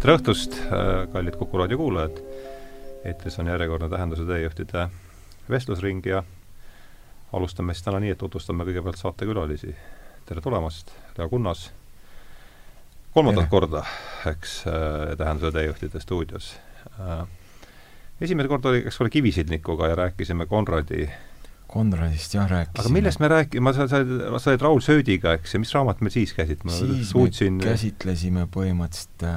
tere õhtust, äh, kallid Kuku raadio kuulajad! eetris on järjekordne Tähenduse teejuhtide vestlusring ja alustame siis täna nii, et tutvustame kõigepealt saatekülalisi. tere tulemast, Leo Kunnas, kolmandat korda, eks, äh, Tähenduse teejuhtide stuudios. Äh, esimene kord oli, eks ole, Kivisildnikuga ja rääkisime Konradi Konradist jah, rääkisime. aga millest me rääkisime, sa, sa, sa olid Raul Söödiga, eks, ja mis raamat me siis käsitleme? siis suutsin... me käsitlesime põhimõtteliselt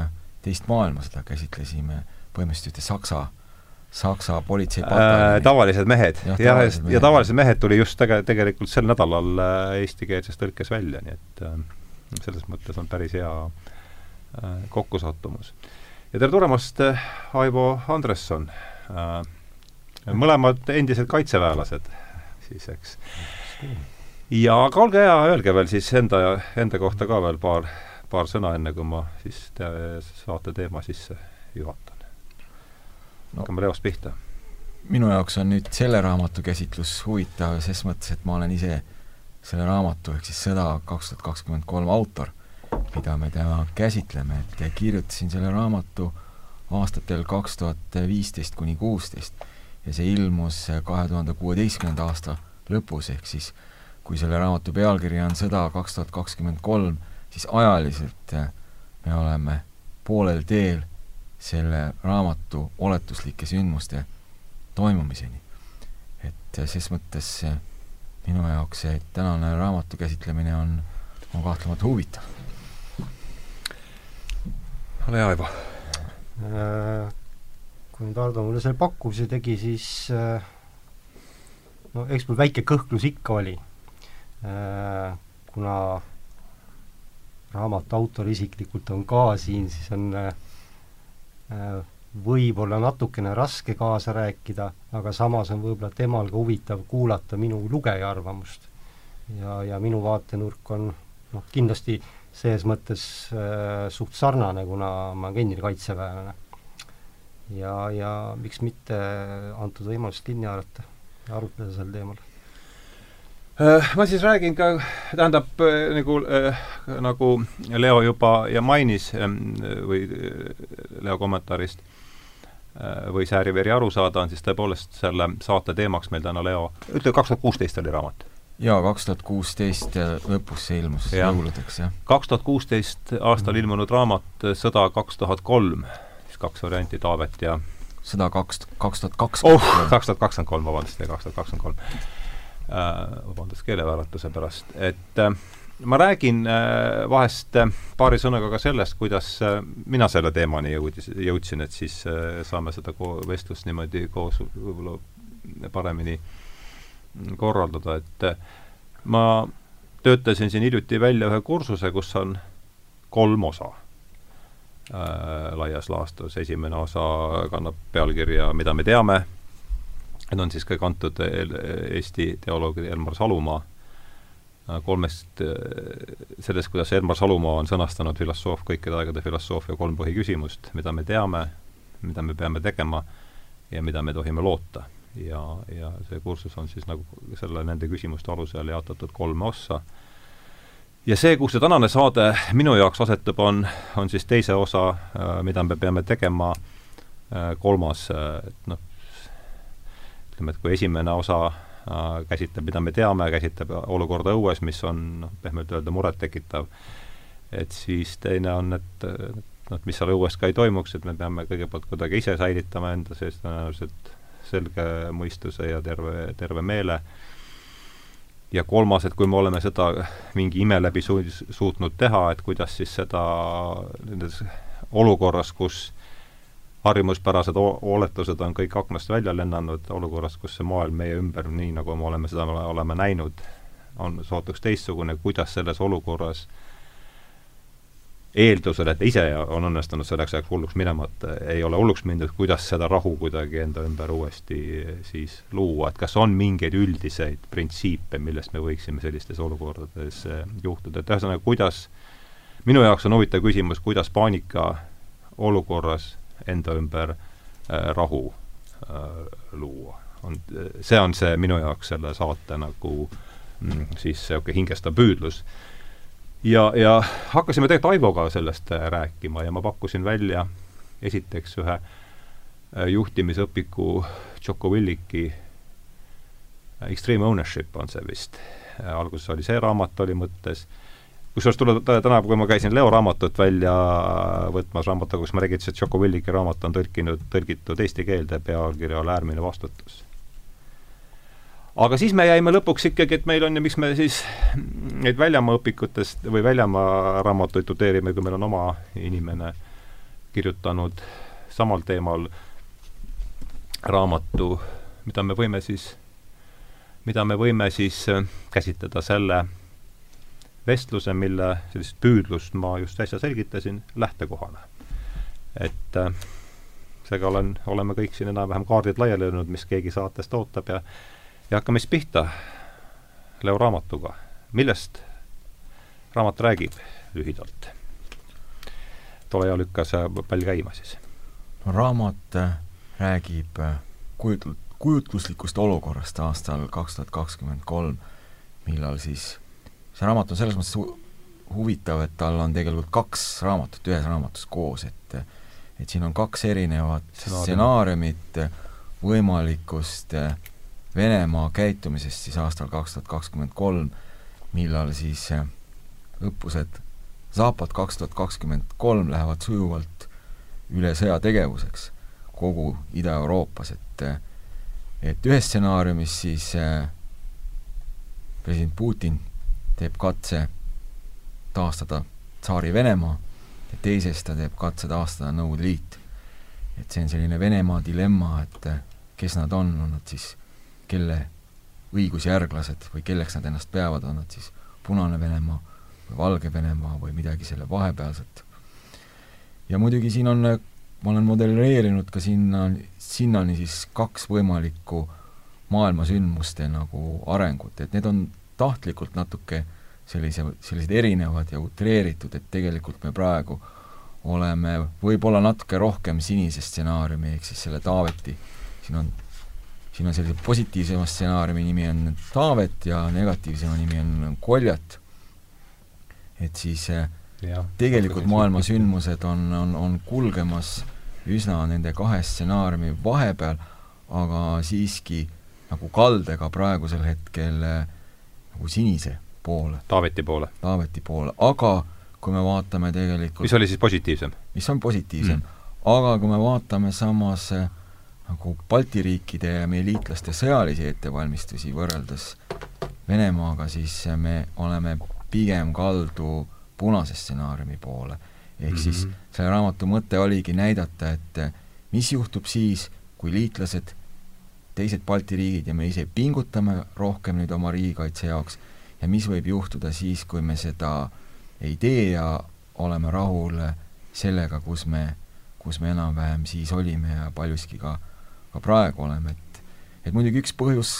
teist maailmasõda, käsitlesime põhimõtteliselt ühte Saksa, Saksa politseipataljoni äh,. tavalised mehed. jah, ja, ja, ja tavalised mehed tuli just tege-, tegelikult sel nädalal äh, eestikeelses tõlkes välja, nii et äh, selles mõttes on päris hea äh, kokkusattumus. ja tere tulemast äh,, Aivo Andresson äh,! mõlemad endised kaitseväelased siis, eks. ja aga olge hea, öelge veel siis enda, enda kohta ka veel paar, paar sõna, enne kui ma siis te, saate teema sisse juhatan. No.. hakkame Leost pihta. minu jaoks on nüüd selle raamatu käsitlus huvitav ses mõttes, et ma olen ise selle raamatu ehk siis Sõda kaks tuhat kakskümmend kolm autor, mida me täna käsitleme, et kirjutasin selle raamatu aastatel kaks tuhat viisteist kuni kuusteist. Ja see ilmus kahe tuhande kuueteistkümnenda aasta lõpus, ehk siis kui selle raamatu pealkiri on Sõda kaks tuhat kakskümmend kolm, siis ajaliselt äh, me oleme poolel teel selle raamatu oletuslike sündmuste toimumiseni. et äh, ses mõttes äh, minu jaoks see tänane raamatu käsitlemine on, on kahtlemata huvitav. ole hea, Aivo kui nüüd Ardo mulle selle pakkumise tegi, siis no eks mul väike kõhklus ikka oli, kuna raamatu autor isiklikult on ka siin, siis on äh, võib-olla natukene raske kaasa rääkida, aga samas on võib-olla temal ka huvitav kuulata minu lugeja arvamust. ja, ja minu vaatenurk on noh, kindlasti selles mõttes äh, suht sarnane, kuna ma olen endine kaitseväelane ja, ja miks mitte antud võimalust kinni haarata ja arutleda sel teemal äh, ma siis räägin ka, tähendab äh, nagu äh,, nagu Leo juba ja mainis ähm, või äh, Leo kommentaarist äh, võis ääri-veri aru saada, on siis tõepoolest selle saate teemaks meil täna Leo, ütle kaks tuhat kuusteist oli raamat? jaa, kaks tuhat kuusteist lõpus see ilmus jõuludeks, jah. kaks tuhat kuusteist aastal mm. ilmunud raamat Sõda kaks tuhat kolm siis kaks varianti, Taavet ja sõda kaks, kaks tuhat kakskümmend oh, kaks tuhat kakskümmend kolm, vabandust, kaks tuhat kakskümmend kolm. Äh, vabandust keelevääratuse pärast, et äh, ma räägin äh, vahest paari sõnaga ka sellest, kuidas mina selle teemani jõudis, jõudsin, et siis saame seda ko-, vestlust niimoodi koos võib-olla paremini korraldada, et ma töötasin siin hiljuti välja ühe kursuse, kus on kolm osa äh, laias laastus, esimene osa kannab pealkirja Mida me teame, need on siis kõik antud Eesti teoloogide Elmar Salumaa äh, kolmest, äh, sellest, kuidas Elmar Salumaa on sõnastanud filosoof, kõikide aegade filosoofia kolm põhiküsimust, mida me teame, mida me peame tegema ja mida me tohime loota. ja, ja see kursus on siis nagu selle, nende küsimuste alusel jaotatud kolme ossa ja see, kus see tänane saade minu jaoks asetub, on, on siis teise osa, äh, mida me peame tegema, kolmas, et noh, ütleme, et kui esimene osa käsitleb, mida me teame, käsitleb olukorda õues, mis on noh, pehmelt öelda murettekitav, et siis teine on, et noh, et mis seal õues ka ei toimuks, et me peame kõigepealt kuidagi ise säilitama enda sees tõenäoliselt selge mõistuse ja terve, terve meele. Ja kolmas, et kui me oleme seda mingi ime läbi su-, suutnud teha, et kuidas siis seda nendes olukorras, kus harjumuspärased oletused on kõik aknast välja lennanud, olukorras, kus see maailm meie ümber, nii nagu me oleme seda, oleme näinud, on sootuks teistsugune, kuidas selles olukorras eeldusel, et ise on õnnestunud selleks ajaks hulluks minema, et ei ole hulluks mindud, kuidas seda rahu kuidagi enda ümber uuesti siis luua, et kas on mingeid üldiseid printsiipe, millest me võiksime sellistes olukordades eh, juhtuda, et ühesõnaga, kuidas, minu jaoks on huvitav küsimus, kuidas paanika olukorras enda ümber äh, rahu äh, luua. on, see on see minu jaoks selle saate nagu mm, siis niisugune hingestav püüdlus ja, ja hakkasime tegelikult Aivoga sellest rääkima ja ma pakkusin välja esiteks ühe juhtimisõpiku Jocko Williki Extreme Ownership on see vist. alguses oli see raamat, oli mõttes, kusjuures tuleb täna, kui ma käisin Leo raamatut välja võtmas, raamatuga, kus ma räägin, et Jocko Williki raamat on tõlkinud, tõlgitud eesti keelde pealkirja all Äärmine vastutus. aga siis me jäime lõpuks ikkagi, et meil on ju, miks me siis neid väljamaa õpikutest või väljamaa raamatuid tudeerime, kui meil on oma inimene kirjutanud samal teemal raamatu, mida me võime siis mida me võime siis äh, käsitleda selle vestluse, mille sellist püüdlust ma just äsja selgitasin, lähtekohana. et äh, seega olen, oleme kõik siin enam-vähem kaardid laiali löönud, mis keegi saatest ootab ja ja hakkame siis pihta Leo raamatuga. millest raamat räägib lühidalt? tule ja lükka see pall käima siis. raamat äh, räägib kujutl-, kujutluslikust olukorrast aastal kaks tuhat kakskümmend kolm, millal siis, see raamat on selles mõttes hu huvitav, et tal on tegelikult kaks raamatut ühes raamatus koos, et et siin on kaks erinevat stsenaariumit võimalikust Venemaa käitumisest siis aastal kaks tuhat kakskümmend kolm, millal siis õppused Zapad kaks tuhat kakskümmend kolm lähevad sujuvalt üle sõjategevuseks kogu Ida-Euroopas, et et ühes stsenaariumis siis äh, president Putin teeb katse taastada tsaari Venemaa ja teises ta teeb katse taastada Nõukogude Liit. et see on selline Venemaa dilemma, et kes nad on, on nad siis kelle õigusjärglased või kelleks nad ennast peavad, on nad siis Punane Venemaa või Valge Venemaa või midagi selle vahepealset. ja muidugi siin on ma olen modelleerinud ka sinna, sinnani siis kaks võimalikku maailmasündmuste nagu arengut, et need on tahtlikult natuke sellise, sellised erinevad ja utreeritud, et tegelikult me praegu oleme võib-olla natuke rohkem sinise stsenaariumi, ehk siis selle Taaveti, siin on, siin on sellise positiivsema stsenaariumi nimi on Taavet ja negatiivsema nimi on Koljat. et siis äh, ja, tegelikult maailma sündmused on, on, on kulgemas üsna nende kahe stsenaariumi vahepeal, aga siiski nagu kaldega praegusel hetkel äh, nagu sinise poole. Taaveti poole. Taaveti poole, aga kui me vaatame tegelikult mis oli siis positiivsem? mis on positiivsem mm., aga kui me vaatame samas äh, nagu Balti riikide ja meie liitlaste sõjalisi ettevalmistusi võrreldes Venemaaga, siis äh, me oleme pigem kaldu punase stsenaariumi poole. ehk mm -hmm. siis selle raamatu mõte oligi näidata, et eh, mis juhtub siis, kui liitlased, teised Balti riigid ja me ise pingutame rohkem nüüd oma riigikaitse jaoks. Ja mis võib juhtuda siis, kui me seda ei tee ja oleme rahul sellega, kus me, kus me enam-vähem siis olime ja paljuski ka, ka praegu oleme, et et muidugi üks põhjus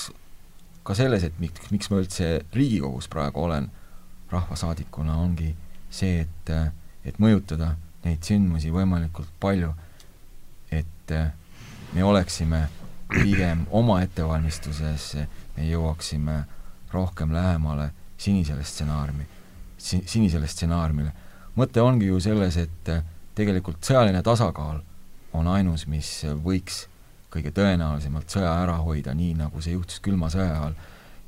ka selles, et miks, miks ma üldse Riigikogus praegu olen rahvasaadikuna, ongi see, et, et mõjutada neid sündmusi võimalikult palju, et me oleksime pigem oma ettevalmistuses, me jõuaksime rohkem lähemale sinisele stsenaariumi, sinisele stsenaariumile. mõte ongi ju selles, et tegelikult sõjaline tasakaal on ainus, mis võiks kõige tõenäolisemalt sõja ära hoida, nii nagu see juhtus külma sõja ajal,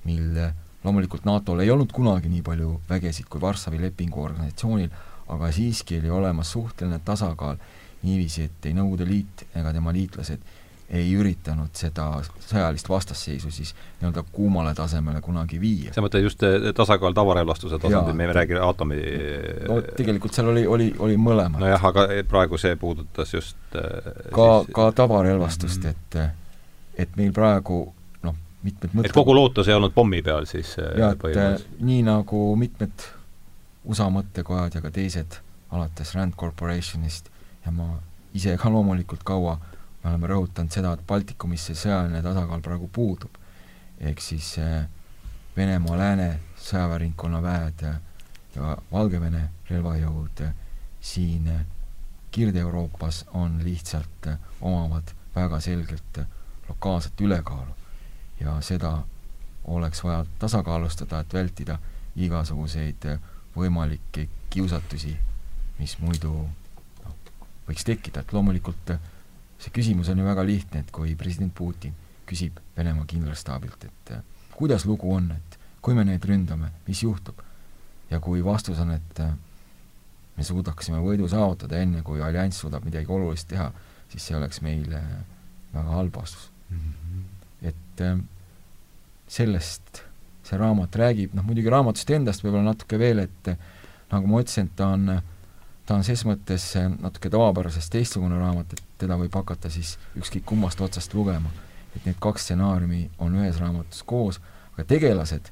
mil loomulikult NATO-l ei olnud kunagi nii palju vägesid kui Varssavi lepingu organisatsioonil, aga siiski oli olemas suhteline tasakaal niiviisi, et ei Nõukogude Liit ega tema liitlased ei üritanud seda sõjalist vastasseisu siis nii-öelda kuumale tasemele kunagi viia. sa mõtled just eh, tasakaal tavarelvastuse tasandil, me ei räägi aatomi no tegelikult seal oli, oli, oli mõlemad. nojah, aga praegu see puudutas just äh, ka siis..., ka tavarelvastust mm, -hmm. et et meil praegu mitmed mõtted et kogu lootus ei olnud pommi peal siis jaa, et nii nagu mitmed USA mõttekojad ja ka teised, alates Rand Corporationist ja ma ise ka loomulikult kaua, me oleme rõhutanud seda, et Baltikumis see sõjaline tasakaal praegu puudub. ehk siis äh, Venemaa lääne sõjaväeringkonna väed ja Valgevene relvajõud siin Kirde-Euroopas on lihtsalt, omavad väga selgelt lokaalset ülekaalu ja seda oleks vaja tasakaalustada, et vältida igasuguseid võimalikke kiusatusi, mis muidu noh, võiks tekkida, et loomulikult see küsimus on ju väga lihtne, et kui president Putin küsib Venemaa kindralstaabilt, et kuidas lugu on, et kui me neid ründame, mis juhtub? ja kui vastus on, et me suudaksime võidu saavutada enne, kui allianss suudab midagi olulist teha, siis see oleks meile väga halb vastus mm. -hmm. et sellest see raamat räägib, noh muidugi raamatust endast võib-olla natuke veel, et nagu ma ütlesin, et ta on, ta on ses mõttes natuke tavapärasest teistsugune raamat, et teda võib hakata siis ükskõik kummast otsast lugema. et need kaks stsenaariumi on ühes raamatus koos, aga tegelased,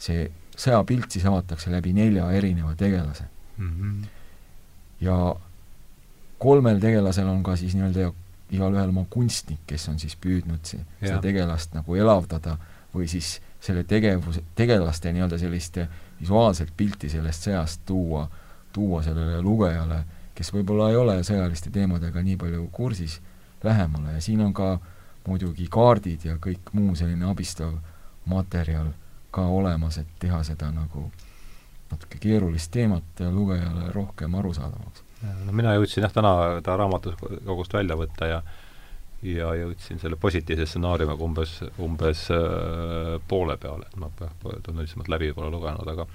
see sõjapilt siis avatakse läbi nelja erineva tegelase mm. -hmm. ja kolmel tegelasel on ka siis nii-öelda igalühel oma kunstnik, kes on siis püüdnud see, seda tegelast nagu elavdada või siis selle tegevuse, tegelaste nii-öelda sellist visuaalset pilti sellest sõjast tuua, tuua sellele lugejale, kes võib-olla ei ole sõjaliste teemadega nii palju kursis, lähemale ja siin on ka muidugi kaardid ja kõik muu selline abistav materjal ka olemas, et teha seda nagu natuke keerulist teemat lugejale rohkem arusaadavaks. no mina jõudsin jah, täna ta raamatukogust välja võtta ja ja jõudsin selle positiivse stsenaariumiga umbes, umbes äh, poole peale, et ma tunnelissemalt läbi pole lugenud, aga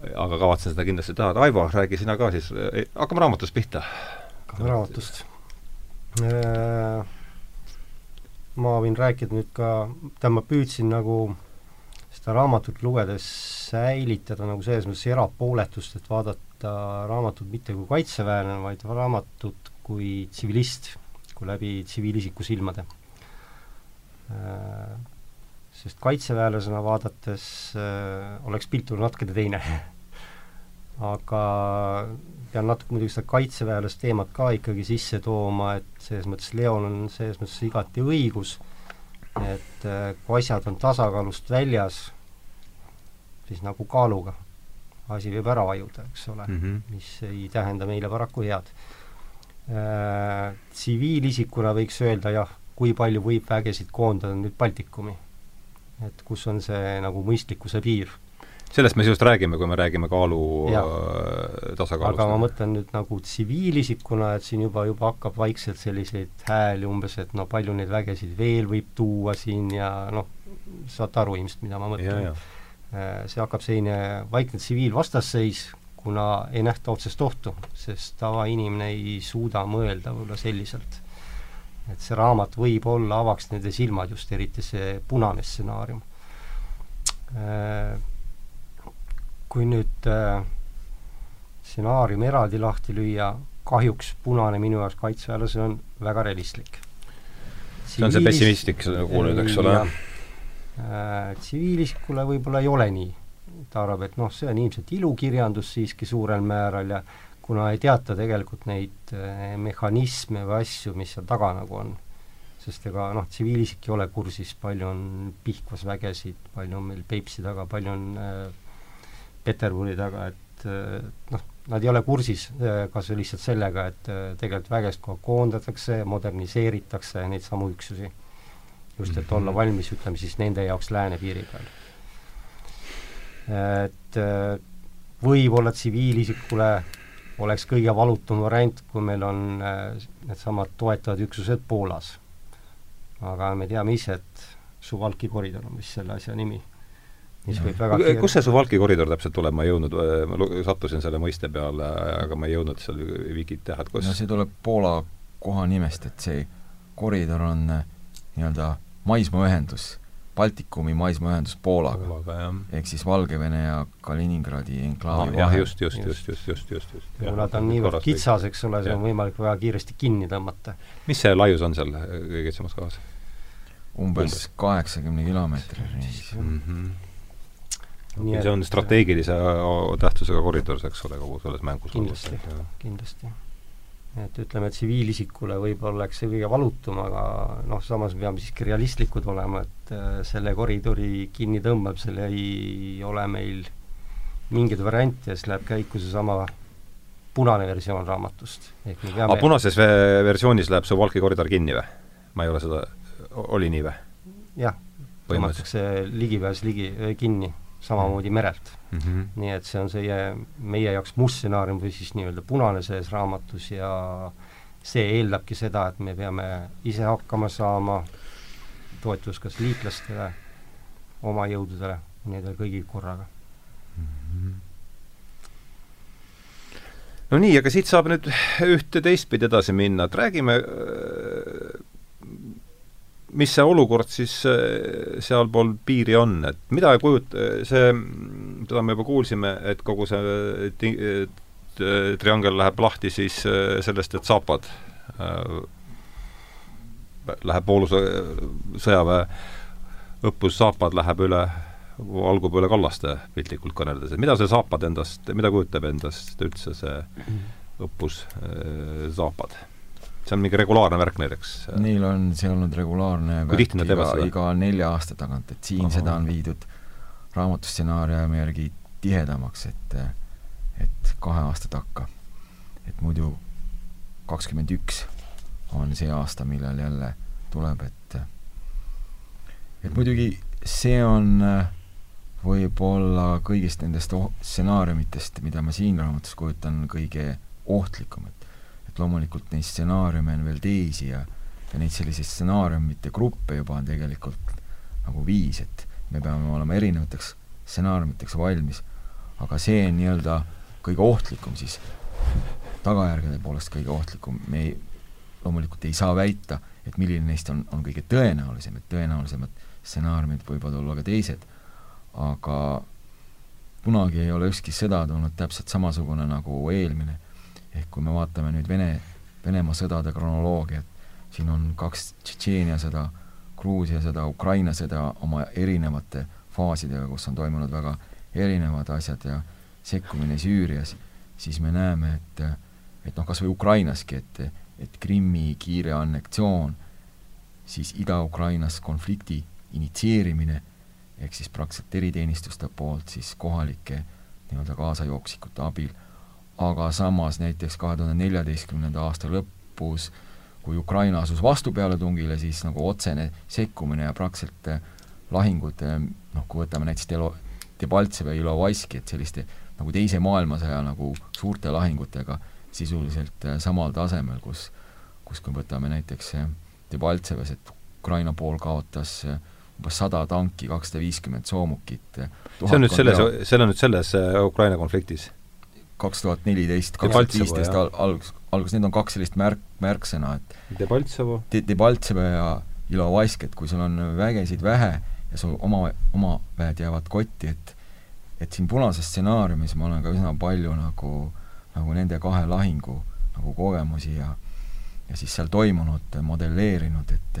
aga kavatsen seda kindlasti teha. Aivo, räägi sina ka siis, hakkame raamatust pihta. raamatust. Äh, ma võin rääkida nüüd ka, tähendab, ma püüdsin nagu seda raamatut lugedes säilitada nagu selles mõttes erapooletust, et vaadata raamatut mitte kui kaitseväelane, vaid raamatut kui tsivilist kui läbi tsiviilisiku silmade. Äh, sest kaitseväelasena vaadates äh, oleks pilt võib-olla natukene teine. aga pean natuke muidugi seda kaitseväelast teemat ka ikkagi sisse tooma, et selles mõttes Leon on selles mõttes igati õigus, et äh, kui asjad on tasakaalust väljas, siis nagu kaaluga asi võib ära vajuda, eks ole mm, -hmm. mis ei tähenda meile paraku head Äh, tsiviilisikuna võiks öelda jah, kui palju võib vägesid koondada nüüd Baltikumi. et kus on see nagu mõistlikkuse piir. Sellest me just räägime, kui me räägime kaalu ja. Äh, tasakaalust. aga ma mõtlen nüüd nagu tsiviilisikuna, et siin juba, juba hakkab vaikselt selliseid hääli umbes, et no palju neid vägesid veel võib tuua siin ja noh, saate aru ilmselt, mida ma mõtlen. Äh, see hakkab selline vaikne tsiviilvastasseis, kuna ei nähta otsest ohtu, sest tavainimene ei suuda mõelda võib-olla selliselt. et see raamat võib-olla avaks nende silmad, just eriti see punane stsenaarium. Äh, kui nüüd äh, stsenaarium eraldi lahti lüüa, kahjuks punane minu jaoks kaitseväelasena on väga realistlik. see on see pessimistlik nagu nüüd, eks ole? Äh, tsiviilisikule võib-olla ei ole nii ta arvab, et noh, see on ilmselt ilukirjandus siiski suurel määral ja kuna ei teata tegelikult neid eh, mehhanisme või asju, mis seal taga nagu on, sest ega noh, tsiviilisik ei ole kursis, palju on Pihkvas vägesid, palju on meil Peipsi taga, palju on äh, Peterburi taga, et noh, nad ei ole kursis äh, kas või lihtsalt sellega, et äh, tegelikult vägest aeg koondatakse, moderniseeritakse neid samu üksusi. just, et olla mhm. valmis, ütleme siis nende jaoks lääne piiri peal et äh, võib-olla tsiviilisikule oleks kõige valutum variant, kui meil on needsamad toetavad üksused Poolas. aga me teame ise, et Suwalki koridor on vist selle asja nimi. Mis võib väga kiire... kus see Suwalki koridor täpselt tuleb, ma ei jõudnud, ma sattusin selle mõiste peale, aga ma ei jõudnud seal vikit teha, et kus no see tuleb Poola kohanimest, et see koridor on äh, nii-öelda maismaaühendus Baltikumi maismaaühendus Poolaga, Poolaga, ehk siis Valgevene ja Kaliningradi enklaavi ah, vahel. just, just, just, just, just, just, just. kuna ta on niivõrd kitsas, eks ole, see on võimalik väga kiiresti kinni tõmmata. mis see laius on seal kõige kitsamas kohas? umbes kaheksakümne kilomeetri ringis mm. -hmm. Okay, see on strateegilise tähtsusega koridor, eks ole, kogu selles mängus. kindlasti, kindlasti et ütleme, tsiviilisikule võib-olla oleks see kõige valutum, aga noh, samas me peame siiski realistlikud olema, et äh, selle koridori kinnitõmbamisel ei ole meil mingeid variante ja siis läheb käiku seesama punane versioon raamatust. ehk me peame aga punases versioonis läheb see Walki koridor kinni või? ma ei ole seda, oli nii või? jah, tõmmatakse ligipääs ligi, kinni samamoodi merelt mm. -hmm. nii et see on see meie jaoks must stsenaarium või siis nii-öelda punane selles raamatus ja see eeldabki seda, et me peame ise hakkama saama, toetus kas liitlastele, oma jõududele, nendel kõigil korraga mm. -hmm no nii, aga siit saab nüüd ühte teistpidi edasi minna, et räägime, mis see olukord siis äh, sealpool piiri on, et mida kujut-, see, seda me juba kuulsime, et kogu see ti-, triangel läheb lahti siis äh, sellest, et äh, läheb Pooluse sõjaväe õppus Zapad läheb üle valgub üle kallaste, piltlikult kõneldes, et mida see Zaapad endast, mida kujutab endast üldse see õppus äh, Zaapad? See on mingi regulaarne värk näiteks? Neil on see olnud regulaarne kui tihti nad teevad seda? iga nelja aasta tagant, et siin Aha. seda on viidud raamatustsenaariumi järgi tihedamaks, et et kahe aasta takka. et muidu kakskümmend üks on see aasta, millal jälle tuleb, et et muidugi see on äh, võib-olla kõigist nendest stsenaariumitest, mida ma siin raamatus kujutan, kõige ohtlikum, et loomulikult neid stsenaariume on veel teisi ja ja neid selliseid stsenaariumite gruppe juba on tegelikult nagu viis, et me peame olema erinevateks stsenaariumiteks valmis, aga see on nii-öelda kõige ohtlikum siis, tagajärgede poolest kõige ohtlikum, me ei, loomulikult ei saa väita, et milline neist on, on kõige tõenäolisem, et tõenäolisemad stsenaariumid võivad olla ka teised. Aga kunagi ei ole ükski sõda tulnud täpselt samasugune nagu eelmine. Ehk kui me vaatame nüüd Vene, Venemaa sõdade kronoloogiat, siin on kaks Tšetšeenia sõda, Gruusia sõda, Ukraina sõda oma erinevate faasidega, kus on toimunud väga erinevad asjad ja sekkumine Süürias, siis me näeme, et et noh, kas või Ukrainaski, et, et Krimmi kiire anneksioon, siis Ida-Ukrainas konflikti initsieerimine ehk siis praktiliselt eriteenistuste poolt siis kohalike nii-öelda kaasajookstikute abil, aga samas näiteks kahe tuhande neljateistkümnenda aasta lõpus, kui Ukraina asus vastupealetungile, siis nagu otsene sekkumine ja praktiliselt eh, lahingud, eh, noh, kui võtame näiteks Delo-, Debaltseve ja Ilovaiski, et selliste nagu Teise maailmasõja nagu suurte lahingutega sisuliselt eh, samal tasemel, kus, kus kui võtame näiteks Debaltseves, et Ukraina pool kaotas umbes sada tanki, kakssada viiskümmend soomukit. see on nüüd selles, see on nüüd selles Ukraina konfliktis? Kaks tuhat neliteist, kaks tuhat viisteist algus, algus, need on kaks sellist märk, märksõna, et Debaltsevo De,? Debaltsevo ja Ilovaisk, et kui sul on vägesid vähe ja sul oma, oma väed jäävad kotti, et et siin punases stsenaariumis ma olen ka üsna palju nagu, nagu nende kahe lahingu nagu kogemusi ja ja siis seal toimunut modelleerinud, et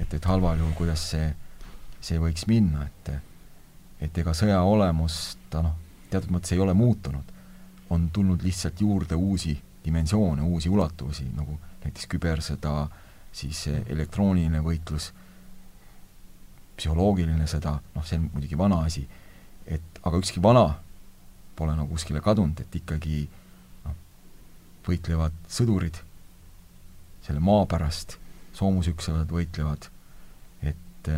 et, et halval juhul, kuidas see see võiks minna, et et ega sõja olemus, ta noh, teatud mõttes ei ole muutunud. On tulnud lihtsalt juurde uusi dimensioone, uusi ulatusi, nagu näiteks kübersõda, siis elektrooniline võitlus, psühholoogiline sõda, noh, see on muidugi vana asi, et aga ükski vana pole nagu kuskile kadunud, et ikkagi noh, võitlevad sõdurid selle maa pärast, soomusüksused võitlevad, et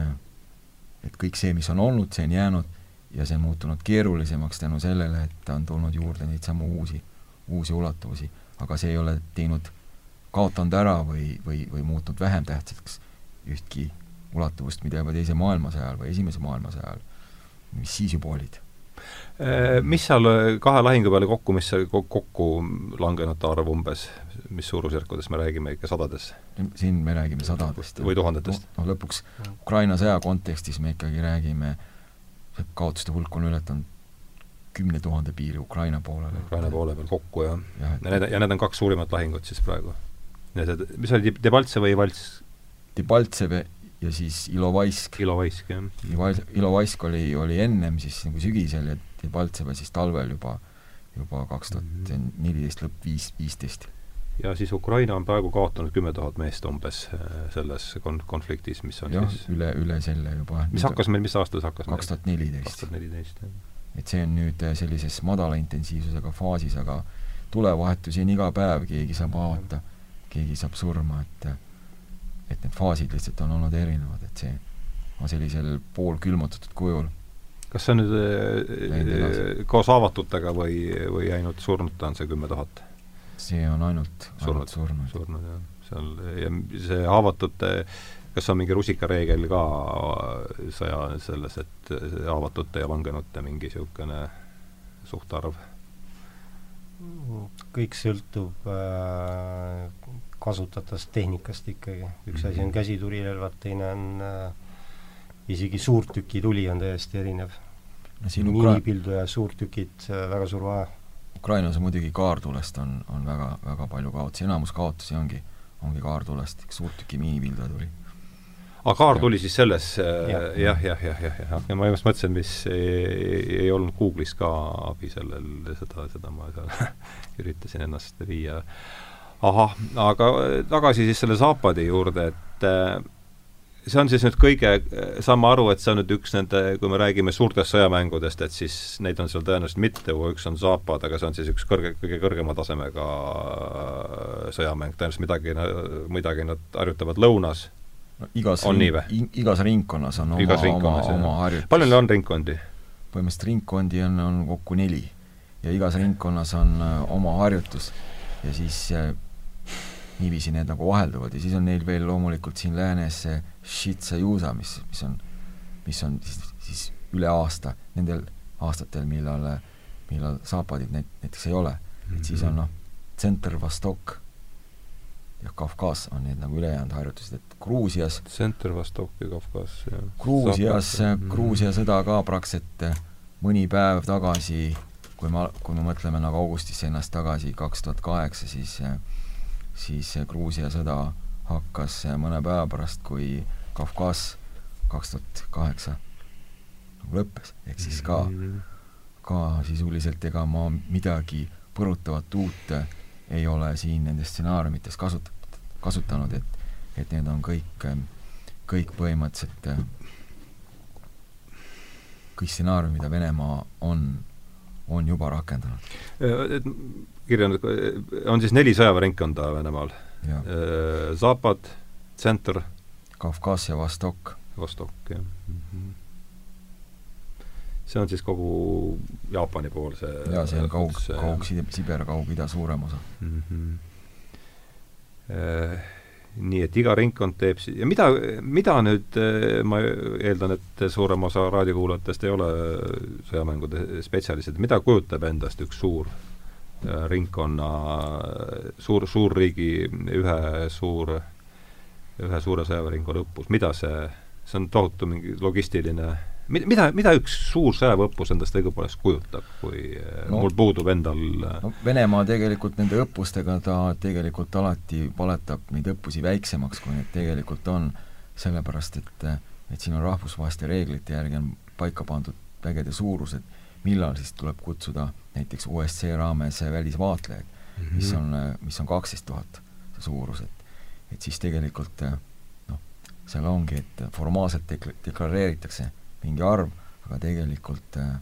et kõik see, mis on olnud, see on jäänud ja see on muutunud keerulisemaks tänu sellele, et on tulnud juurde neid samu uusi, uusi ulatusi, aga see ei ole teinud, kaotanud ära või, või, või muutnud vähem tähtsaks ühtki ulatuvust, mida juba Teise maailmasõja ajal või Esimese maailmasõja ajal, mis siis juba olid Äh, mis seal äh, kahe lahingu peale kokku, mis see kokku langenute arv umbes, mis suurusjärkudes me räägime, ikka sadades? siin me räägime sadadest. või tuhandetest? noh, lõpuks Ukraina sõja kontekstis me ikkagi räägime, kaotuste hulk on ületanud kümne tuhande piiri Ukraina poolele. Ukraina poole peal kokku, jah ja,. ja need, ja need on kaks suurimat lahingut siis praegu? Need, mis oli, Debaltsev või Valts? Debaltsev ja siis Ilovaisk. Ilovaisk, jah. Ilovaisk oli, oli ennem siis nagu sügisel ja Debaltseva siis talvel juba, juba kaks tuhat neliteist lõpp viis, viisteist. Ja siis Ukraina on praegu kaotanud kümme tuhat meest umbes äh, selles kon-, konfliktis, mis on jah, siis üle, üle selle juba. mis hakkas meil, mis aastal see hakkas? kaks tuhat neliteist. kaks tuhat neliteist, jah. et see on nüüd äh, sellises madala intensiivsusega faasis, aga tulevahetusi on iga päev, keegi saab haavata, keegi saab surma, et et need faasid lihtsalt on olnud erinevad, et see on sellisel poolkülmutatud kujul kas see on nüüd koos haavatutega või, või ainult surnute on see kümme tuhat? See on ainult, ainult surnud. surnud, jah. seal, ja see haavatute, kas on mingi rusikareegel ka sõja selles, et haavatute ja langenute mingi niisugune suhtarv? kõik sõltub äh, kasutatavast tehnikast ikkagi, üks asi on käsitulirelvad, teine on äh, isegi suurtükituli on täiesti erinev no,. miinipildu ja suurtükid, äh, väga suur vahe. Ukrainas on muidugi kaartulest on, on väga, väga palju kaotusi, enamus kaotusi ongi, ongi kaartulest, suurtüki miinipilduja tuli. Aga kaar tuli siis selles jah, jah, jah, jah, jah, jah, ja ma just mõtlesin, mis ei, ei olnud Google'is ka abi sellel, seda, seda ma seal üritasin ennast viia. ahah, aga tagasi siis selle Zaapadi juurde, et äh, see on siis nüüd kõige, saame aru, et see on nüüd üks nende, kui me räägime suurtest sõjamängudest, et siis neid on seal tõenäoliselt mitu, üks on Zapad, aga see on siis üks kõrge, kõige kõrgema tasemega sõjamäng, tõenäoliselt midagi, midagi nad harjutavad lõunas. No igas igas ringkonnas on oma, oma, oma harjutus. palju neil on ringkondi? põhimõtteliselt ringkondi on, on kokku neli. Ja igas ringkonnas on uh, oma harjutus. Ja siis uh, niiviisi need nagu vahelduvad ja siis on neil veel loomulikult siin läänes see Shitsa-Jusa, mis, mis on, mis on siis, siis üle aasta, nendel aastatel, millal, millal saapadid näit-, näiteks ei ole mm. -hmm. et siis on noh, Center Vostok ja Kafkas on need nagu ülejäänud harjutused, et Gruusias Center Vostok ja Kafkas, jah. Gruusias, Gruusia sõda ka praktiliselt eh, mõni päev tagasi, kui ma, kui me mõtleme nagu augustisse ennast tagasi, kaks tuhat kaheksa, siis eh, siis Gruusia sõda hakkas mõne päeva pärast, kui Kafkas kaks tuhat kaheksa nagu lõppes, ehk siis ka, ka sisuliselt ega ma midagi põrutavat uut ei ole siin nendes stsenaariumites kasut-, kasutanud, et et need on kõik, kõik põhimõtteliselt kõik stsenaariumid, mida Venemaa on, on juba rakendanud. Et kirjanud, on siis neli sõjaväeringkonda Venemaal? Zapad, Tsenter Kavkaz ja Vostok. Vostok, jah mm. -hmm see on siis kogu Jaapani pool see jaa, see on kaug, Kaug-Siber, Kaug-Ida suurem osa mm. -hmm. Nii et iga ringkond teeb si-, ja mida, mida nüüd, ma eeldan, et suurem osa raadiokuulajatest ei ole sõjamängude spetsialistid, mida kujutab endast üks suur ringkonna, suur, suurriigi ühe suur, ühe suure sõjaväeringkonna õppus, mida see, see on tohutu mingi logistiline mida, mida üks suur sõjaväeõppus endast õigupoolest kujutab, kui eh, no, mul puudub endal eh, no Venemaa tegelikult nende õppustega, ta tegelikult alati paletab neid õppusi väiksemaks, kui need tegelikult on, sellepärast et et siin on rahvusvaheliste reeglite järgi on paika pandud vägede suurused, millal siis tuleb kutsuda näiteks OSCE raames välisvaatlejaid mm, -hmm. mis on, mis on kaksteist tuhat see suurus, et et siis tegelikult noh, seal ongi, et formaalselt dekla-, deklareeritakse mingi arv, aga tegelikult äh,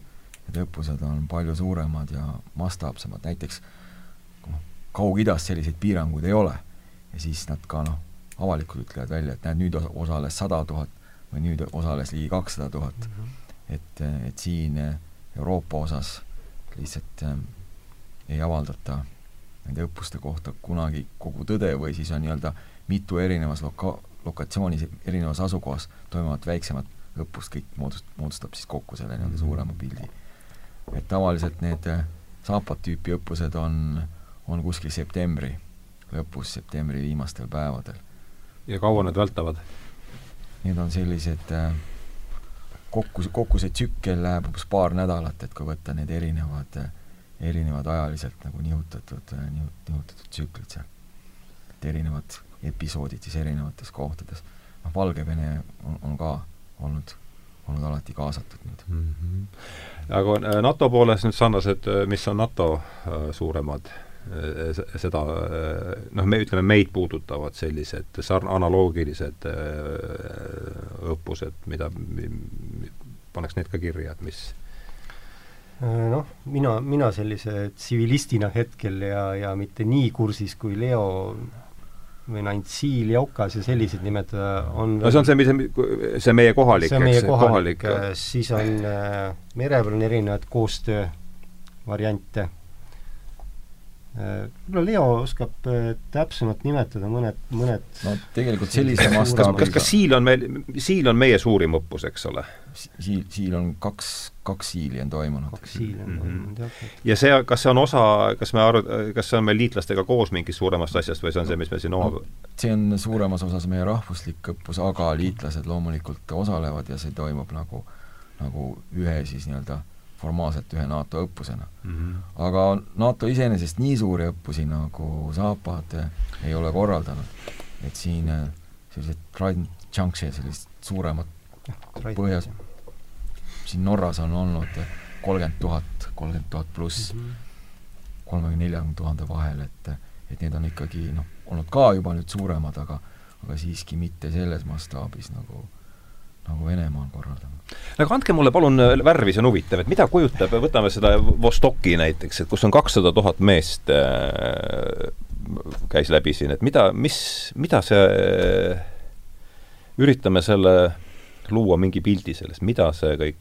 need õppused on palju suuremad ja mastaapsemad, näiteks noh, Kaug-Idas selliseid piiranguid ei ole ja siis nad ka noh, avalikult ütlevad välja, et näed, nüüd osales sada tuhat või nüüd osales ligi kakssada tuhat. Mhm. et, et siin äh, Euroopa osas lihtsalt äh, ei avaldata nende õppuste kohta kunagi kogu tõde või siis on nii-öelda mitu erinevas loka-, lokatsioonis, erinevas asukohas toimuvat väiksemat õppus kõik moodust-, moodustab siis kokku selle nii-öelda mhm. suurema pildi. et tavaliselt need äh, Zapad tüüpi õppused on, on kuskil septembri lõpus, septembri viimastel päevadel. ja kaua need vältavad? Need on sellised äh, kokku, kokku see tsükkel läheb umbes paar nädalat, et kui võtta need erinevad, äh, erinevad ajaliselt nagu nihutatud, nihutatud tsüklid seal. et erinevad episoodid siis erinevates kohtades. noh, Valgevene on, on ka olnud, olnud alati kaasatud nüüd mm. -hmm. aga äh, NATO pooles nüüd sarnased, äh, mis on NATO äh, suuremad seda noh, me ütleme, meid puudutavad sellised sarn-, analoogilised õppused, mida paneks need ka kirja, et mis noh, mina, mina sellise tsivilistina hetkel ja, ja mitte nii kursis kui Leo võin ainult siil ja okas ja selliseid nimetada, on no see on see, mis, see meie kohalik, on meie kohalik, kohalik, siis on äh, mere peal on erinevaid koostöövariante võib-olla Leo oskab äh, täpsemalt nimetada mõned, mõned no tegelikult sellise mastaabi kas, kas Siil on meil, Siil on meie suurim õppus, eks ole? Siil, Siil on kaks, kaks Siili on toimunud. kaks Siili on toimunud, jah. ja see, kas see on osa, kas me aru-, kas see on meil liitlastega koos mingist suuremast asjast või see on see, mis me siin oma no, see on suuremas osas meie rahvuslik õppus, aga liitlased loomulikult osalevad ja see toimub nagu, nagu ühe siis nii-öelda formaalselt ühe NATO õppusena mm. -hmm. aga NATO iseenesest nii suuri õppusi nagu Zapad ei ole korraldanud, et siin äh, sellised Trident Junction, sellised suuremad põhjas, siin Norras on olnud kolmkümmend tuhat, kolmkümmend tuhat pluss, mhm. kolmekümne, neljakümne tuhande vahel, et et need on ikkagi noh, olnud ka juba nüüd suuremad, aga aga siiski mitte selles mastaabis nagu nagu Venemaa on korraldanud. aga andke mulle palun äh, värvi, see on huvitav, et mida kujutab, võtame seda Vostoki näiteks, et kus on kakssada tuhat meest äh, käis läbi siin, et mida, mis, mida see äh,, üritame selle, luua mingi pildi sellest, mida see kõik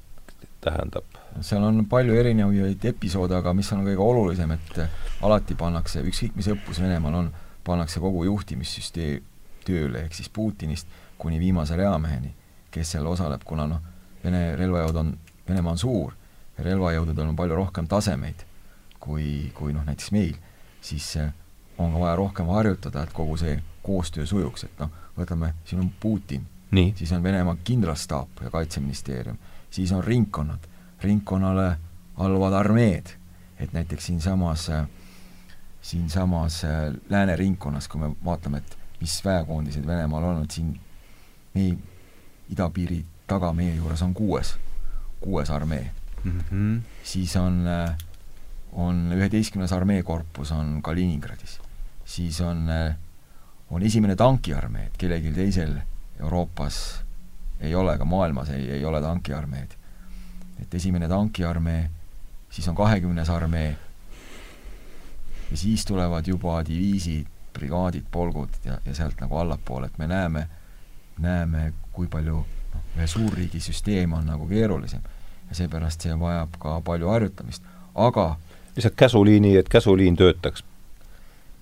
tähendab? seal on palju erinevaid episoode, aga mis on kõige olulisem, et alati pannakse, ükskõik mis õppus Venemaal on, pannakse kogu juhtimissüsteem tööle, ehk siis Putinist kuni viimase reameheni kes seal osaleb, kuna noh, Vene relvajõud on, Venemaa on suur ja relvajõududel on palju rohkem tasemeid kui, kui noh, näiteks meil, siis eh, on ka vaja rohkem harjutada, et kogu see koostöö sujuks, et noh, võtame, siin on Putin, siis on Venemaa kindralstaap ja Kaitseministeerium, siis on ringkonnad, ringkonnale alluvad armeed, et näiteks siinsamas, eh, siinsamas eh, lääne ringkonnas, kui me vaatame, et mis väekoondised Venemaal on, et siin me ei, idapiiri taga meie juures on kuues, kuues armee mm. -hmm. siis on, äh, on üheteistkümnes armeekorpus on Kaliningradis, siis on, äh, on esimene tankiarmee, et kellelgi teisel Euroopas ei ole, ka maailmas ei, ei ole tankiarmeed. et esimene tankiarmee, siis on kahekümnes armee ja siis tulevad juba diviisid, brigaadid, polgud ja, ja sealt nagu allapoole, et me näeme, näeme, kui palju noh, ühe suurriigi süsteem on nagu keerulisem. Ja seepärast see vajab ka palju harjutamist, aga lihtsalt käsuliini, et käsuliin töötaks?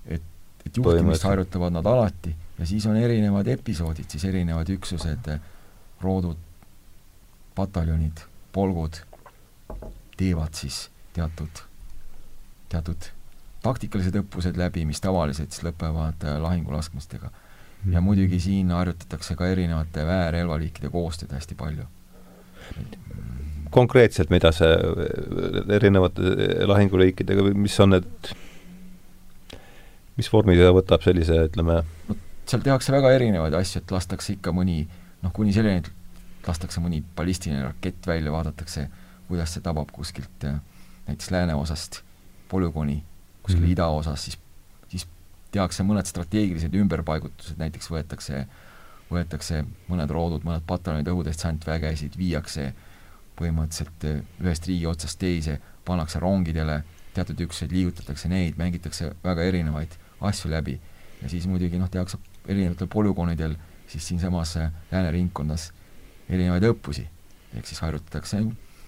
et, et juhtimist harjutavad nad alati. Ja siis on erinevad episoodid, siis erinevad üksused, roodud, pataljonid, polgud teevad siis teatud, teatud taktikalised õppused läbi, mis tavaliselt siis lõpevad lahingulaskmistega ja muidugi siin harjutatakse ka erinevate väerelvaliikide koostööd hästi palju. konkreetselt, mida see erinevate lahinguliikidega või mis on need, mis vormi ta võtab sellise, ütleme no seal tehakse väga erinevaid asju, et lastakse ikka mõni noh, kuni selleni, et lastakse mõni ballistiline rakett välja, vaadatakse, kuidas see tabab kuskilt näiteks lääneosast polügooni kuskil mm -hmm. idaosas, siis tehakse mõned strateegilised ümberpaigutused, näiteks võetakse, võetakse mõned roodud, mõned pataljonid õhudessantvägesid, viiakse põhimõtteliselt eh, ühest riigi otsast teise, pannakse rongidele, teatud üksused liigutatakse neid, mängitakse väga erinevaid asju läbi. Ja siis muidugi noh, tehakse erinevatel polügoonidel siis siinsamas eh, lääneringkonnas erinevaid õppusi, ehk siis harjutatakse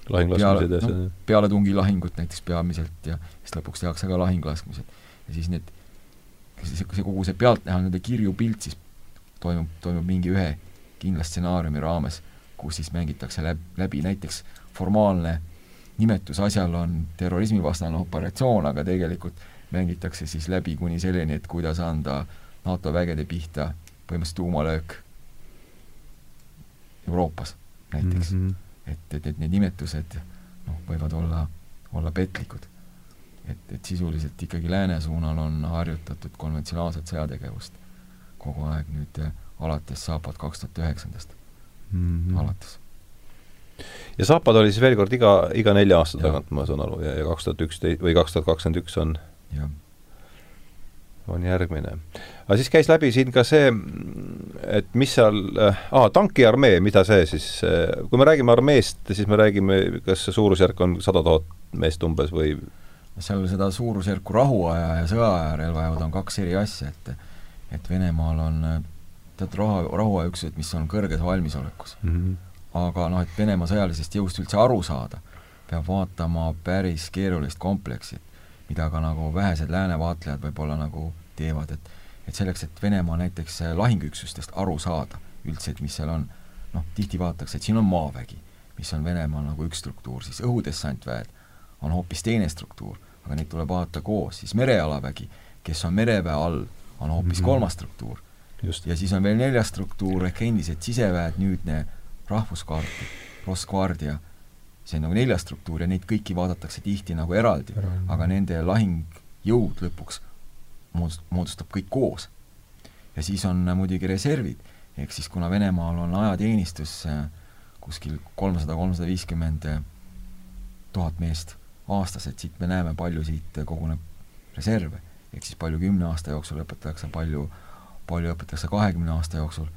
peale, no, pealetungilahingut näiteks peamiselt ja siis lõpuks tehakse ka lahinglaskmised. Ja siis need see, see kogu see pealtnäha nii-öelda kirju pilt siis toimub, toimub mingi ühe kindla stsenaariumi raames, kus siis mängitakse läbi, läbi näiteks formaalne nimetus asjal on terrorismivastane operatsioon, aga tegelikult mängitakse siis läbi kuni selleni, et kuidas anda NATO vägede pihta põhimõtteliselt tuumalöök Euroopas näiteks mm. -hmm. et, et, et need nimetused noh, võivad olla, olla petlikud et, et sisuliselt ikkagi lääne suunal on harjutatud konventsionaalset sõjategevust kogu aeg nüüd eh, alates Zapad kaks tuhat üheksandast -hmm. alates. ja Zapad oli siis veel kord iga, iga nelja aasta ja. tagant, ma saan aru, ja, ja kaks tuhat üksteist või kaks tuhat kakskümmend üks on jah on järgmine. aga siis käis läbi siin ka see, et mis seal äh,, aa, tankiarmee, mida see siis, äh, kui me räägime armeest, siis me räägime, kas see suurusjärk on sada tuhat meest umbes või seal seda suurusjärku rahuaja ja sõjaaja relvajõud on kaks eri asja, et et Venemaal on teatud rahu, rahuajaüksused, mis on kõrges valmisolekus mm. -hmm. aga noh, et Venemaa sõjalisest jõust üldse aru saada, peab vaatama päris keerulist kompleksi, mida ka nagu vähesed lääne vaatlejad võib-olla nagu teevad, et et selleks, et Venemaa näiteks lahinguüksustest aru saada üldse, et mis seal on, noh, tihti vaadatakse, et siin on maavägi, mis on Venemaal nagu üks struktuur, siis õhudessantväed on hoopis teine struktuur, aga neid tuleb vaadata koos, siis merealavägi, kes on mereväe all, on hoopis mm -hmm. kolmas struktuur. ja siis on veel neljas struktuur ehk endised siseväed, nüüdne rahvuskaart, Rosguardia, see on nagu neljas struktuur ja neid kõiki vaadatakse tihti nagu eraldi, aga nende lahingjõud lõpuks moodust-, moodustab kõik koos. ja siis on muidugi reservid, ehk siis kuna Venemaal on ajateenistus äh, kuskil kolmsada, kolmsada viiskümmend tuhat meest aastas, et siit me näeme, palju siit koguneb reserve. ehk siis palju kümne aasta jooksul õpetatakse, palju, palju õpetatakse kahekümne aasta jooksul.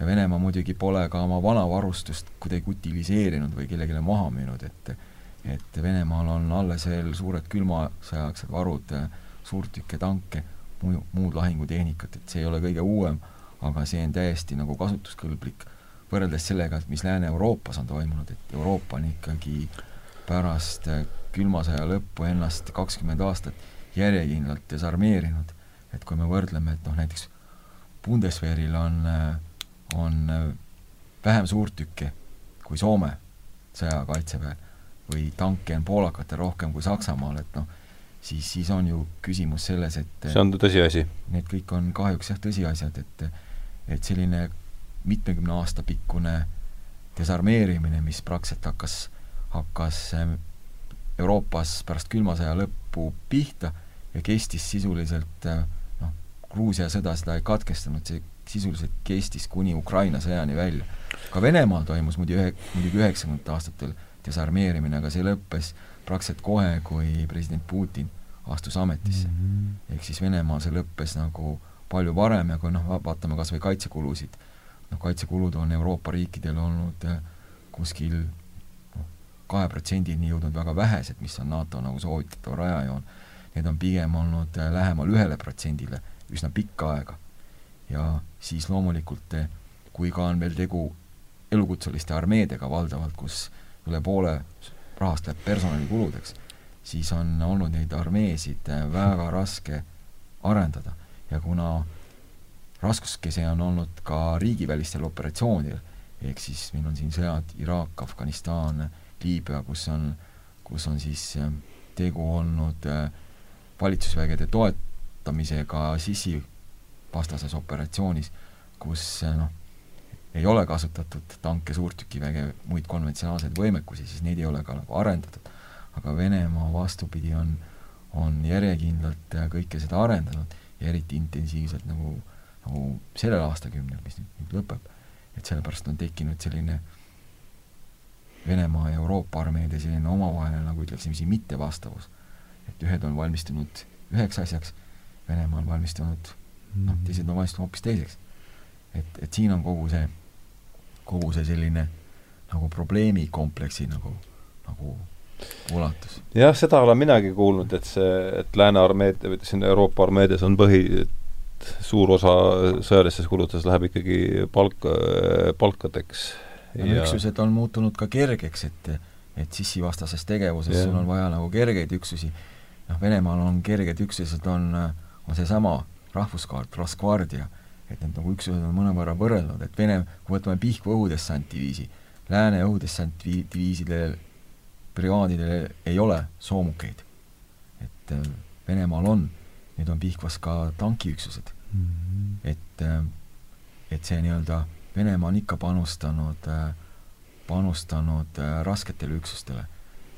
ja Venemaa muidugi pole ka oma vana varustust kuidagi utiliseerinud või kellelegi maha müünud, et et Venemaal on alles veel suured külmasõjaaegsed varud, suurtükke, tanke, muu, muud lahingutehnikat, et see ei ole kõige uuem, aga see on täiesti nagu kasutuskõlblik võrreldes sellega, mis Lääne-Euroopas on toimunud, et Euroopa on ikkagi pärast külma sõja lõppu ennast kakskümmend aastat järjekindlalt desarmeerinud. et kui me võrdleme, et noh, näiteks Bundeswehril on, on vähem suurtükke kui Soome sõjakaitseväel või tanke on poolakatel rohkem kui Saksamaal, et noh, siis, siis on ju küsimus selles, et see on tõsiasi. Need kõik on kahjuks jah, tõsiasjad, et et selline mitmekümne aasta pikkune desarmeerimine, mis praktiliselt hakkas, hakkas Euroopas pärast külma sõja lõppu pihta ja kestis sisuliselt noh, Gruusia sõda seda ei katkestanud, see sisuliselt kestis kuni Ukraina sõjani välja. ka Venemaal toimus muidu ühe, muidugi üheksakümnendate aastatel desarmeerimine, aga see lõppes praktiliselt kohe, kui president Putin astus ametisse mm. -hmm. ehk siis Venemaal see lõppes nagu palju varem ja kui noh, vaatame kas või kaitsekulusid, noh kaitsekulud on Euroopa riikidel olnud kuskil kahe protsendini jõudnud väga vähesed, mis on NATO nagu soovitatav rajajoon, need on pigem olnud äh, lähemal ühele protsendile üsna pikka aega. ja siis loomulikult, äh, kui ka on veel tegu elukutseliste armeedega valdavalt, kus üle poole rahast läheb personalikuludeks, siis on olnud neid armeesid äh, väga raske arendada ja kuna raskuskese on olnud ka riigivälistel operatsioonidel, ehk siis meil on siin sõjad Iraak, Afganistan, Liibüa, kus on, kus on siis äh, tegu olnud äh, valitsusvägede toetamisega sissi vastases operatsioonis, kus äh, noh, ei ole kasutatud tanke, suurtükiväge, muid konventsionaalseid võimekusi, siis neid ei ole ka nagu arendatud. aga Venemaa vastupidi on, on järjekindlalt kõike seda arendanud ja eriti intensiivselt nagu, nagu sellel aastakümnel, mis nüüd, nüüd lõpeb. et sellepärast on tekkinud selline äh, Venemaa ja Euroopa armeede selline omavaheline, nagu ütleksime siin, mittevastavus. et ühed on valmistunud üheks asjaks, Venemaa on valmistunud noh, mhm. teised on valmistunud hoopis teiseks. et, et siin on kogu see, kogu see selline nagu probleemikompleksi nagu, nagu ulatus. jah, seda olen minagi kuulnud, et see, et lääne armeed, või siin Euroopa armeedes on põhi, suur osa sõjalistes kulutustes läheb ikkagi palk, palkadeks ja üksused on muutunud ka kergeks, et et sissivastases tegevuses yeah. sul on vaja nagu kergeid üksusi, noh, Venemaal on kerged üksused, on, on seesama rahvuskaart, Rosguardia, et need nagu üksused on mõnevõrra võrrelnud, et Vene, kui võtame Pihkva õhudessantdiviisi, lääne õhudessantdiviisidel, brigaadidel ei ole soomukeid. et äh, Venemaal on, nüüd on Pihkvas ka tankiüksused mm. -hmm. et, äh, et see nii-öelda Venemaa on ikka panustanud, äh, panustanud äh, rasketele üksustele.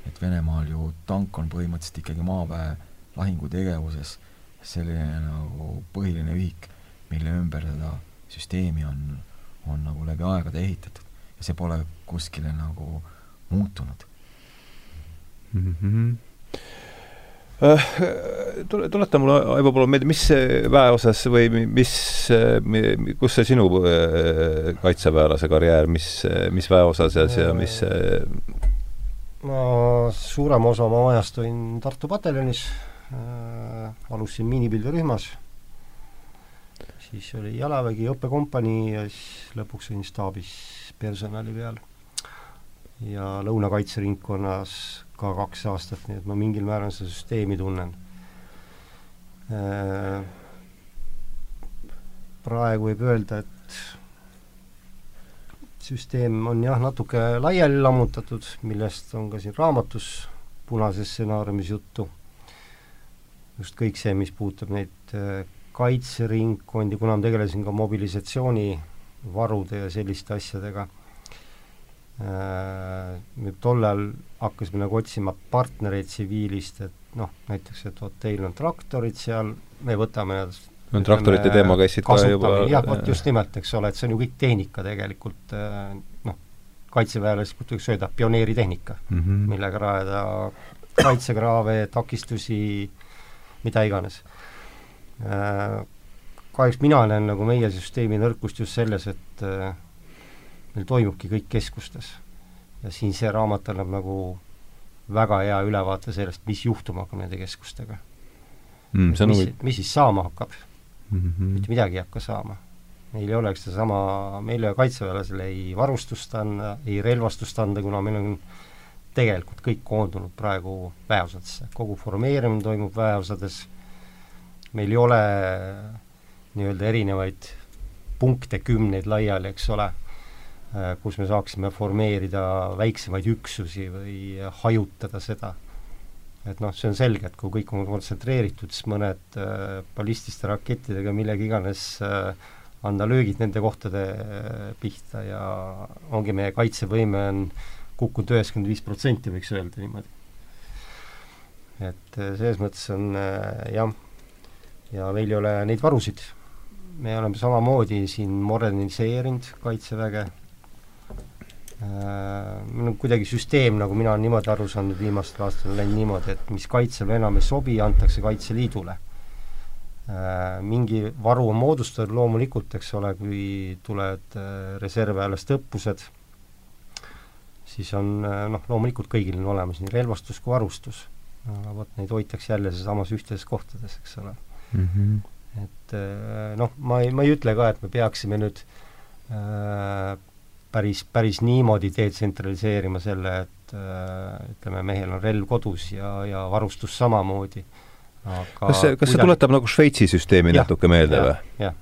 et Venemaal ju tank on põhimõtteliselt ikkagi maaväe lahingutegevuses selline nagu põhiline ühik, mille ümber seda süsteemi on, on nagu läbi aegade ehitatud ja see pole kuskile nagu muutunud mm. -hmm tule, tuleta mulle, Aivo, palun meelde, mis väeosas või mis, kus see sinu äh, kaitseväelase karjäär, mis, mis väeosas ja mis ma suurema osa oma ajast olin Tartu pataljonis äh,, alustasin miinipilverühmas, siis oli jalavägi õppekompanii ja siis lõpuks olin staabis personali peal. ja Lõunakaitseringkonnas ka kaks aastat, nii et ma mingil määral seda süsteemi tunnen. Äh, praegu võib öelda, et süsteem on jah, natuke laiali lammutatud, millest on ka siin raamatus punases stsenaariumis juttu. just kõik see, mis puudutab neid äh, kaitseringkondi, kuna ma tegelesin ka mobilisatsioonivarude ja selliste asjadega, äh, tollal hakkasime nagu otsima partnereid tsiviilist, et noh, näiteks, et vot teil on traktorid seal, me võtame nad no traktorite teema käisid ka juba jah, vot just nimelt, eks ole, et see on ju kõik tehnika tegelikult, äh, noh, kaitseväelased võiks öelda pioneeritehnika mm, -hmm. millega rajada kaitsekraave, takistusi, mida iganes Äh, kahjuks mina näen nagu meie süsteemi nõrkust just selles, et meil toimubki kõik keskustes. ja siin see raamat annab nagu väga hea ülevaate sellest, mis juhtuma hakkab nende keskustega mm,. mis, nagu... mis siis saama hakkab mm. -hmm. mitte midagi ei hakka saama. meil ei oleks sedasama, meil ei ole kaitseväelasele ei varustust anda, ei relvastust anda, kuna meil on tegelikult kõik koondunud praegu väeosadesse, kogu formeerimine toimub väeosades meil ei ole nii-öelda erinevaid punkte kümneid laiali, eks ole, kus me saaksime formeerida väiksemaid üksusi või hajutada seda. et noh, see on selge, et kui kõik on kontsentreeritud, siis mõned äh, ballististe rakettidega millegi iganes äh, anda löögid nende kohtade äh, pihta ja ongi meie kaitsevõime on kukkunud üheksakümmend viis protsenti, võiks öelda niimoodi. et äh, selles mõttes on äh, jah, ja meil ei ole neid varusid. me oleme samamoodi siin moderniseerinud Kaitseväge äh,, on kuidagi süsteem, nagu mina olen niimoodi aru saanud, viimastel aastatel on läinud niimoodi, et mis Kaitseväe enam ei sobi, antakse Kaitseliidule äh,. Mingi varu on moodustatud loomulikult, eks ole, kui tulevad äh, reservväelaste õppused, siis on noh, loomulikult kõigil on olemas nii relvastus kui varustus. aga vot neid hoitakse jälle sealsamas ühtedes kohtades, eks ole mm. -hmm. et noh, ma ei, ma ei ütle ka, et me peaksime nüüd äh, päris, päris niimoodi detsentraliseerima selle, et äh, ütleme, mehel on relv kodus ja, ja varustus samamoodi. kas see, kas see tuletab nagu Šveitsi süsteemi ja, natuke meelde või? jah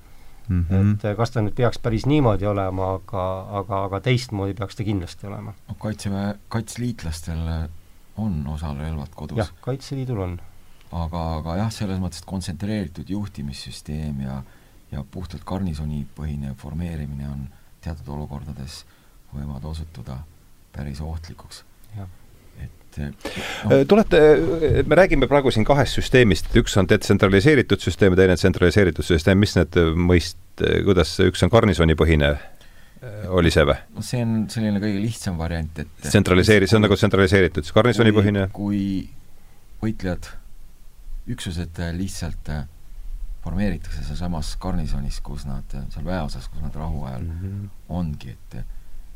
mm -hmm. et äh, kas ta nüüd peaks päris niimoodi olema, aga, aga, aga teistmoodi peaks ta kindlasti olema. no Kaitseväe, kaitseliitlastel on osal relvad kodus? jah, Kaitseliidul on aga, aga jah, selles mõttes, et kontsentreeritud juhtimissüsteem ja ja puhtalt garnisonipõhine formeerimine on teatud olukordades, võivad osutuda päris ohtlikuks. et no. tulete, me räägime praegu siin kahest süsteemist, üks on detsentraliseeritud süsteem ja teine tsentraliseeritud süsteem, mis need mõist-, kuidas, üks on garnisonipõhine, oli see või? no see on selline kõige lihtsam variant, et tsentraliseeri-, see on nagu tsentraliseeritud, garnisonipõhine? kui võitlejad üksused äh, lihtsalt äh, formeeritakse sealsamas garnisonis, kus nad, seal väeosas, kus nad rahuajal mm -hmm. ongi, et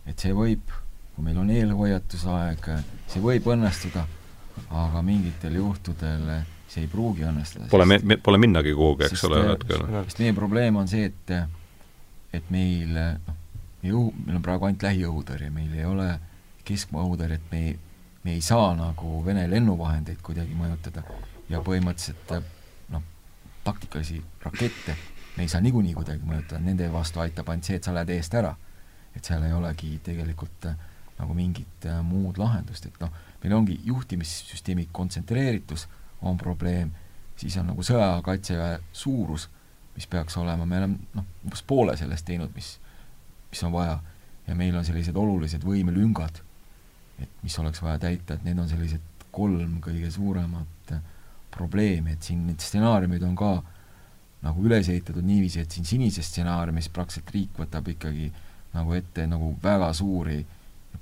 et see võib, kui meil on eelhoiatusaeg, see võib õnnestuda, aga mingitel juhtudel see ei pruugi õnnestuda. Pole me-, pole minnagi kuhugi, eks ole, hetkel. sest meie probleem on see, et et meil noh, meie õhu, meil on praegu ainult lähiõhutõrje, meil ei ole keskmaa õhutõrjet, me ei, me ei saa nagu Vene lennuvahendeid kuidagi mõjutada ja põhimõtteliselt taktikalisi rakette. Me ei saa niikuinii kuidagi mõjutada, nende vastu aitab ainult see, et sa lähed eest ära. et seal ei olegi tegelikult äh, nagu mingit äh, muud lahendust, et noh, meil ongi juhtimissüsteemi kontsentreeritus on probleem, siis on nagu sõjaaja kaitseväe suurus, mis peaks olema, me oleme noh, umbes poole sellest teinud, mis, mis on vaja. ja meil on sellised olulised võimelüngad, et mis oleks vaja täita, et need on sellised kolm kõige suuremat äh, probleemi, et siin need stsenaariumid on ka nagu üles ehitatud niiviisi, et siin sinises stsenaariumis praktiliselt riik võtab ikkagi nagu ette nagu väga suuri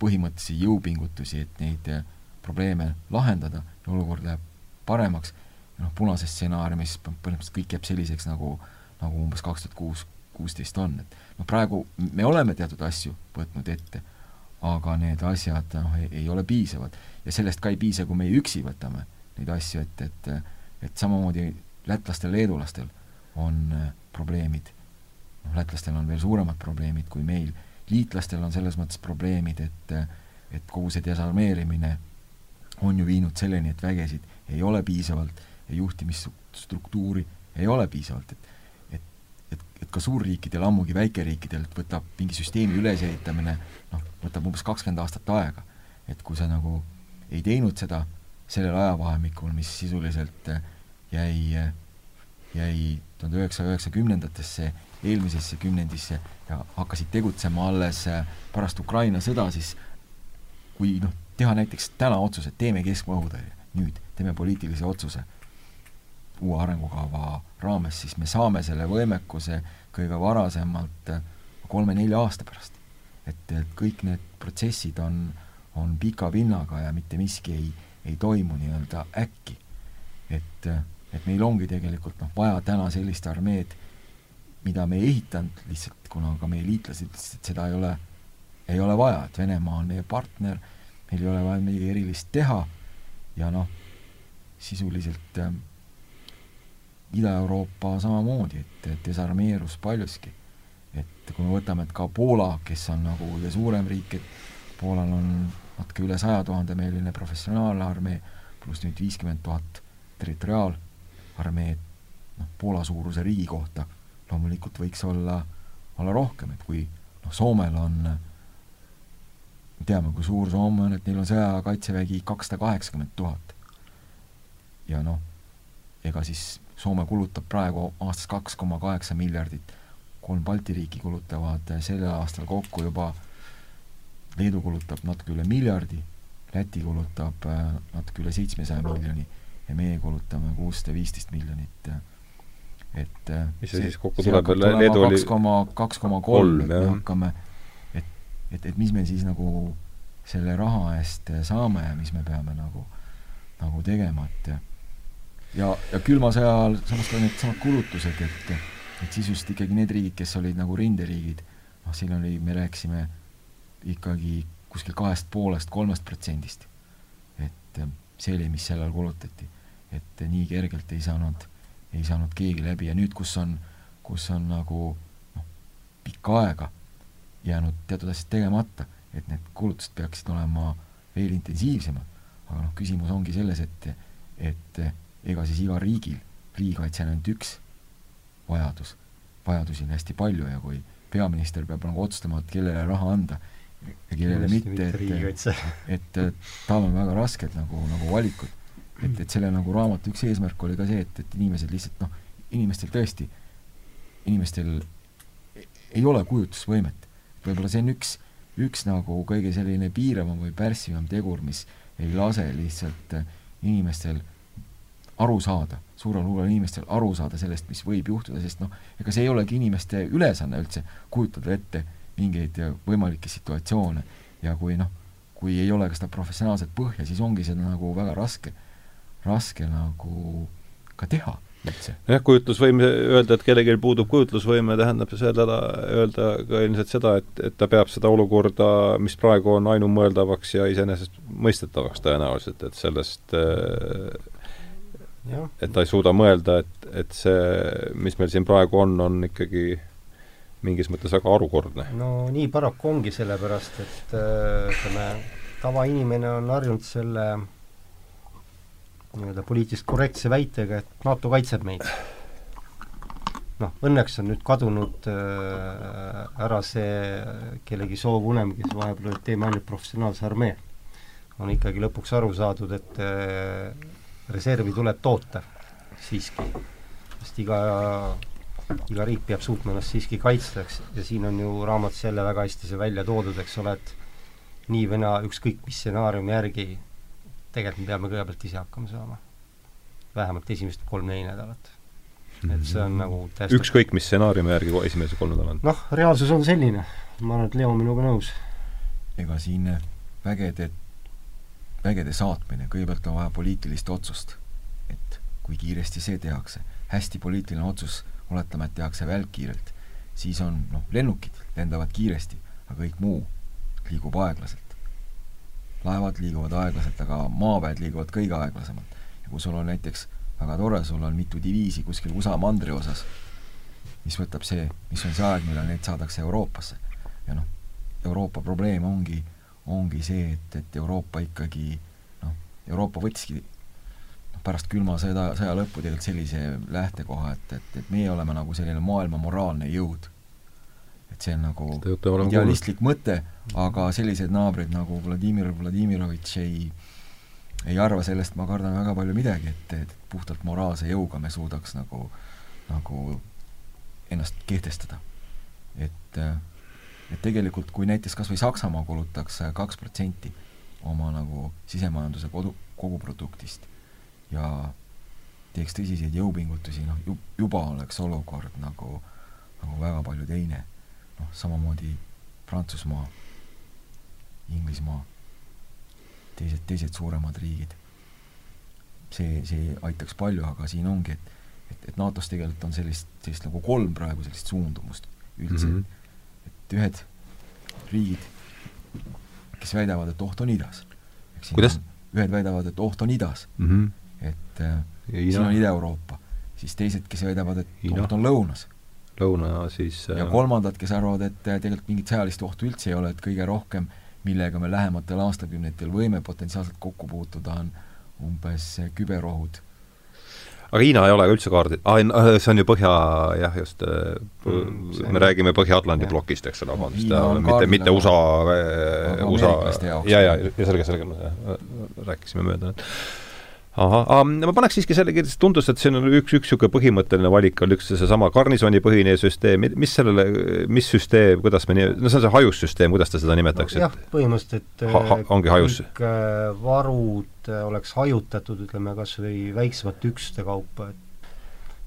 põhimõttelisi jõupingutusi, et neid eh, probleeme lahendada ja olukord läheb paremaks, noh, punases stsenaariumis põhimõtteliselt kõik jääb selliseks, nagu, nagu umbes kaks tuhat kuus, kuusteist on, et noh, praegu me oleme teatud asju võtnud ette, aga need asjad noh, ei ole piisavad. Ja sellest ka ei piisa, kui meie üksi võtame neid asju, et, et et samamoodi lätlastel, leedulastel on äh, probleemid noh, lätlastel on veel suuremad probleemid kui meil, liitlastel on selles mõttes probleemid, et et kogu see desarmeerimine on ju viinud selleni, et vägesid ei ole piisavalt ja juhtimisstruktuuri ei ole piisavalt, et, et, et ka suurriikidel, ammugi väikeriikidel võtab mingi süsteemi ülesehitamine noh, võtab umbes kakskümmend aastat aega. et kui sa nagu ei teinud seda sellel ajavahemikul, mis sisuliselt jäi, jäi tuhande üheksasaja üheksakümnendatesse, eelmisesse kümnendisse ja hakkasid tegutsema alles pärast Ukraina sõda, siis kui noh, teha näiteks täna otsus, et teeme keskmaa õhutõrje, nüüd teeme poliitilise otsuse uue arengukava raames, siis me saame selle võimekuse kõige varasemalt kolme-nelja aasta pärast. et, et kõik need protsessid on, on pika vinnaga ja mitte miski ei, ei toimu nii-öelda äkki. et, et meil ongi tegelikult noh, vaja täna sellist armeed, mida me ei ehitanud lihtsalt, kuna ka meie liitlased ütlesid, et seda ei ole ei ole vaja, et Venemaa on meie partner, meil ei ole vaja midagi erilist teha ja noh, sisuliselt äh, Ida-Euroopa samamoodi, et desarmeerus paljuski. et kui me võtame, et ka Poola, kes on nagu kõige suurem riik, et Poolal on natuke üle saja tuhande meeline professionaalne armee, pluss nüüd viiskümmend tuhat territoriaalarmeed, noh, Poola suuruse riigi kohta loomulikult võiks olla, olla rohkem, et kui noh, Soomel on me teame, kui suur Soome on, et neil on sõjaaja kaitsevägi kakssada kaheksakümmend tuhat. ja noh, ega siis Soome kulutab praegu aastas kaks koma kaheksa miljardit, kolm Balti riiki kulutavad sellel aastal kokku juba, Leedu kulutab natuke üle miljardi, Läti kulutab äh, natuke üle seitsmesaja miljoni ja meie kulutame kuussada viisteist miljonit et äh, mis see siis kokku tuleb, Leedu oli kaks koma, kaks koma kolm, me hakkame et, et mis me siis nagu selle raha eest saame ja mis me peame nagu, nagu tegema, et ja, ja külma sõja ajal samas ka needsamad kulutused, et, et siis just ikkagi need riigid, kes olid nagu rinderiigid, noh, siin oli, me rääkisime ikkagi kuskil kahest poolest, kolmest protsendist. et see oli, mis sellal kulutati. et nii kergelt ei saanud, ei saanud keegi läbi ja nüüd, kus on, kus on nagu noh, pikka aega jäänud teatud asjad tegemata, et need kulutused peaksid olema veel intensiivsemad. aga noh, küsimus ongi selles, et, et ega siis igal riigil, riigikaitse on ainult üks vajadus, vajadusi on hästi palju ja kui peaminister peab nagu otsustama, et kellele raha anda ja kellele mitte, et, et, tal on väga rasked nagu, nagu valikud. et, et selle nagu raamatu üks eesmärk oli ka see, et, et inimesed lihtsalt noh, inimestel tõesti, inimestel ei ole kujutlusvõimet võib-olla see on üks, üks nagu kõige selline piiravam või pärssivam tegur, mis ei lase lihtsalt äh, inimestel aru saada, suurel hulgal inimestel aru saada sellest, mis võib juhtuda, sest noh, ega see ei olegi inimeste ülesanne üldse kujutada ette mingeid võimalikke situatsioone ja kui noh, kui ei ole ka seda professionaalset põhja, siis ongi seda nagu väga raske, raske nagu ka teha üldse. jah, kujutlusvõime, öelda, et kellelgi puudub kujutlusvõime, tähendab seda, öelda ka ilmselt seda, et, et ta peab seda olukorda, mis praegu on ainumõeldavaks ja iseenesestmõistetavaks tõenäoliselt, et sellest Ja. et ta ei suuda mõelda, et, et see, mis meil siin praegu on, on ikkagi mingis mõttes väga harukordne. no nii paraku ongi, sellepärast et ütleme, tavainimene on harjunud selle nii-öelda poliitiliselt korrektse väitega, et NATO kaitseb meid. noh, õnneks on nüüd kadunud äh, ära see kellegi soovunem, kes vahepeal oli, et teeme ainult professionaalse armee. on ikkagi lõpuks aru saadud, et äh, reservi tuleb toota siiski, sest iga, iga riik peab suutma ennast siiski kaitsta, eks, ja siin on ju raamatus jälle väga hästi see välja toodud, eks ole, et nii või naa, ükskõik mis stsenaariumi järgi tegelikult me peame kõigepealt ise hakkama saama. vähemalt esimesed kolm-neli nädalat. et see on nagu täiesti ükskõik mis stsenaariumi järgi esimese kolm nädalat? noh, reaalsus on selline, ma arvan, et Leo on minuga nõus. ega siin vägede, vägede saatmine, kõigepealt on vaja poliitilist otsust, et kui kiiresti see tehakse. hästi poliitiline otsus, oletame, et tehakse välkkiirelt, siis on noh, lennukid lendavad kiiresti, aga kõik muu liigub aeglaselt laevad liiguvad aeglaselt, aga maaväed liiguvad kõige aeglasemalt. ja kui sul on näiteks väga tore, sul on mitu diviisi kuskil USA mandri osas mis võtab see, mis on see aeg, millal need saadakse Euroopasse. ja noh, Euroopa probleem ongi, ongi see, et, et Euroopa ikkagi noh, Euroopa võttiski pärast külma sõda, sõja lõppu tegelikult sellise lähtekoha, et, et, et meie oleme nagu selline maailma moraalne jõud. et see on nagu idealistlik kuulnud. mõte, aga sellised naabrid nagu Vladimir Vladimirovitš ei ei arva sellest, ma kardan, väga palju midagi, et, et puhtalt moraalse jõuga me suudaks nagu, nagu ennast kehtestada. et, et tegelikult kui näiteks kas või Saksamaa kulutaks kaks protsenti oma nagu sisemajanduse kodu, koguproduktist ja teeks tõsiseid jõupingutusi, noh ju, juba oleks olukord nagu, nagu väga palju teine. noh, samamoodi Prantsusmaa, Inglismaa, teised, teised suuremad riigid. see, see aitaks palju, aga siin ongi, et et, et NATO-s tegelikult on sellist, sellist nagu kolm praegu sellist suundumust üldse mm, -hmm. et ühed riigid, kes väidavad, et oht on idas. kuidas? ühed väidavad, et oht on idas mm, -hmm. Et äh, siin on Ida-Euroopa, siis teised, kes väidavad, et oht on lõunas. lõuna siis äh... ja kolmandad, kes arvavad, et äh, tegelikult mingit sõjalist ohtu üldse ei ole, et kõige rohkem, millega me lähematel aastakümnetel võime potentsiaalselt kokku puutuda, on umbes äh, küberohud. Aga Hiina ei ole ka üldse kaardil ah,, see on ju põhja, jah, just mm,, me räägime Põhja-Atlandi plokist, eks ole, vabandust, mitte, mitte USA, USA, ja, ja, ja selge, selge, rääkisime mööda ahah, ma paneks siiski selle, tundus, et siin on üks, üks niisugune põhimõtteline valik on üks seesama garnisonipõhine süsteem, mis sellele, mis süsteem, kuidas me nii, no see on see hajussüsteem, kuidas te seda nimetaksite no,? jah, põhimõtteliselt ha, ha, ongi hajus. kõik äh, varud äh, oleks hajutatud, ütleme kas või väiksemate üksuste kaupa, et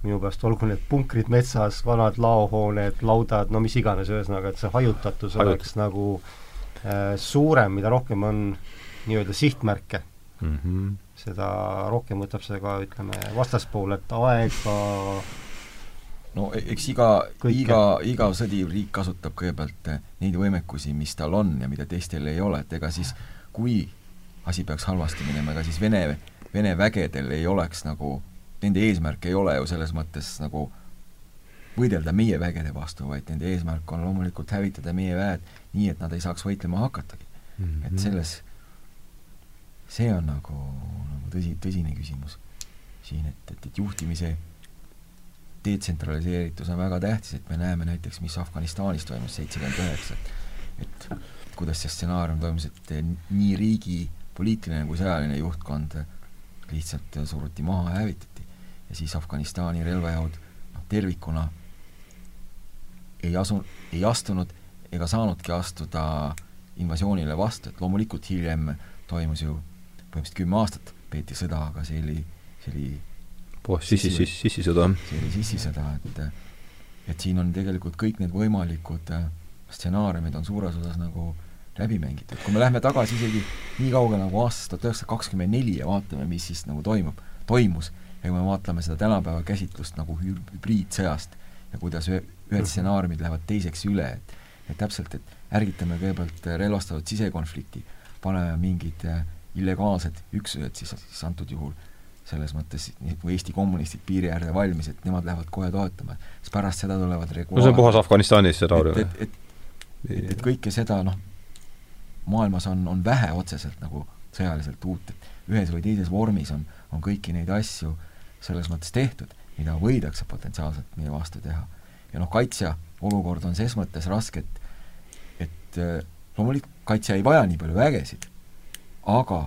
minu pärast olgu need punkrid metsas, vanad laohooned, laudad, no mis iganes, ühesõnaga, et see hajutatus Hajut. oleks nagu äh, suurem, mida rohkem on nii-öelda sihtmärke mm. -hmm seda rohkem võtab see ka, ütleme, vastaspoolelt aega no e-, eks iga, iga, iga sõdiv riik kasutab kõigepealt eh, neid võimekusi, mis tal on ja mida teistel ei ole, et ega siis kui asi peaks halvasti minema, ega siis Vene, Vene vägedel ei oleks nagu, nende eesmärk ei ole ju selles mõttes nagu võidelda meie vägede vastu, vaid nende eesmärk on loomulikult hävitada meie väed nii, et nad ei saaks võitlema hakatagi mm. -hmm. et selles, see on nagu nagu tõsi, tõsine küsimus siin, et, et, et juhtimise detsentraliseeritus on väga tähtis, et me näeme näiteks, mis Afganistanis toimus seitsekümmend üheksa, et kuidas see stsenaarium toimus, et nii riigi poliitiline kui sõjaline juhtkond lihtsalt suruti maha, hävitati. ja siis Afganistani relvajõud noh, tervikuna ei asu, ei astunud ega saanudki astuda invasioonile vastu, et loomulikult hiljem toimus ju põhimõtteliselt kümme aastat peeti sõda, aga see oli, see oli puhas sissi, sissi, sissisõda. see oli sissisõda, et et siin on tegelikult kõik need võimalikud äh, stsenaariumid on suures osas nagu läbi mängitud, kui me läheme tagasi isegi nii kaugele nagu aastast tuhat üheksasada kakskümmend neli ja vaatame, mis siis nagu toimub, toimus, ja kui me vaatame seda tänapäeva käsitlust nagu hübriidsõjast ja kuidas ühed mhm. stsenaariumid lähevad teiseks üle, et et täpselt, et ärgitame kõigepealt relvastatud sisekonflikti, paneme mingid äh, illegaalsed üksused siis, siis antud juhul selles mõttes nagu Eesti kommunistid piiri äärde valmis, et nemad lähevad kohe toetama, siis pärast seda tulevad regulaar- no see on puhas Afganistanis stsenaarium. et, et, et, et, et kõike seda noh, maailmas on, on vähe otseselt nagu sõjaliselt uut, et ühes või teises vormis on, on kõiki neid asju selles mõttes tehtud, mida võidakse potentsiaalselt meie vastu teha. ja noh, kaitsja olukord on ses mõttes raske, et et loomulikult kaitsja ei vaja nii palju vägesid aga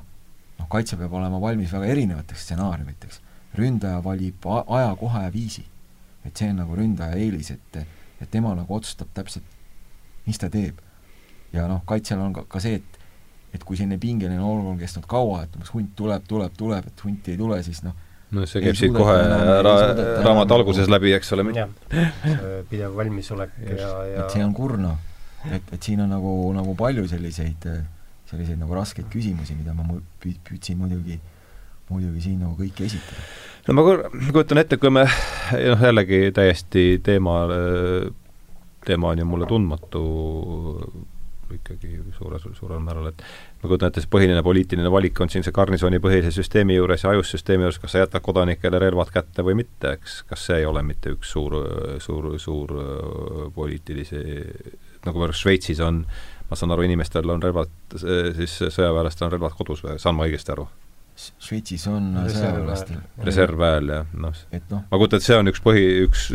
noh, kaitse peab olema valmis väga erinevateks stsenaariumiteks. ründaja valib aja, koha ja viisi. et see on nagu ründaja eelis, et, et tema nagu otsustab täpselt, mis ta teeb. ja noh, kaitsjal on ka, ka see, et et kui selline pingeline olukord on kestnud kaua, et umbes hunt tuleb, tuleb, tuleb, et hunti ei tule, siis noh, no see käib siit kohe ra raamatu alguses läbi, eks ole. pidev valmisolek ja, ja et see on kurnav. et, et siin on nagu, nagu palju selliseid äh, selliseid nagu raskeid küsimusi, mida ma püüd, püüdsin muidugi, muidugi siin nagu kõiki esitada. no ma kujutan ette, kui me noh, jällegi täiesti teema, teema on ju mulle tundmatu, ikkagi suure, suurel määral, et ma kujutan ette, see põhiline poliitiline valik on siin see garnisoonipõhise süsteemi juures ja ajussüsteemi juures, kas sa jätad kodanikele relvad kätte või mitte, eks, kas see ei ole mitte üks suur, suur, suur poliitilisi, nagu Šveitsis on, ma saan aru, inimestel on relvad, siis sõjaväelastel on relvad kodus või saan ma õigesti aru? Šveitsis on sõjaväelastel. reservväel, jah, noh. noh. ma kujutan, et see on üks põhi, üks,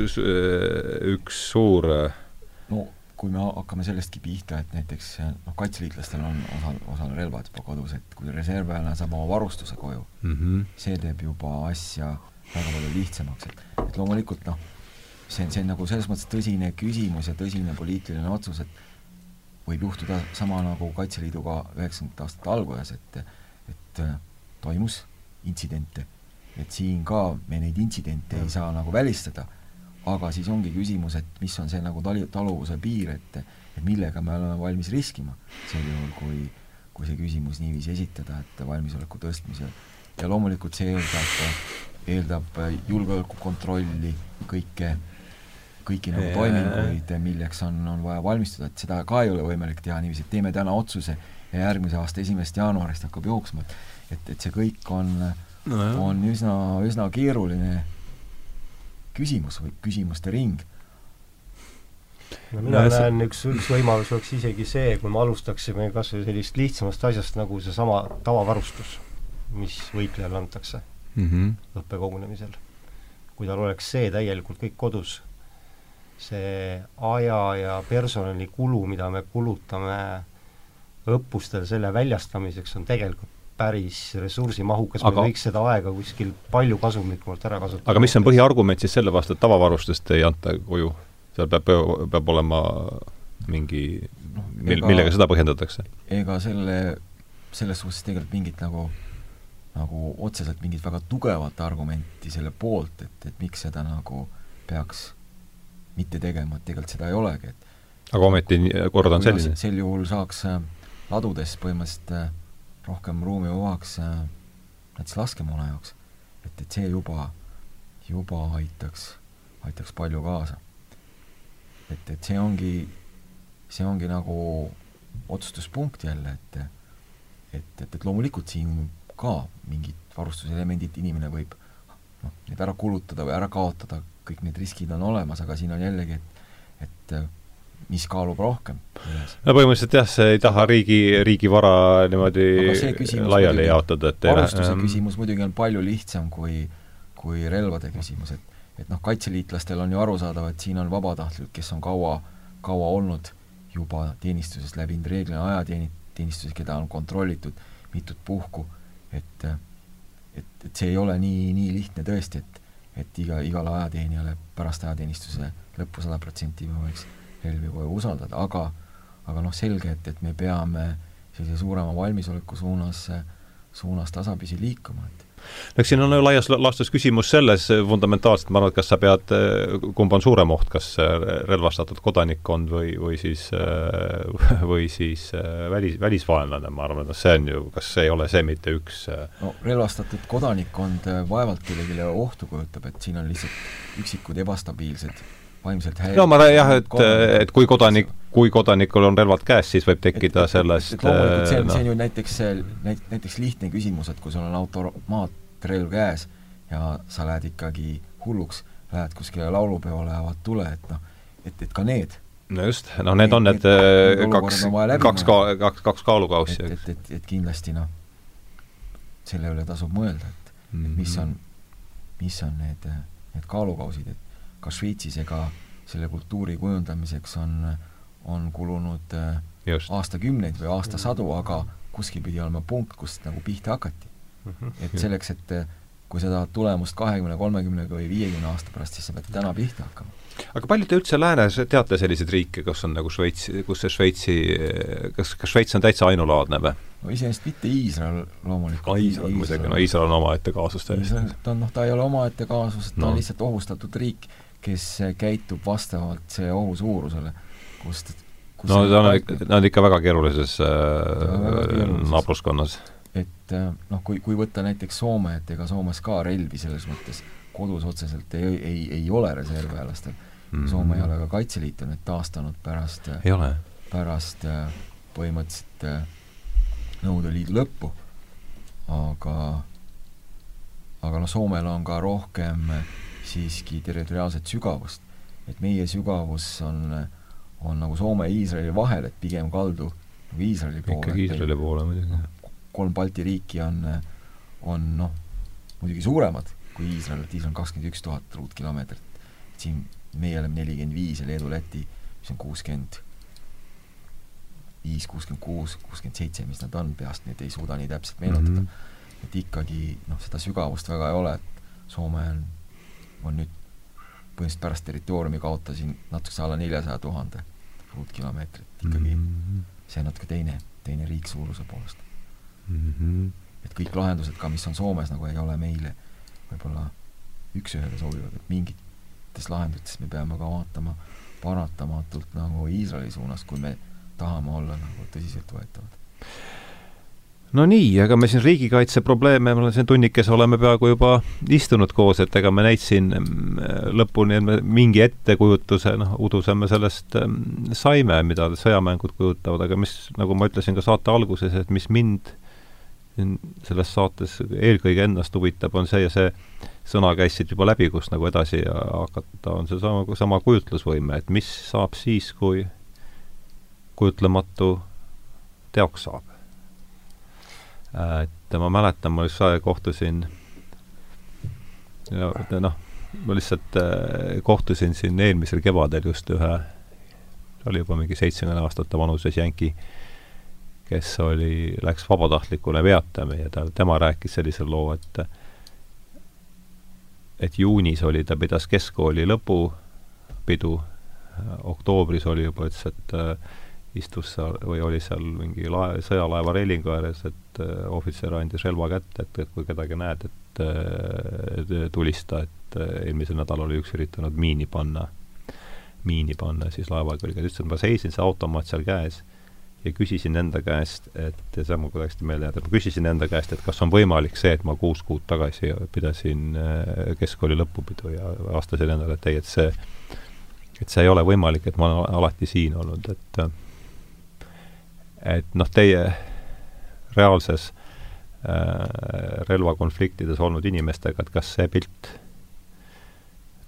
üks suur no kui me hakkame sellestki pihta, et näiteks noh, kaitseliitlastel on osal, osal relvad juba kodus, et kui reservväelane saab oma varustuse koju mm, -hmm. see teeb juba asja väga palju lihtsamaks, et, et loomulikult noh, see on, see on nagu selles mõttes tõsine küsimus ja tõsine poliitiline otsus, et võib juhtuda sama nagu Kaitseliiduga üheksakümnendate aastate alguses, et et toimus intsidente. et siin ka me neid intsidente ei saa nagu välistada, aga siis ongi küsimus, et mis on see nagu tali-, taluvuse piir, et et millega me oleme valmis riskima sel juhul, kui kui see küsimus niiviisi esitada, et valmisoleku tõstmisel. ja loomulikult see eeldab, eeldab julgeolekukontrolli, kõike, kõiki nagu toiminguid, milleks on, on vaja valmistuda, et seda ka ei ole võimalik teha niiviisi, et teeme täna otsuse ja järgmise aasta esimesest jaanuarist hakkab jooksma, et et, et see kõik on no, on üsna, üsna keeruline küsimus või küsimuste ring. no mina no, näen, üks, üks võimalus oleks isegi see, kui me alustaksime kas või sellist lihtsamast asjast nagu seesama tavavarustus, mis võitlejale antakse mm -hmm. õppekogunemisel. kui tal oleks see täielikult kõik kodus, see aja ja personalikulu, mida me kulutame õppustel selle väljastamiseks, on tegelikult päris ressursimahukas, me võiks seda aega kuskil palju kasumlikumalt ära kasutada. aga mis on põhiargument siis selle vastu, et tavavarustust ei anta koju? seal peab, peab olema mingi no, mil-, millega seda põhjendatakse? ega selle, selles suhtes tegelikult mingit nagu nagu otseselt mingit väga tugevat argumenti selle poolt, et, et miks seda nagu peaks mitte tegema, et tegelikult seda ei olegi, et aga ometi kord on selline? sel juhul saaks äh, ladudes põhimõtteliselt äh, rohkem ruumi vabaks äh, näiteks laskemoona jaoks. et, et see juba, juba aitaks, aitaks palju kaasa. et, et see ongi, see ongi nagu otsustuspunkt jälle, et et, et, et loomulikult siin ka mingid varustuselemendid inimene võib noh, need ära kulutada või ära kaotada, kõik need riskid on olemas, aga siin on jällegi, et et mis kaalub rohkem üles? no põhimõtteliselt jah, see ei taha riigi, riigi vara niimoodi laiali jaotada, et varustuse ähm, küsimus muidugi on palju lihtsam kui, kui relvade küsimus, et et noh, kaitseliitlastel on ju arusaadav, et siin on vabatahtlikud, kes on kaua, kaua olnud juba teenistuses, läbinud reeglina ajateenistuses, keda on kontrollitud mitut puhku, et et, et see ei ole nii, nii lihtne tõesti, et et iga, igale ajateenijale pärast ajateenistuse lõppu sada protsenti võiks relvi koju usaldada, aga aga noh, selge, et, et me peame sellise suurema valmisoleku suunas, suunas tasapisi liikuma, et no eks siin on laias laastus küsimus selles fundamentaalselt, ma arvan, et kas sa pead, kumb on suurem oht, kas relvastatud kodanikkond või, või siis, või siis välis, välisvaenlane, ma arvan, et see on ju, kas ei ole see mitte üks no relvastatud kodanikkond vaevalt kellelegi ohtu kujutab, et siin on lihtsalt üksikud ebastabiilsed vaimselt häiritud. no ma jah, et, et kui kodanik, kui kodanikul on relvad käes, siis võib tekkida et, sellest et, et loomulikult see on no., see on ju näiteks, näiteks lihtne küsimus, et kui sul on automaatrelv käes ja sa lähed ikkagi hulluks, lähed kuskile laulupeole, avad tule, et noh, et, et ka need no just, noh need on need, need kaks, kaks ka-, kaks, kaks kaalukaussi. et, et, et, et kindlasti noh, selle üle tasub mõelda, et mm, -hmm. mis on, mis on need, need kaalukausid, et ka Šveitsis ega selle kultuuri kujundamiseks on, on kulunud äh, Just. aastakümneid või aastasadu, aga kuskil pidi olema punkt, kust nagu pihta hakati. Mhm. et selleks, et äh, kui sa tahad tulemust kahekümne, kolmekümnega või viiekümne aasta pärast, siis sa pead täna pihta hakkama. aga palju te üldse läänes teate selliseid riike, kus on nagu Šveits, kus see Šveitsi, kas, kas Šveits on täitsa ainulaadne või? no iseenesest mitte Iisrael loomulikult. Iisrael muidugi, no Iisrael on omaette kaasus täiesti. ta on, noh, ta ei ole omaette kaasus, ta no. on lihtsalt ohustatud riik kes käitub vastavalt see ohu suurusele, kust kus no ta on, nad on ikka väga keerulises äh, naabruskonnas. et äh, noh, kui, kui võtta näiteks Soome, et ega Soomes ka relvi selles mõttes kodus otseselt ei, ei, ei ole reservväelastel mm. -hmm. Soome ei ole ka Kaitseliitu nüüd taastanud pärast ei ole? pärast, põhimõtteliselt äh, Nõukogude Liidu lõppu, aga aga noh, Soomel on ka rohkem siiski territoriaalset sügavust. et meie sügavus on, on nagu Soome ja Iisraeli vahel, et pigem kaldu nagu Iisraeli poole. ikkagi Iisraeli poole muidugi. kolm Balti riiki on, on noh, muidugi suuremad kui Iisrael, et Iisrael on kakskümmend üks tuhat ruutkilomeetrit. siin meie oleme nelikümmend viis ja Leedu, Läti, mis on kuuskümmend viis, kuuskümmend kuus, kuuskümmend seitse, mis nad on, peast nüüd ei suuda nii täpselt meenutada mm. -hmm. et ikkagi noh, seda sügavust väga ei ole, et Soome on, on nüüd põhimõtteliselt pärast territooriumi kaotasin natukese alla neljasaja tuhande ruutkilomeetrit, ikkagi mm -hmm. see on natuke teine, teine riik suuruse poolest mm. -hmm. et kõik lahendused ka, mis on Soomes, nagu ei ole meile võib-olla üks-ühele sobivad, et mingites lahendustes me peame ka vaatama paratamatult nagu Iisraeli suunas, kui me tahame olla nagu tõsiseltvõetavad. No nii, aga me siin riigikaitse probleeme, me oleme siin tunnikese oleme peaaegu juba istunud koos, et ega me neid siin mm, lõpuni mingi ettekujutuse, noh, uduse me sellest mm, saime, mida sõjamängud kujutavad, aga mis, nagu ma ütlesin ka saate alguses, et mis mind selles saates eelkõige ennast huvitab, on see ja see sõna käis siit juba läbi, kust nagu edasi hakata, on seesama, sama kujutlusvõime, et mis saab siis, kui kujutlematu teoks saab. Et ma mäletan, ma just kohtusin noh, ma lihtsalt äh, kohtusin siin eelmisel kevadel just ühe, oli juba mingi seitsekümmend aastate vanuses jänki, kes oli, läks vabatahtlikule veatama ja ta, tema rääkis sellise loo, et et juunis oli, ta pidas keskkooli lõpupidu, oktoobris oli juba, ütles, et äh, istus seal või oli seal mingi lae, sõjalaeva reilingu ääres, et äh, ohvitser andis relva kätte, et, et kui kedagi näed, et äh, tulista, et äh, eelmisel nädalal oli üks üritanud miini panna, miini panna siis laeva külge, ta ütles, et ma seisin, see automaat seal käes ja küsisin enda käest, et see on mul kuidagi meelde jäänud, ma küsisin enda käest, et kas on võimalik see, et ma kuus kuud tagasi pidasin keskkooli lõpupidu ja vastasin endale, et ei, et see et see ei ole võimalik, et ma olen alati siin olnud, et et noh, teie reaalses äh, relvakonfliktides olnud inimestega, et kas see pilt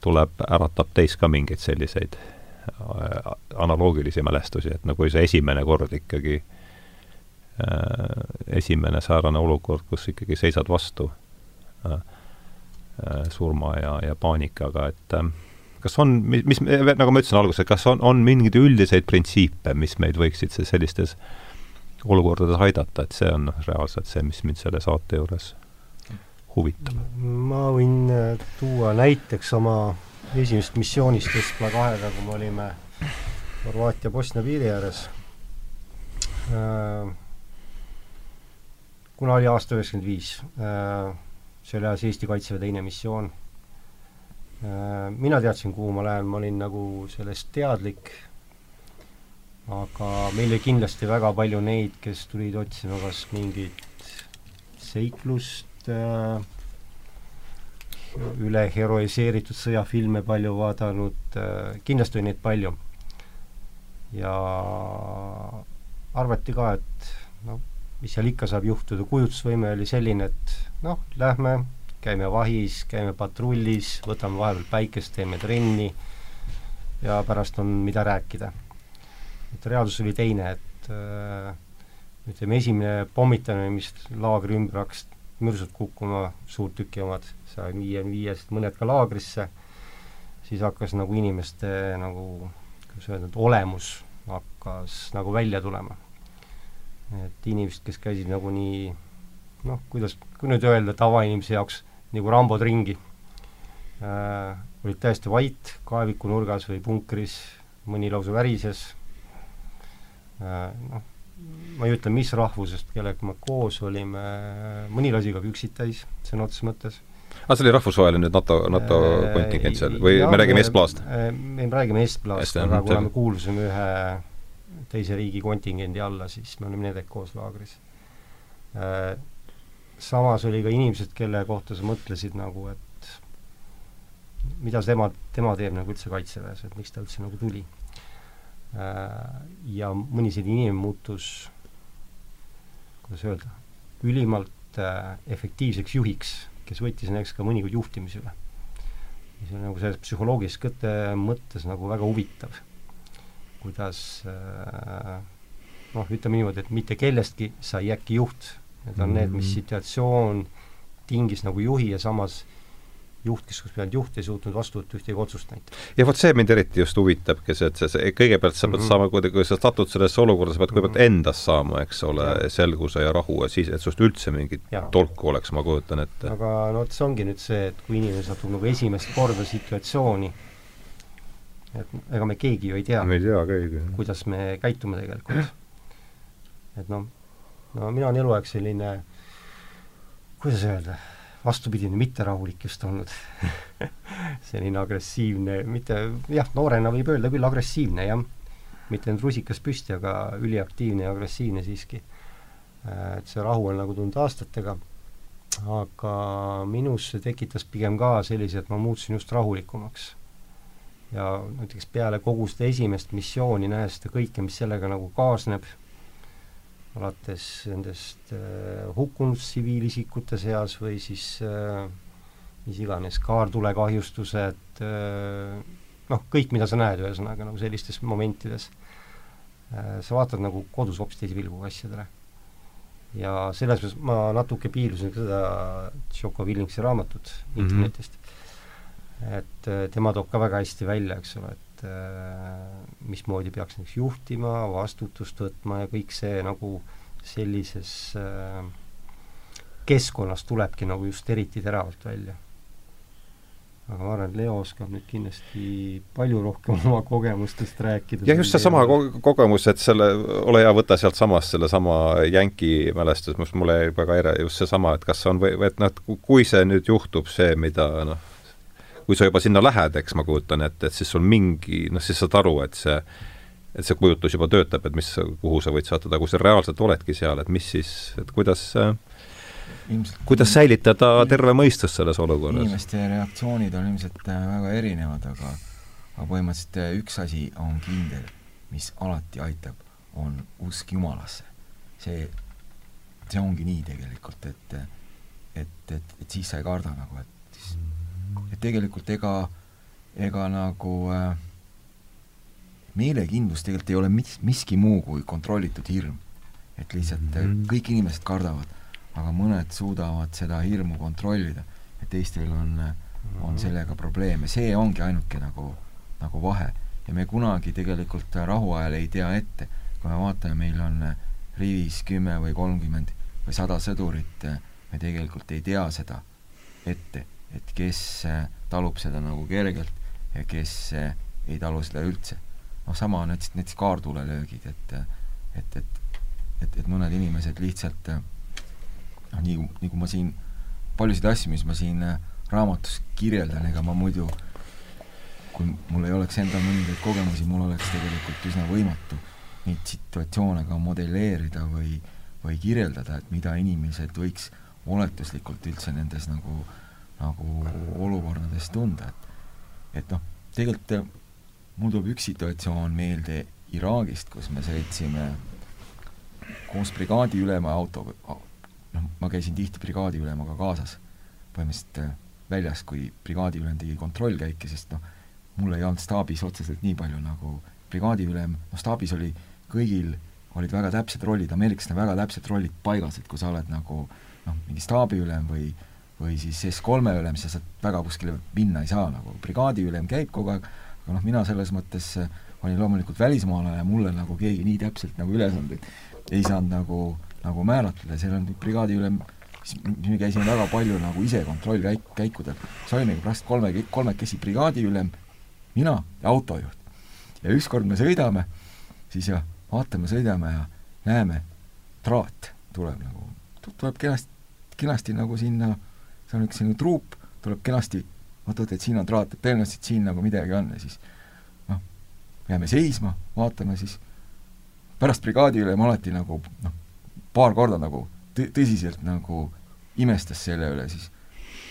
tuleb, äratab teis ka mingeid selliseid äh, analoogilisi mälestusi, et nagu see esimene kord ikkagi äh,, esimene säärane olukord, kus ikkagi seisad vastu äh, äh, surma ja, ja paanikaga, et äh, kas on, mis, mis, nagu ma ütlesin alguses, kas on, on mingeid üldiseid printsiipe, mis meid võiksid sellistes olukordades aidata, et see on reaalselt see, mis mind selle saate juures huvitab? ma võin äh, tuua näiteks oma esimesest missioonist Estla kahega, kui me olime Horvaatia-Bosnia piiri ääres. Äh, kuna oli aasta üheksakümmend viis, äh, see oli alles Eesti Kaitseväe teine missioon mina teadsin, kuhu ma lähen, ma olin nagu sellest teadlik, aga meil oli kindlasti väga palju neid, kes tulid otsima kas mingit seiklust äh,, üle heroiseeritud sõjafilme palju vaadanud äh,, kindlasti oli neid palju. ja arvati ka, et noh, mis seal ikka saab juhtuda, kujutlusvõime oli selline, et noh, lähme käime vahis, käime patrullis, võtame vahepeal päikest, teeme trenni ja pärast on, mida rääkida. et reaalsus oli teine, et äh, ütleme, esimene pommitamine, mis laagri ümber hakkas mürsud kukkuma, suurtüki omad, sai viiekümne viiest mõned ka laagrisse, siis hakkas nagu inimeste nagu, kuidas öelda, olemus hakkas nagu välja tulema. et inimesed, kes käisid nagu nii noh, kuidas, kui nüüd öelda tavainimese jaoks, nagu rambod ringi äh,. olid täiesti vait kaeviku nurgas või punkris, mõni lausa värises äh,. Noh, ma ei ütle, mis rahvusest, kellega me koos olime, mõni lasi ka püksid täis, sõna otseses mõttes aa, see oli rahvusvaheline NATO, NATO äh, kontingent seal või ja, me räägime Estblast? Äh, me räägime Estblast, aga kuna me kuulusime ühe teise riigi kontingendi alla, siis me olime nendega koos laagris äh, samas oli ka inimesed, kelle kohta sa mõtlesid nagu, et mida tema, tema teeb nagu üldse Kaitseväes, et miks ta üldse nagu tuli. ja mõni selline inimene muutus, kuidas öelda, ülimalt efektiivseks juhiks, kes võttis näiteks ka mõnikord juhtimise üle. see on nagu selles psühholoogilises kõte mõttes nagu väga huvitav, kuidas noh, ütleme niimoodi, et mitte kellestki sai äkki juht, need on mm -hmm. need, mis mm. situatsioon tingis nagu juhi ja samas juht, kes oleks pidanud juht, ei suutnud vastu võtta ühtegi otsust näiteks. ja vot see mind eriti just huvitabki, see, et see, kõigepealt sa pead mm -hmm. saama, kui, kui sa satud sellesse olukorda, sa pead kõigepealt mm -hmm. endas saama, eks ole, selguse ja rahu ja siis, et sinust üldse mingit ja. tolku oleks, ma kujutan ette. aga no vot, see ongi nüüd see, et kui inimene satub nagu esimest korda situatsiooni, et ega me keegi ju ei tea, me ei tea keegi. kuidas me käitume tegelikult. et noh, no mina olen eluaeg selline, kuidas öelda vastupidine, mitterahulik just olnud selline agressiivne, mitte jah, noorena võib öelda küll agressiivne, jah. mitte nüüd rusikas püsti, aga üliaktiivne ja agressiivne siiski. et see rahu on nagu tulnud aastatega, aga minus see tekitas pigem ka sellise, et ma muutusin just rahulikumaks. ja näiteks peale kogu seda esimest missiooni, nähes seda kõike, mis sellega nagu kaasneb alates nendest äh, hukkunud tsiviilisikute seas või siis äh, mis iganes, kaartulekahjustused äh,, noh, kõik, mida sa näed, ühesõnaga nagu sellistes momentides sa vaatad nagu kodus hoopis teise pilguga asjadele. ja selles mõttes ma natuke piilusin ka seda Tšoko Willingsi raamatut mm -hmm. internetist, et tema toob ka väga hästi välja, eks ole, et et äh, mismoodi peaks näiteks juhtima, vastutust võtma ja kõik see nagu sellises äh, keskkonnas tulebki nagu just eriti teravalt välja. aga ma arvan, et Leo oskab nüüd kindlasti palju rohkem oma kogemustest rääkida. jah, just seesama ko kogemus, et selle, ole hea, võta sealtsamast sellesama jänki mälestus, mis mulle jäi väga ere-, just seesama, et kas on või, et noh, et kui see nüüd juhtub, see, mida noh, kui sa juba sinna lähed, eks ma kujutan ette, et siis sul mingi, noh, siis saad aru, et see et see kujutlus juba töötab, et mis, kuhu sa võid sattuda, kui sa reaalselt oledki seal, et mis siis, et kuidas ilmselt kuidas säilitada terve mõistus selles olukorras? inimeste reaktsioonid on ilmselt äh, väga erinevad, aga aga põhimõtteliselt äh, üks asi on kindel, mis alati aitab, on usk Jumalasse. see, see ongi nii tegelikult, et et, et, et siis sa ei karda nagu, et et tegelikult ega, ega nagu äh, meelekindlus tegelikult ei ole mis, miski muu kui kontrollitud hirm. et lihtsalt mm -hmm. kõik inimesed kardavad, aga mõned suudavad seda hirmu kontrollida ja teistel on, äh, on mhm. sellega probleeme, see ongi ainuke nagu, nagu vahe. ja me kunagi tegelikult rahuajal ei tea ette, kui me vaatame, meil on rivis kümme või kolmkümmend või sada sõdurit, me tegelikult ei tea seda ette et kes äh, talub seda nagu kergelt ja kes äh, ei talu seda üldse. noh, sama on näiteks, näiteks kaartulelöögid, et et, et, et, et mõned inimesed lihtsalt äh, noh, nii, nii kui ma siin, paljusid asju, mis ma siin raamatus kirjeldan, ega ma muidu kui mul ei oleks endal mõningaid kogemusi, mul oleks tegelikult üsna võimatu neid situatsioone ka modelleerida või, või kirjeldada, et mida inimesed võiks oletuslikult üldse nendes nagu äh, nagu olukordades tunda, et et noh, tegelikult äh, mul tuleb üks situatsioon meelde Iraagist, kus me sõitsime koos brigaadiülema autoga, noh, ma käisin tihti brigaadiülemaga kaasas, põhimõtteliselt äh, väljas, kui brigaadiülem tegi kontrollkäike, sest noh, mul ei olnud staabis otseselt nii palju nagu brigaadiülem, noh staabis oli kõigil olid väga täpsed rollid, ameeriklastel on väga täpsed rollid paigas, et kui sa oled nagu noh, mingi staabiülem või või siis S3 ülem, sa sealt väga kuskile minna ei saa, nagu brigaadiülem käib kogu aeg, aga noh, mina selles mõttes äh, olin loomulikult välismaalane ja mulle nagu keegi nii täpselt nagu ülesandeid ei saanud nagu, nagu määratleda, seal on brigaadiülem, siis me käisime väga palju nagu ise kontrollkäik, käikudel, siis olimegi praktiliselt kolme, kolmekesi brigaadiülem, mina ja autojuht. ja ükskord me sõidame, siis ja vaatame, sõidame ja näeme, traat tuleb nagu, tuleb kenasti, kenasti nagu sinna see on üks selline truup, tuleb kenasti, vaatad, et siin on traat, et tõenäoliselt siin nagu midagi on ja siis noh, jääme seisma, vaatame siis, pärast brigaadi ülem alati nagu noh, paar korda nagu tõ-, tõsiselt nagu imestas selle üle, siis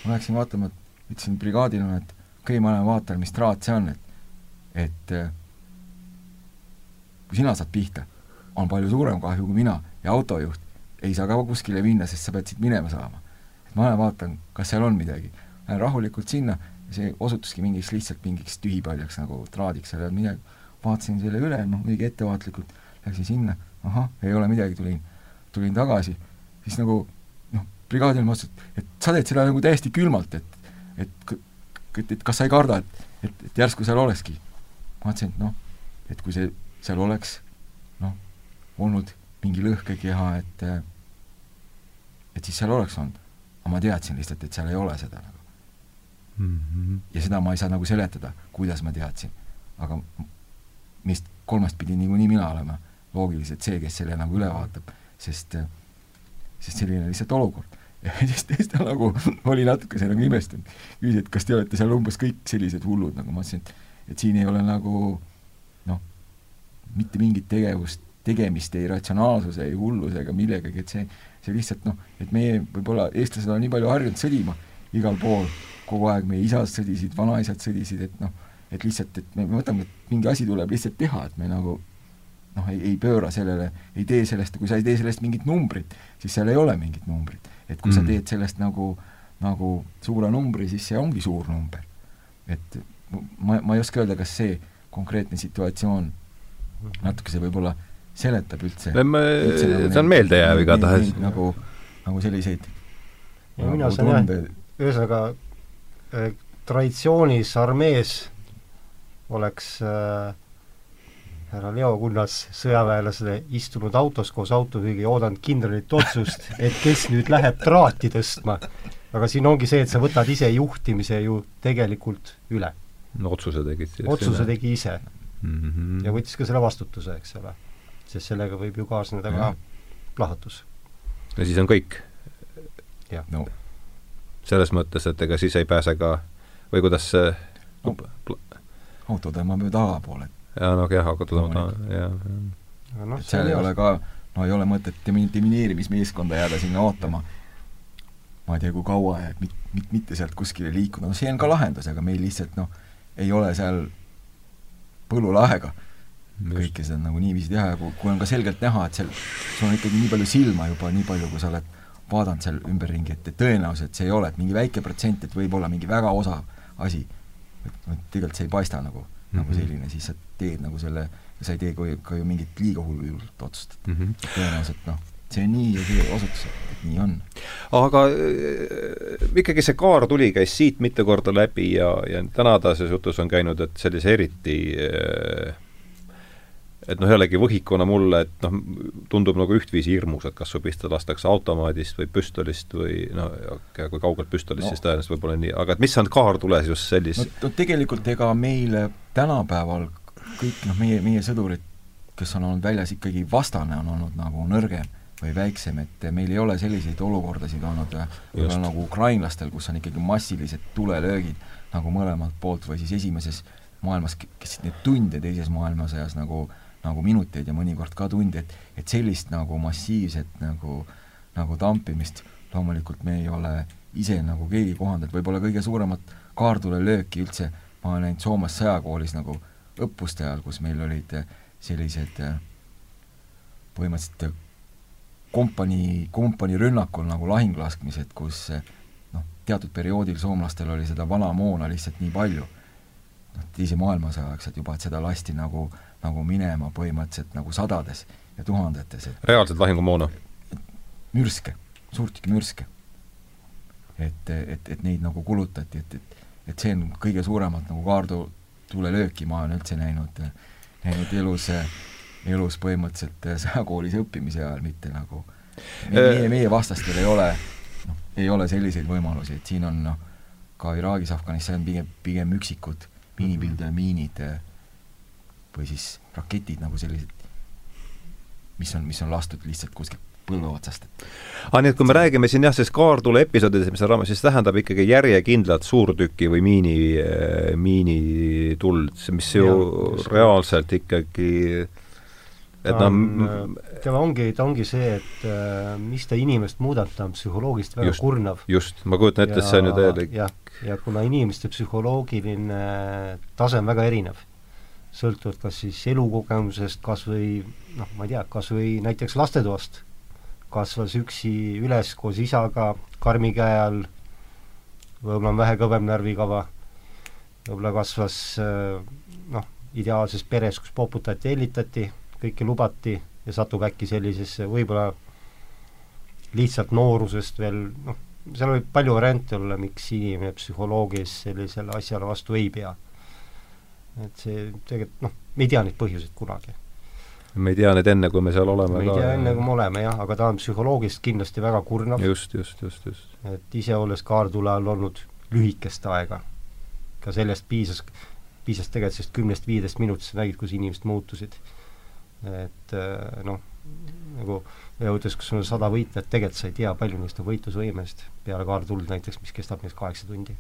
ma läksin vaatama, ütlesin brigaadile, et okei okay,, ma lähen vaatan, mis traat see on, et et kui sina saad pihta, on palju suurem kahju kui mina ja autojuht ei saa ka kuskile minna, sest sa pead siit minema saama. Ma vaatan, kas seal on midagi. Lähen rahulikult sinna see osutuski mingiks lihtsalt mingiks tühipaljaks nagu traadiks, seal ei olnud midagi. vaatasin selle üle, noh, muidugi ettevaatlikult, läksin sinna, ahah, ei ole midagi, tulin, tulin tagasi, siis nagu noh, brigaadil ma ütlesin, et sa teed seda nagu täiesti külmalt, et et, et, et kas sa ei karda, et, et, et järsku seal olekski. ma mõtlesin, et noh, et kui see seal oleks noh, olnud mingi lõhkekeha, et et siis seal oleks olnud. Aga ma teadsin lihtsalt, et seal ei ole seda nagu mm. -hmm. ja seda ma ei saa nagu seletada, kuidas ma teadsin. aga meist kolmest pidi niikuinii mina olema loogiliselt see, kes selle nagu üle vaatab, sest sest selline lihtsalt olukord. ja siis, ta nagu oli natukese nagu imestunud. küsis, et kas te olete seal umbes kõik sellised hullud, nagu ma ütlesin, et et siin ei ole nagu noh, mitte mingit tegevust, tegemist ei ratsionaalsuse, ei hulluse ega millegagi, et see, see lihtsalt noh, et meie võib-olla, eestlased on nii palju harjunud sõdima igal pool, kogu aeg meie isad sõdisid, vanaisad sõdisid, et noh, et lihtsalt, et me võtame, et mingi asi tuleb lihtsalt teha, et me nagu noh, ei, ei pööra sellele, ei tee sellest, kui sa ei tee sellest mingit numbrit, siis seal ei ole mingit numbrit. et kui mm. sa teed sellest nagu, nagu suure numbri, siis see ongi suur number. et ma, ma ei oska öelda, kas see konkreetne situatsioon natukese võib-olla seletab üldse, nagu see on meeldejääv igatahes. nagu, nagu selliseid ja nagu mina saan jah, ühesõnaga äh, traditsioonis armees oleks äh, härra Leo Kunnas sõjaväelasele istunud autos koos autojuhiga ja oodanud kindralit otsust, et kes nüüd läheb traati tõstma. aga siin ongi see, et sa võtad ise juhtimise ju tegelikult üle. no otsuse tegid siis? otsuse tegi ise mm. -hmm. ja võttis ka selle vastutuse, eks ole. Sest sellega võib ju kaasneda ka plahvatus. ja siis on kõik? jah. No.. selles mõttes, et ega siis ei pääse ka või kuidas see no, auto tõmbab ju tagapoole, jaa, no kehaga tuleb ta, jah. No, et seal ei ole ka, no ei ole mõtet demi-, demineerimismeeskonda jääda sinna ootama, ma ei tea, kui kaua ja mit-, mit-, mitte sealt kuskile liikuda, no see on ka lahendus, aga meil lihtsalt noh, ei ole seal põllul aega kõike seda nagu niiviisi teha ja kui, kui on ka selgelt näha, et seal, sul on ikkagi nii palju silma juba, nii palju, kui sa oled vaadanud seal ümberringi, et, et tõenäoliselt see ei ole, et mingi väike protsent, et võib olla mingi väga osav asi, et tegelikult see ei paista nagu mm, -hmm. nagu mhm. selline, siis sa teed nagu selle, sa ei tee ka, ka ju mingit liiga hullujuurt otsust mm. -hmm. tõenäoliselt noh, see on nii ja see osutus, et nii on. aga äh, ikkagi see kaar tuli, käis siit mitu korda läbi ja, ja tänadases jutus on käinud, et sellise eriti äh, et noh, jällegi võhikuna mulle, et noh, tundub nagu ühtviisi hirmus, et kas su pista lastakse automaadist või püstolist või noh, kui kaugelt püstolist no. siis tõenäoliselt võib-olla nii, aga et mis on kaartules just sellise no, no tegelikult ega meil tänapäeval kõik noh, meie, meie sõdurid, kes on olnud väljas, ikkagi vastane on olnud nagu nõrgem või väiksem, et meil ei ole selliseid olukordasid olnud võib-olla nagu ukrainlastel, kus on ikkagi massilised tulelöögid nagu mõlemalt poolt või siis esimeses maailmas, kes neid tunde teises maailmasõjas nagu äh, nagu minuteid ja mõnikord ka tunde, et, et sellist nagu massiivset nagu, nagu tampimist loomulikult me ei ole ise nagu keegi kohandanud, võib-olla kõige suuremat kaartulelööki üldse ma olen näinud Soomes sõjakoolis nagu õppuste ajal, kus meil olid sellised põhimõtteliselt kompanii, kompanii rünnakul nagu lahinglaskmised, kus noh, teatud perioodil soomlastel oli seda vana moona lihtsalt nii palju, noh, teise maailmasõja aegselt juba, et seda lasti nagu äh, nagu minema põhimõtteliselt nagu sadades ja tuhandetes, et reaalselt lahingumoona? mürske, suurtükimürske. et, et, et neid nagu kulutati, et, et et see on kõige suuremat nagu kaardutulelööki ma olen üldse näinud, näinud elus, elus põhimõtteliselt sõjakoolis õppimise ajal, mitte nagu meie, meie vastastel ei ole, noh, ei ole selliseid võimalusi, et siin on noh, ka Iraagis, Afganistanis pigem, pigem üksikud miinipildujamiinid mm -hmm või siis raketid nagu sellised, mis on, mis on lastud lihtsalt kuskilt põlve otsast. aa, nii et kui me räägime siin jah, sellest kaartule episoodidest, mis on raames, siis tähendab ikkagi järjekindlat suurtüki või miini, äh, miinituld, mis ju ja, reaalselt ikkagi et noh äh, tema ongi, ta ongi see, et äh, mis ta inimest muudab, ta on psühholoogiliselt väga just, kurnav. just, ma kujutan ette, et see on ju täielik jah, ja kuna inimeste psühholoogiline tase on väga erinev sõltuvalt kas siis elukogemusest, kas või noh, ma ei tea, kas või näiteks lastetoast, kasvas üksi üles koos isaga karmi käe all, võib-olla on vähe kõvem närvikava, võib-olla kasvas noh, ideaalses peres, kus poputati, hellitati, kõike lubati ja satub äkki sellisesse võib-olla lihtsalt noorusest veel noh, seal võib palju variante olla, miks inimene psühholoogis sellisele asjale vastu ei pea et see tegelikult noh, me ei tea neid põhjuseid kunagi. me ei tea neid enne, kui me seal oleme me ei tea enne, kui me oleme jah, aga ta on psühholoogiliselt kindlasti väga kurnav. just, just, just, just. et ise olles kaartule all olnud lühikest aega, ka sellest piisas, piisas tegelikult sellest kümnest-viieteist minutist, sa nägid, kus inimesed muutusid. et äh, noh, nagu ütles, kus sul on sada võitlejat, tegelikult sa ei tea, palju neist on võitlusvõimelised peale kaartuld näiteks, mis kestab neist kaheksa tundi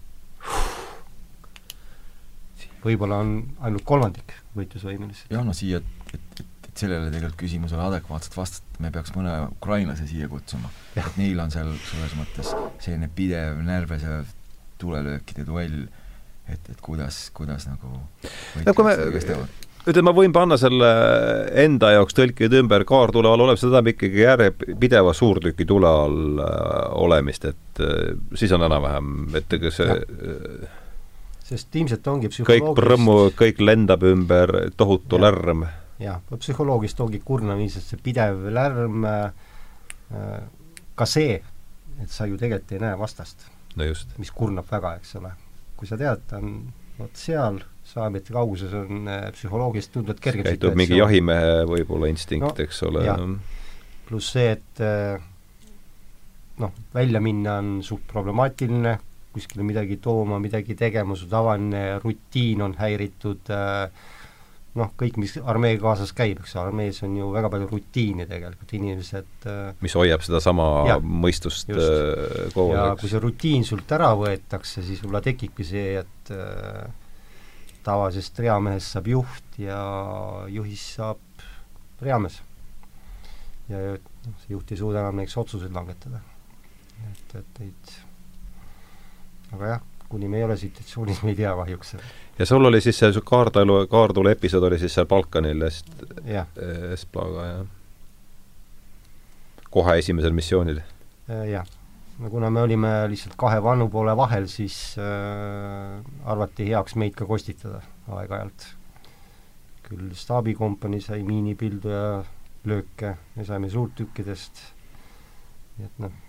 võib-olla on ainult kolmandik võitlusvõimelised. jah, no siia, et, et, et sellele tegelikult küsimusele adekvaatselt vastata, me peaks mõne ukrainlase siia kutsuma. et neil on seal selles mõttes selline pidev närvesev tulelöökide duell, et, et kuidas, kuidas nagu no kui me ütleme, ma võin panna selle enda jaoks tõlkida ümber kaartule all olev, see tähendab ikkagi järjepideva suurtüki tule all äh, olemist, et äh, siis on enam-vähem, et ega see ja sest ilmselt ongi kõik prõmmu, kõik lendab ümber, tohutu ja. lärm. jah, psühholoogist ongi kurnav ilmselt see pidev lärm äh,, ka see, et sa ju tegelikult ei näe vastast. no just. mis kurnab väga, eks ole. kui sa tead, ta on vot seal, saja meetri kauguses on äh, psühholoogist tunduvalt kergem käitub mingi jahimehe võib-olla instinkt no,, eks ole. pluss see, et äh, noh, välja minna on suht problemaatiline, kuskile midagi tooma, midagi tegema, su tavaline rutiin on häiritud äh, noh, kõik, mis armee kaasas käib, eks armees on ju väga palju rutiini tegelikult, inimesed äh, mis hoiab sedasama mõistust. Äh, koos, ja kui see rutiin sult ära võetakse, siis võib-olla tekibki see, et tavalisest reamehest saab juht ja juhist saab reamees. ja noh, see juht ei suuda enam näiteks otsuseid langetada. et, et neid aga jah, kuni me ei ole situatsioonis, me ei tea kahjuks. ja sul oli siis see kaartulu, kaartule episood oli siis seal Balkanil Est-, Esplaga, jah? kohe esimesel missioonil? Äh, jah. no kuna me olime lihtsalt kahe vannupoole vahel, siis äh, arvati heaks meid ka kostitada aeg-ajalt. küll staabikompanii sai miinipildu ja lööke, me saime suurtükkidest, nii et noh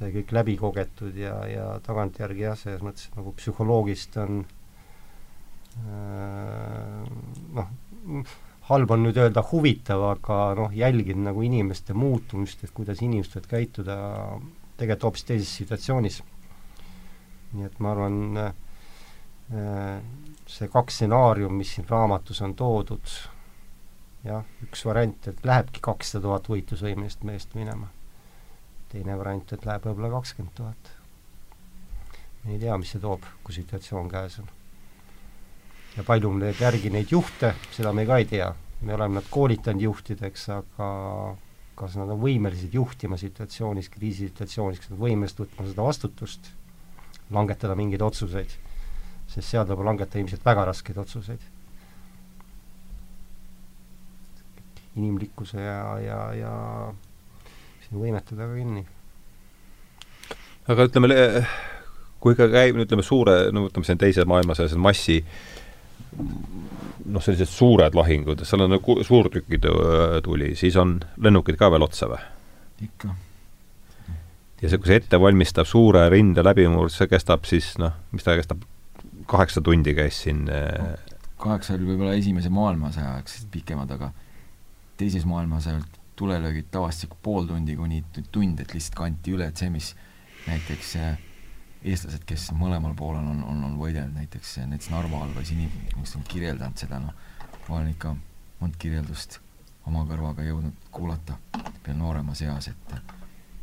sai kõik läbi kogetud ja, ja tagantjärgi jah, selles mõttes nagu psühholoogist on äh, noh, halb on nüüd öelda huvitav, aga noh, jälgin nagu inimeste muutumist, et kuidas inimesed võivad käituda tegelikult hoopis teises situatsioonis. nii et ma arvan äh,, see kaks stsenaarium, mis siin raamatus on toodud, jah, üks variant, et lähebki kakssada tuhat võitlusvõimelist meest minema teine variant, et läheb võib-olla kakskümmend tuhat. ei tea, mis see toob, kui situatsioon käes on. ja palju mul teeb järgi neid juhte, seda me ka ei tea. me oleme nad koolitanud juhtideks, aga kas nad on võimelised juhtima situatsioonis, kriisisituatsioonis, kas nad võimelised võtma seda vastutust, langetada mingeid otsuseid, sest seal tuleb langetada ilmselt väga raskeid otsuseid. inimlikkuse ja, ja, ja võimetada ka kinni. aga ütleme, kui ikka käib, ütleme suure, no võtame siin teise maailmasõja, see massi noh, sellised suured lahingud, seal on nagu suurtükid tuli, siis on lennukid ka veel otsa või? ikka. ja see, kui see ettevalmistav suure rinde läbimurd, see kestab siis noh, mis ta kestab, kaheksa tundi käis siin no, kaheksa oli võib-olla esimese maailmasõja aegsed pikemad, aga teises maailmasõjalt tulelöögid tavaliselt pool tundi kuni tund, et lihtsalt kanti üle, et see, mis näiteks äh, eestlased, kes mõlemal poolel on, on, on võidelnud, näiteks äh, näiteks Narva all või siin, kes on kirjeldanud seda, noh, ma olen ikka mõnd kirjeldust oma kõrvaga jõudnud kuulata veel nooremas eas, et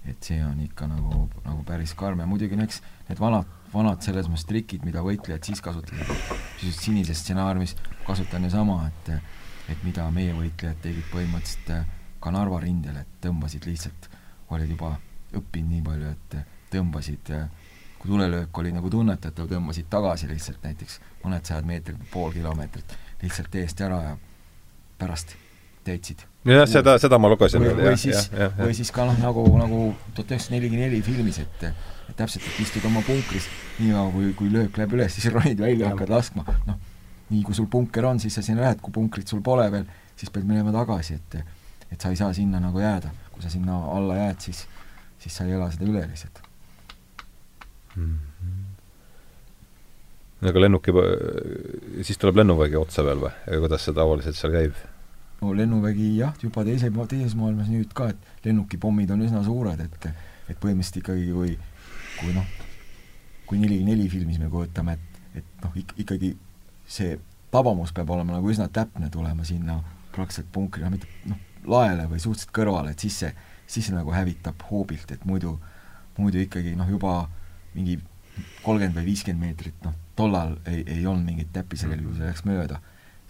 et see on ikka nagu, nagu päris karm. Ja muidugi no eks need vanad, vanad selles mõttes trikid, mida võitlejad siis kasutasid, siis sinises stsenaariumis kasutan ju sama, et et mida meie võitlejad tegid põhimõtteliselt äh, ka Narva rindel, et tõmbasid lihtsalt, olid juba õppinud nii palju, et tõmbasid kui tulelöök oli nagu tunnetatav, tõmbasid tagasi lihtsalt näiteks mõned sajad meetrid, pool kilomeetrit lihtsalt eest ära ja pärast täitsid. jah, seda, seda ma lugesin. või, või siis, või siis ka noh, nagu, nagu tuhat üheksasada nelikümmend neli filmis, et et täpselt, et istud oma punkris, nii kaua kui, kui löök läheb üles, siis ronid välja, hakkad laskma, noh, nii kui sul punker on, siis sa sinna lähed, kui punkrit sul pole veel, siis pead minema tagasi, et et sa ei saa sinna nagu jääda. kui sa sinna alla jääd, siis, siis sa ei ela seda üle lihtsalt mm. -hmm. aga lennuki, siis tuleb lennuvägi otsa veel või? kuidas see tavaliselt seal käib? no lennuvägi jah, juba teise, teises maailmas nüüd ka, et lennukipommid on üsna suured, et et põhimõtteliselt ikkagi kui kui noh, kui neli, neli filmis me kujutame, et, et noh, ik-, ikkagi see tabamus peab olema nagu üsna täpne, tulema sinna praktiliselt punkri, noh mitte noh, laele või suhteliselt kõrvale, et siis see, siis see nagu hävitab hoobilt, et muidu, muidu ikkagi noh, juba mingi kolmkümmend või viiskümmend meetrit, noh, tollal ei, ei olnud mingit täppisrelvi, kui see läks mööda,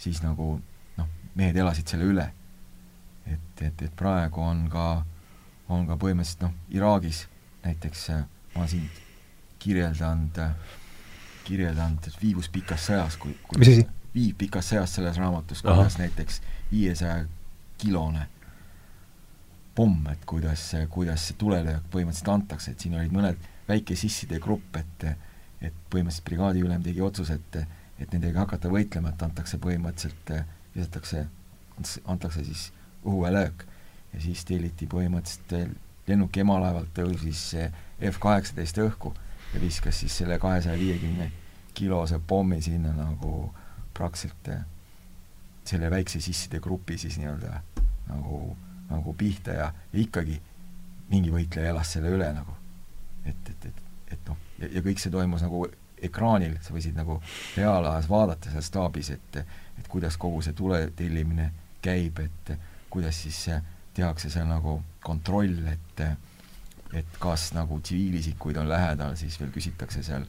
siis nagu noh, mehed elasid selle üle. et, et, et praegu on ka, on ka põhimõtteliselt noh, Iraagis näiteks ma siin kirjeldanud, kirjeldanud Viivus pikas sõjas, kui, kui mis asi? Viiv pikas sõjas selles raamatus, kuidas näiteks viiesaja kilone pomm, et kuidas, kuidas see tulelöök põhimõtteliselt antakse, et siin olid mõned väikesisside grupp, et et põhimõtteliselt brigaadiülem tegi otsuse, et et nendega hakata võitlema, et antakse põhimõtteliselt, visatakse, antakse siis õhuväelöök ja siis telliti põhimõtteliselt lennuki emalaevalt tõusis F kaheksateist õhku ja viskas siis selle kahesaja viiekümne kilose pommi sinna nagu praktiliselt selle väikse sisside grupi siis nii-öelda nagu, nagu pihta ja, ja ikkagi mingi võitleja elas selle üle nagu. et, et, et, et noh, ja, ja kõik see toimus nagu ekraanil, sa võisid nagu reaalajas vaadata seal staabis, et et kuidas kogu see tule tellimine käib, et kuidas siis tehakse seal nagu kontroll, et et kas nagu tsiviilisikuid on lähedal, siis veel küsitakse seal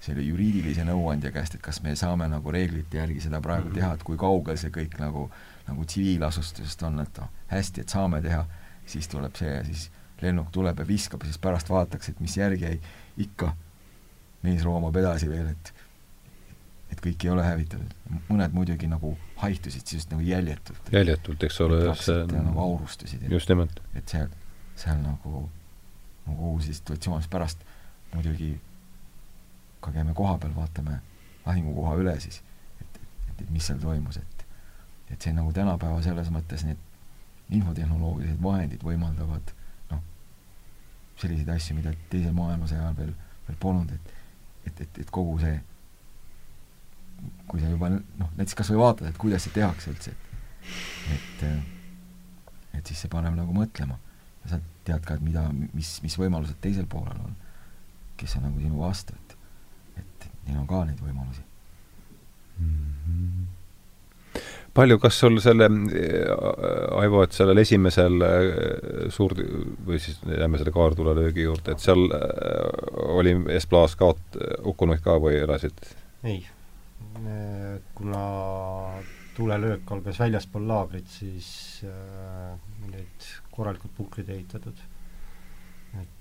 selle juriidilise nõuandja käest, et kas me saame nagu reeglite järgi seda praegu mhm. teha, et kui kaugel see kõik nagu, nagu tsiviilasustusest on, et noh, hästi, et saame teha, siis tuleb see ja siis lennuk tuleb ja viskab, siis pärast vaadatakse, et mis järgi jäi, ikka mees roomab edasi veel, et et kõik ei ole hävitatud. mõned muidugi nagu haihtusid siis nagu jäljetult. jäljetult, eks ole, see nagu aurustasid. just nimelt. et seal, seal nagu nagu see situatsioon, siis pärast muidugi ka käime koha peal, vaatame lahingukoha üle siis, et, et, et mis seal toimus, et et see nagu tänapäeva selles mõttes need infotehnoloogilised vahendid võimaldavad noh, selliseid asju, mida teise maailmasõja ajal veel, veel polnud, et et, et, et kogu see kui sa juba noh, näiteks kas või vaatad, et kuidas see tehakse üldse, et et et siis see paneb nagu mõtlema. Ja sa tead ka, et mida, mis, mis võimalused teisel poolel on, kes on nagu sinu vastu, et neil on ka neid võimalusi mm. -hmm palju, kas sul selle, Aivo, et sellel esimesel äh, suur- või siis jääme selle kaartulelöögi juurde, et seal äh, oli Esplaas kaot-, hukkunuid ka või elasid? ei, kuna tulelöök algas väljaspool laagrit, siis äh, neid korralikult punkrid ehitatud.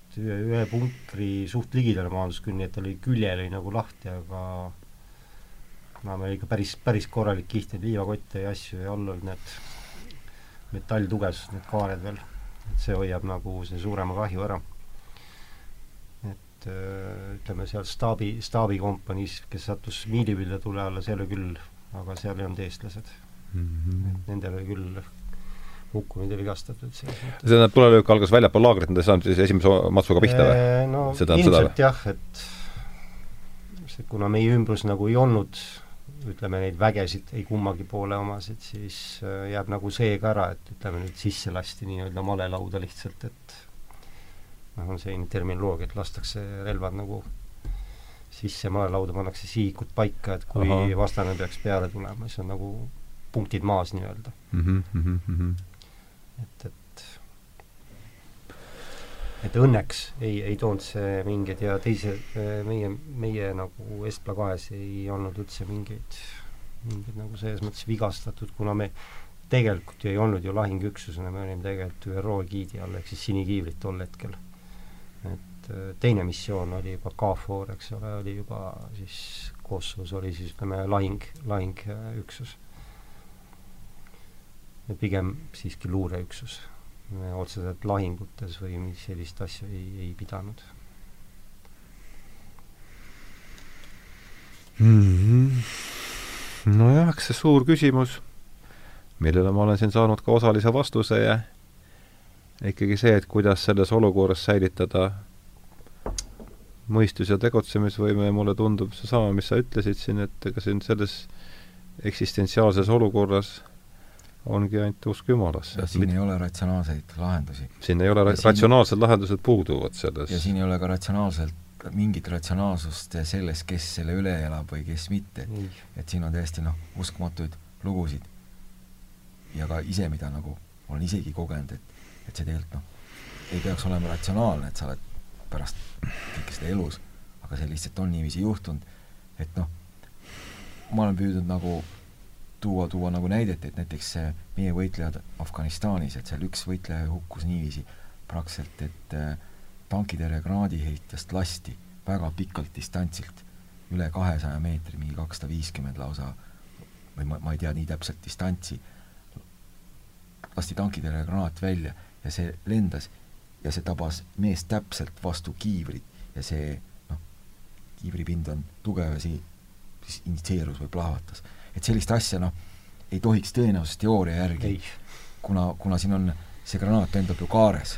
Et ühe, ühe punkri suht ligidal maandus küll, nii et ta oli, külje oli nagu lahti, aga no meil ikka päris, päris korralik kiht neid liivakotte ja asju ja all olid need metalltugevused, need kaared veel. et see hoiab nagu see suurema kahju ära. et äh, ütleme seal staabi, staabikompaniis, kes sattus miilipilde tule alla, see oli küll, aga seal ei olnud eestlased mm. -hmm. Nendel oli küll hukkunud ja vigastatud see tähendab, tulelöök algas väljapool laagrit, nad ei saanud siis esimese matsuga pihta või? no seda, ilmselt seda, jah, et see, kuna meie ümbrus nagu ei olnud ütleme, neid vägesid ei kummagi poole omasid, siis äh, jääb nagu see ka ära, et ütleme nüüd sisse lasti nii-öelda malelauda lihtsalt, et noh, on selline terminoloogia, et lastakse relvad nagu sisse malelauda, pannakse sihikud paika, et kui Aha. vastane peaks peale tulema, siis on nagu punktid maas nii-öelda mm. -hmm, mm -hmm et, et et õnneks ei, ei toonud see mingeid ja teise, meie, meie nagu Estla kahes ei olnud üldse mingeid, mingeid nagu selles mõttes vigastatud, kuna me tegelikult ju ei olnud ju lahingüksusena, me olime tegelikult ÜRO egiidi all, ehk siis sinikiivrid tol hetkel. et teine missioon oli juba KFOR, eks ole, oli juba siis Kosovos oli siis ütleme lahing, lahingüksus. Pigem siiski luureüksus. otseselt lahingutes või sellist asja ei, ei pidanud mm. -hmm. nojah, eks see suur küsimus, millele ma olen siin saanud ka osalise vastuse ja ikkagi see, et kuidas selles olukorras säilitada mõistus- ja tegutsemisvõime ja mulle tundub seesama, mis sa ütlesid siin, et ega siin selles eksistentsiaalses olukorras ongi ainult usk Jumalasse. siin ei ole ratsionaalseid lahendusi. siin ei ole ra-, ratsionaalsed siin... lahendused puuduvad selles. ja siin ei ole ka ratsionaalselt, mingit ratsionaalsust selles, kes selle üle elab või kes mitte. et siin on täiesti noh, uskumatuid lugusid. ja ka ise, mida nagu olen isegi kogenud, et et see tegelikult noh, ei peaks olema ratsionaalne, et sa oled pärast kõike seda elus, aga see lihtsalt on niiviisi juhtunud, et noh, ma olen püüdnud nagu tuua, tuua nagu näidet, et näiteks meie võitlejad Afganistanis, et seal üks võitleja hukkus niiviisi praktiliselt, et äh, tankitõrje granaadiheitjast lasti väga pikalt distantsilt, üle kahesaja meetri, mingi kakssada viiskümmend lausa, või ma, ma ei tea nii täpselt distantsi, lasti tankitõrje granaat välja ja see lendas ja see tabas meest täpselt vastu kiivrit ja see noh, kiivripind on tugev ja see siis initsieerus või plahvatas. Et sellist asja noh, ei tohiks tõenäosusteooria järgi, kuna, kuna siin on, see granaat lendab ju kaares.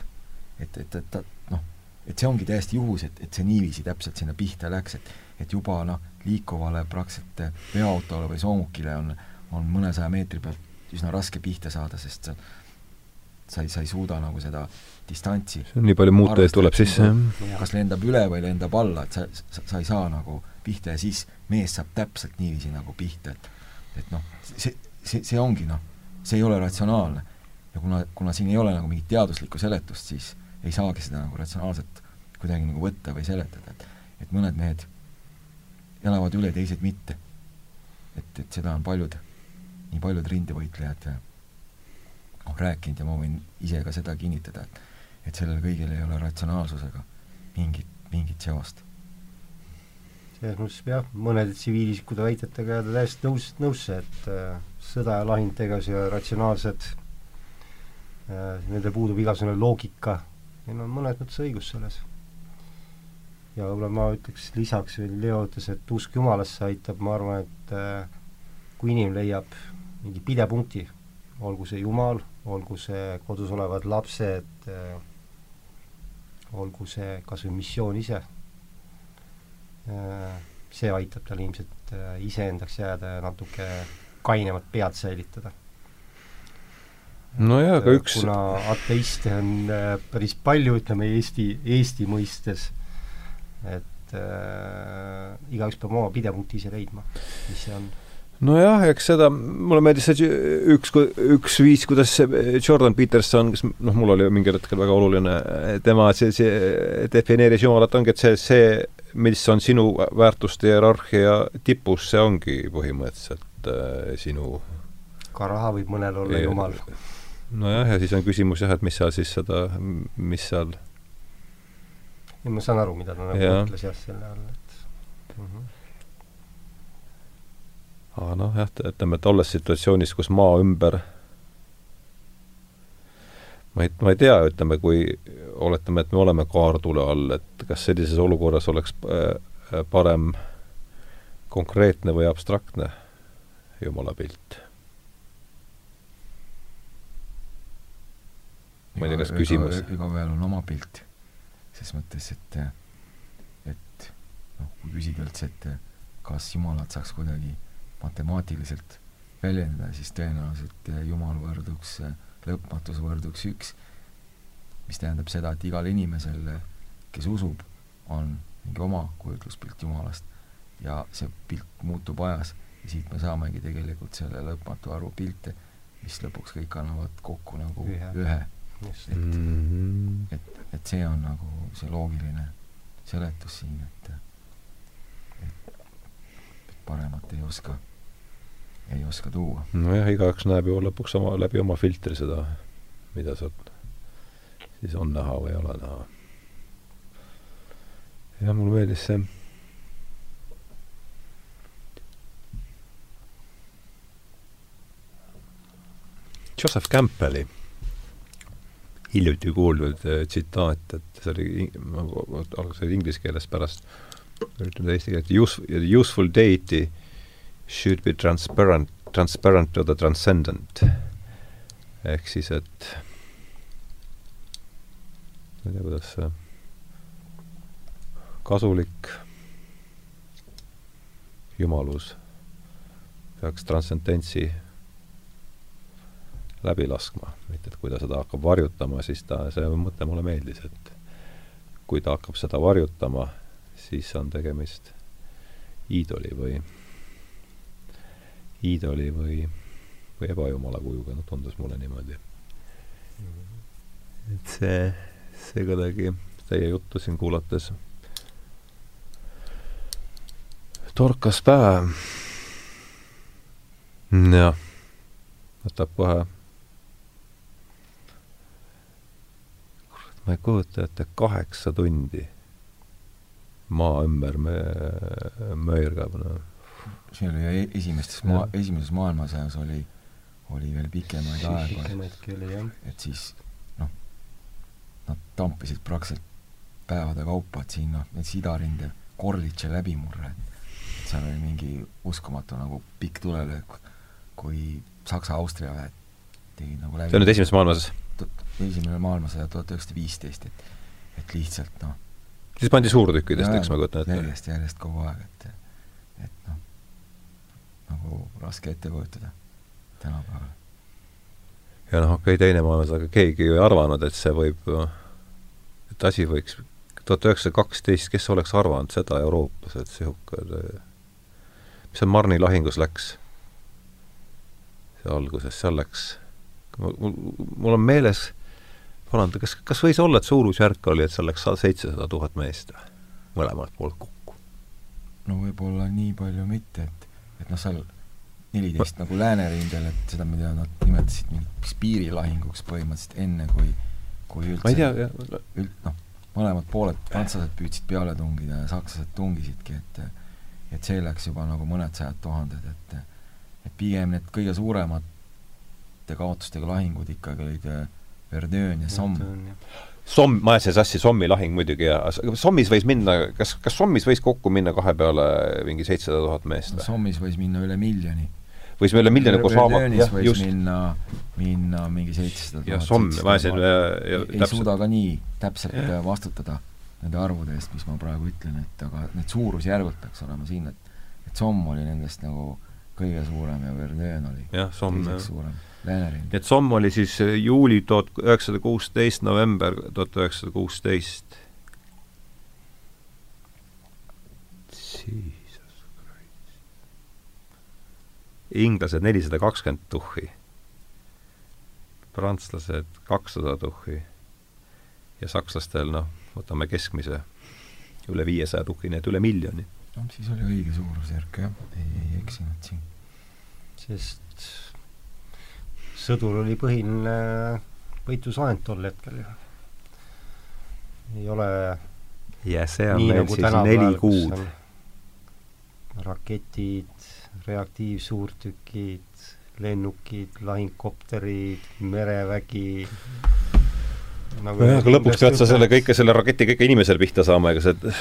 et, et, et ta noh, et see ongi täiesti juhus, et, et see niiviisi täpselt sinna pihta läks, et et juba noh, liikuvale praktiliselt veoautole või soomukile on, on mõnesaja meetri pealt üsna raske pihta saada, sest see sa ei, sa ei suuda nagu seda distantsi nii palju muutujaid tuleb sisse, jah. kas lendab üle või lendab alla, et sa, sa, sa ei saa nagu pihta ja siis mees saab täpselt niiviisi nagu pihta, et et noh, see, see, see ongi noh, see ei ole ratsionaalne. ja kuna, kuna siin ei ole nagu mingit teaduslikku seletust, siis ei saagi seda nagu ratsionaalselt kuidagi nagu võtta või seletada, et et mõned mehed elavad üle, teised mitte. et, et seda on paljud, nii paljud rindevõitlejad noh, rääkinud ja ma võin ise ka seda kinnitada, et et sellel kõigil ei ole ratsionaalsusega mingit, mingit seost. Selles mõttes jah, mõnede tsiviilisikute väitetega jääda täiesti nõus, nõusse, et äh, sõda ja lahing tegevus ja ratsionaalsed äh,, nendel puudub igasugune loogika, neil on mõnes mõttes õigus selles. ja võib-olla ma ütleks lisaks veel, Leo ütles, et usk Jumalasse aitab, ma arvan, et äh, kui inimene leiab mingi pidepunkti, olgu see Jumal, olgu see kodus olevad lapsed, äh, olgu see kas või missioon ise, see aitab tal ilmselt äh, iseendaks jääda ja natuke kainemat pead säilitada. nojah, aga üks kuna ateiste on päris palju, ütleme Eesti, Eesti mõistes, et äh, igaüks peab oma pidepunkti ise leidma, mis see on nojah, eks seda, mulle meeldis see üks, üks viis, kuidas Jordan Peterson, kes noh, mul oli mingil hetkel väga oluline tema, see, see defineeris Jumalat, ongi, et see, see, mis on sinu väärtuste hierarhia tipus, see ongi põhimõtteliselt äh, sinu ka raha võib mõnel olla ja, Jumal. nojah, ja siis on küsimus jah, et mis seal siis seda, mis seal ja ma saan aru, mida ta nagu mõtles jah, selle all, et mm -hmm aga noh, jah, ütleme, et olles situatsioonis, kus maa ümber ma ei, ma ei tea, ütleme, kui oletame, et me oleme kaartule all, et kas sellises olukorras oleks äh, parem konkreetne või abstraktne Jumala pilt? ma ei tea, kas küsimus igaühel on oma pilt, ses mõttes, et et noh, kui küsida üldse, et kas Jumalat saaks kuidagi matemaatiliselt väljendada, siis tõenäoliselt eh, Jumal võrduks, lõpmatus võrduks üks, mis tähendab seda, et igal inimesel, kes usub, on mingi oma kujutluspilt Jumalast ja see pilt muutub ajas ja siit me saamegi tegelikult selle lõpmatu arvu pilte, mis lõpuks kõik annavad kokku nagu ühe, ühe.. et mm, -hmm. et, et see on nagu see loogiline seletus siin, et et, et paremat ei oska ei oska tuua. nojah, igaüks näeb ju lõpuks oma, läbi oma filtri seda, mida sealt siis on näha või ei ole näha. jah, mulle meeldis see Joseph Campbelli hiljuti kuuldud äh, tsitaat, et see oli, alguses oli inglise keeles, pärast üritan ta eesti keeles, use, useful deity should be transparent, transparent to the transcendent. ehk siis, et ma ei tea, kuidas see kasulik jumalus peaks transcendentsi läbi laskma, mitte et kui ta seda hakkab varjutama, siis ta, see mõte mulle meeldis, et kui ta hakkab seda varjutama, siis on tegemist iidoli või, iidoli või, või ebajumala kujuga, noh, tundus mulle niimoodi. et see, see kuidagi teie juttu siin kuulates torkas pähe. jah, võtab kohe ma ei kujuta ette, kaheksa tundi maa ümber mö-, möirgab, noh. see oli ju esimestes maa, esimeses maailmasõjas oli, oli veel pikemaid aegu. pikemaidki oli, jah. et siis nad tampisid praktiliselt päevade kaupa, et siin noh, need sidarinde Korlitše läbimurre, et seal oli mingi uskumatu nagu pikk tulelöök, kui Saksa-Austria väed tegid nagu läbi see on nüüd esimeses maailmasõjas? esimene maailmasõda tuhat üheksasada viisteist, et et lihtsalt noh siis pandi suurtükkidest, eks ma kujutan ette. järjest, järjest kogu aeg, et et noh, nagu raske ette kujutada tänapäeval. ja noh, okei okay,, teine maailmasõda, aga keegi ju ei arvanud, et see võib, et asi võiks, tuhat üheksasada kaksteist, kes oleks arvanud seda Euroopas, et niisugune, mis seal Marni lahingus läks? see alguses, seal läks mul, mul on meeles, paranda, kas, kas võis olla, et suurusjärk oli, et seal läks seitsesada tuhat meest või? mõlemalt poolt kokku? no võib-olla nii palju mitte, et, et noh, seal neliteist nagu läänerindel, et seda, mida nad nimetasid mingiks piirilahinguks põhimõtteliselt enne, kui kui üldse ma ei tea, üld-, noh, mõlemad pooled, prantslased püüdsid peale tungida ja sakslased tungisidki, et et see läks juba nagu mõned sajad tuhanded, et et pigem need kõige suuremad suurte kaotustega lahingud ikkagi olid äh, Verdun ja Somme. Somm, ma ajasin sassi Sommi lahing muidugi ja Sommis võis minna, kas, kas Sommis võis kokku minna kahe peale mingi seitsesada tuhat meest või? Sommis võis minna üle miljoni. Võis üle miljoni koos Haava-, jah, just. minna, minna mingi seitsesada tuhat. jah, Somm, ma ajasin ja, ja ei täpselt. suuda ka nii täpselt äh, vastutada nende arvude eest, mis ma praegu ütlen, et aga need suurusjärgud peaks olema siin, et et Somm oli nendest nagu kõige suurem ja Verdun oli jah, Somm, jah. suurem nii et Somm oli siis äh, juuli tuhat üheksasada kuusteist, november tuhat üheksasada kuusteist. Inglased nelisada kakskümmend tuhhi, prantslased kakssada tuhhi ja sakslastel noh, võtame keskmise üle viiesaja tuhhi, nii et üle miljoni. noh, siis oli õige suurusjärk jah, ei, ei eksinud siin. sest sõdur oli põhiline võitlusvahend tol hetkel ju. ei ole ja see on meil nagu siis neli kuud. raketid, reaktiivsuurtükid, lennukid, lahingkopterid, merevägi nagu nojah, aga lõpuks pead sa selle kõike, selle raketi kõige inimesele pihta saama, ega see,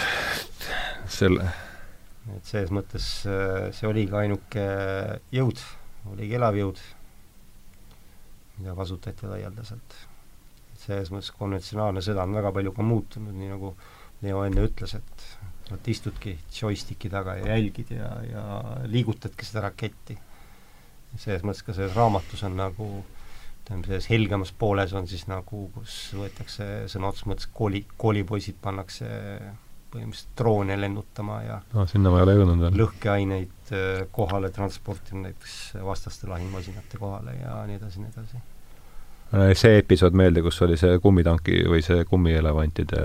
selle et selles mõttes see oligi ainuke jõud, oligi elav jõud mida kasutati laialdaselt. selles mõttes konventsionaalne sõda on väga palju ka muutunud, nii nagu Leo enne ütles, et vot istudki joystick'i taga ja jälgid ja, ja liigutadki seda raketti. selles mõttes ka selles raamatus on nagu ütleme, selles helgemas pooles on siis nagu, kus võetakse sõna otseses mõttes kooli, koolipoisid pannakse põhimõtteliselt droone lennutama ja no, sinna ma ei ole jõudnud veel. lõhkeaineid äh, kohale transportima, näiteks vastaste lahingumasinate kohale ja nii edasi, nii edasi. Äh, see episood meelde, kus oli see kummitanki või see kummielevantide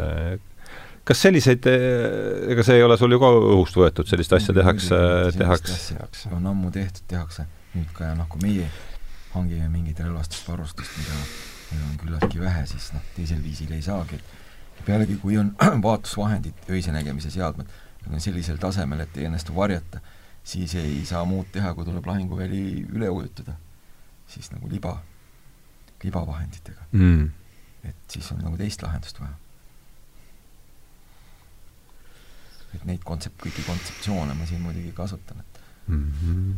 kas selliseid, äh, ega see ei ole sul ju ka õhust võetud, sellist asja tehakse, tehakse? on ammu tehtud, tehakse nüüd ka noh, kui meie hangime mingit relvastust, varustust, mida meil on küllaltki vähe, siis noh, teisel viisil ei saagi, et pealegi, kui on vaatusvahendid, öise nägemise seadmed, need on sellisel tasemel, et ei õnnestu varjata, siis ei saa muud teha, kui tuleb lahinguväli üle ujutada. siis nagu liba, libavahenditega mm.. et siis on nagu teist lahendust vaja. Et neid kontsept-, kõiki kontseptsioone ma siin muidugi kasutan, et mm. -hmm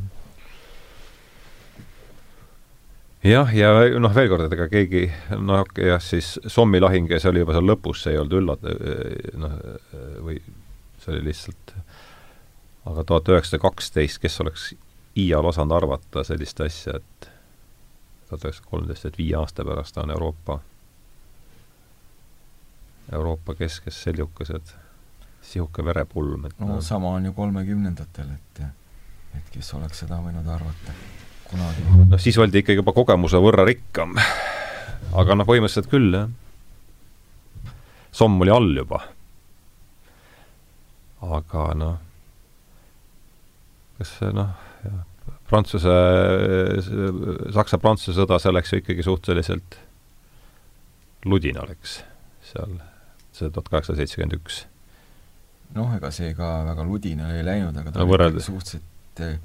jah, ja noh, veel kord, et ega keegi noh, jah, siis Sommi lahing ja see oli juba seal lõpus, see ei olnud üllat-, noh, või see oli lihtsalt aga tuhat üheksasada kaksteist, kes oleks iial osanud arvata sellist asja, et tuhat üheksasada kolmteist, et viie aasta pärast on Euroopa, Euroopa keskes seljukesed, sihuke verepulm, et no, no sama on ju kolmekümnendatel, et et kes oleks seda võinud arvata kunagi. noh, siis oldi ikkagi juba kogemuse võrra rikkam. aga noh, põhimõtteliselt küll, jah. Somm oli all juba. aga noh, kas see noh, jah, Prantsuse, Saksa-Prantsuse sõda, see läks ju ikkagi suhteliselt ludina läks seal, see tuhat kaheksasada seitsekümmend üks. Noh, ega see ka väga ludina ei läinud, aga ta no, oli suhteliselt eh,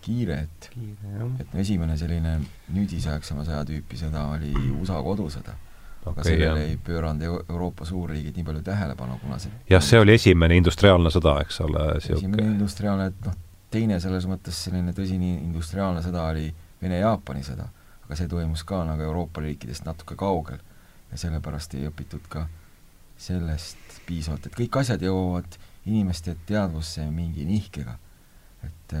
kiire, et kiire, et esimene selline nüüdisaegsema sõja tüüpi sõda oli USA kodusõda. aga okay, sellele ei pööranud Euroopa suurriigid nii palju tähelepanu, kuna see jah, see oli esimene industriaalne sõda, eks ole, esimene industriaalne, et noh, teine selles mõttes selline tõsine industriaalne sõda oli Vene-Jaapani sõda, aga see toimus ka nagu Euroopa riikidest natuke kaugel. Ja sellepärast ei õpitud ka sellest piisavalt, et kõik asjad jõuavad inimeste teadvusse mingi nihkega. et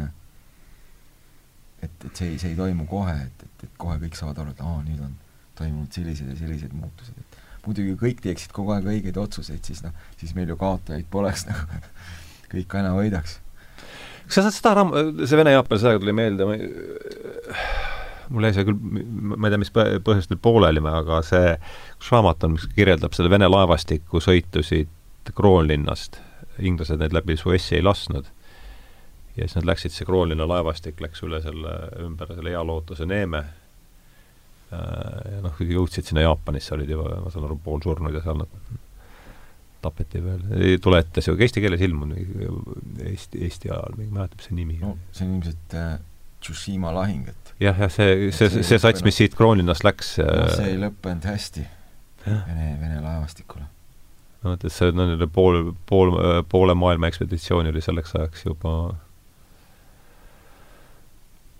et, et see ei, see ei toimu kohe, et, et, et kohe kõik saavad aru, et aa, nüüd on toimunud sellised ja sellised muutused, et muidugi kõik teeksid kogu aeg õigeid otsuseid, siis noh, siis meil ju kaotajaid poleks nagu kõik aina võidaks. kas sa saad seda raam-, see Vene-Jaapani sõjaga tuli meelde, mul jäi see küll, ma ei tea, mis põhjustel pooleli me, aga see, kus raamat on, mis kirjeldab selle Vene laevastiku sõitusid Kroonlinnast, inglased neid läbi Suessi ei lasknud. Ja siis nad läksid, see Kroonlinna laevastik läks üle selle, ümber selle Hea Lootuse neeme. Äh, ja noh, jõudsid sinna Jaapanisse, olid juba, ma saan aru, poolsurnud ja seal nad tapeti veel, ei tule ette see, eesti keeles ilmunud Eesti, Eesti ajal, ma ei mäleta, mis see nimi no see on ilmselt äh, Tsushima lahing, et jah, jah, see, see, see, see sats, mis siit Kroonlinnast läks no, äh, see ei lõppenud hästi Vene, Vene laevastikule. No vot, et see no, pool, pool, poole maailma ekspeditsioon oli selleks ajaks juba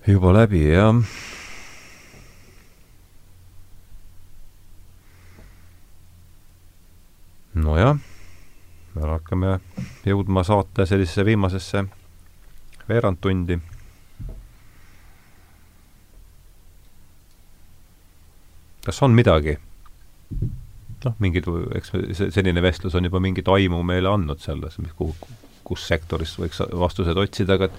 juba läbi, jah. nojah, me hakkame jõudma saate sellisesse viimasesse veerandtundi. kas on midagi? Noh, mingid, eks see selline vestlus on juba mingit aimu meile andnud selles, mis, kuhu, kus sektoris võiks vastused otsida, aga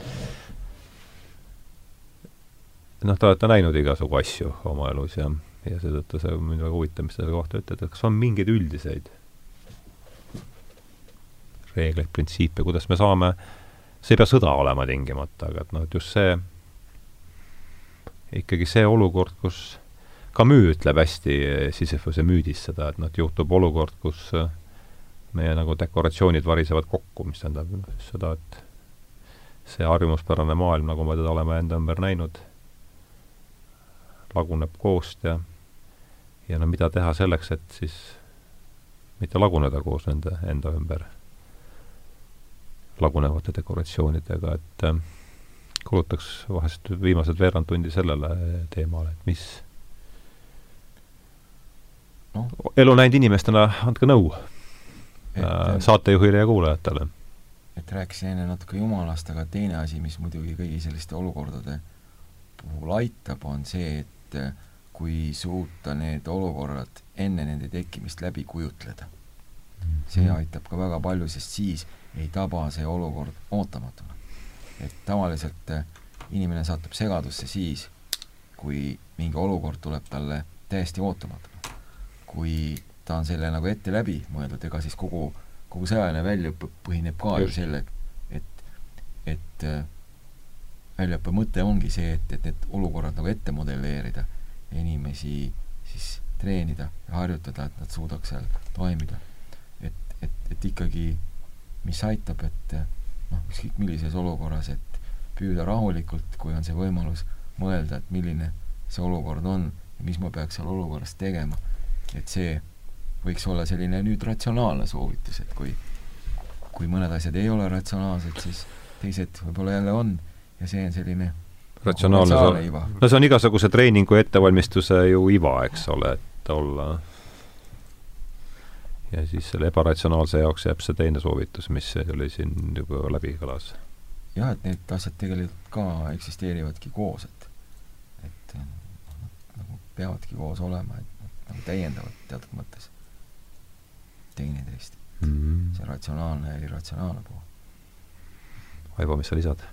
noh, te olete näinud igasugu asju oma elus ja, ja seetõttu see mind väga huvitab, mis te selle kohta ütlete, et kas on mingeid üldiseid reegleid, printsiipe, kuidas me saame, see ei pea sõda olema tingimata, aga et noh, et just see, ikkagi see olukord, kus Camus ütleb hästi Sisyphuse müüdis seda, et noh, et juhtub olukord, kus meie nagu dekoratsioonid varisevad kokku, mis tähendab noh, seda, et see harjumuspärane maailm, nagu me teda oleme enda ümber näinud laguneb koost ja ja no mida teha selleks, et siis mitte laguneda koos nende enda ümber lagunevate dekoratsioonidega, et äh, kulutaks vahest viimased veerand tundi sellele teemale, et mis no. elu näinud inimestena andke nõu et, äh, saatejuhile ja kuulajatele. et rääkisin enne natuke Jumalast, aga teine asi, mis muidugi kõigi selliste olukordade puhul aitab, on see, et eh, kui suuta need olukorrad enne nende tekkimist läbi kujutleda. see mhm. aitab ka väga palju, sest siis ei taba see olukord ootamatuna. et tavaliselt eh, inimene satub segadusse siis, kui mingi olukord tuleb talle täiesti ootamatuna. Kui ta on selle nagu ette läbi mõeldud, ega siis kogu, kogu sõjaline väljaõpe põhineb ka ju sellel, et, et eh, väljaõppe mõte ongi see, et, et need olukorrad nagu ette modelleerida ja inimesi siis treenida ja harjutada, et nad suudaks seal toimida. et, et ikkagi, mis aitab, et noh, ükskõik millises olukorras, et püüda rahulikult, kui on see võimalus, mõelda, et milline see olukord on ja mis ma peaks seal olukorras tegema. Et see võiks olla selline nüüd ratsionaalne soovitus, et kui, kui mõned asjad ei ole ratsionaalsed, siis teised võib-olla jälle on ja see on selline ratsionaalne, no see on igasuguse treeningu ettevalmistuse ju iva, eks ole, et olla ja siis selle ebaratsionaalse jaoks jääb see teine soovitus, mis oli siin juba läbi kõlas. jah, et need asjad tegelikult ka eksisteerivadki koos, et et noh, nagu peavadki koos olema, et nagu täiendavad teatud mõttes teineteist mm. -hmm. see ratsionaalne ja irratsionaalne pool. Aivo, mis sa lisad?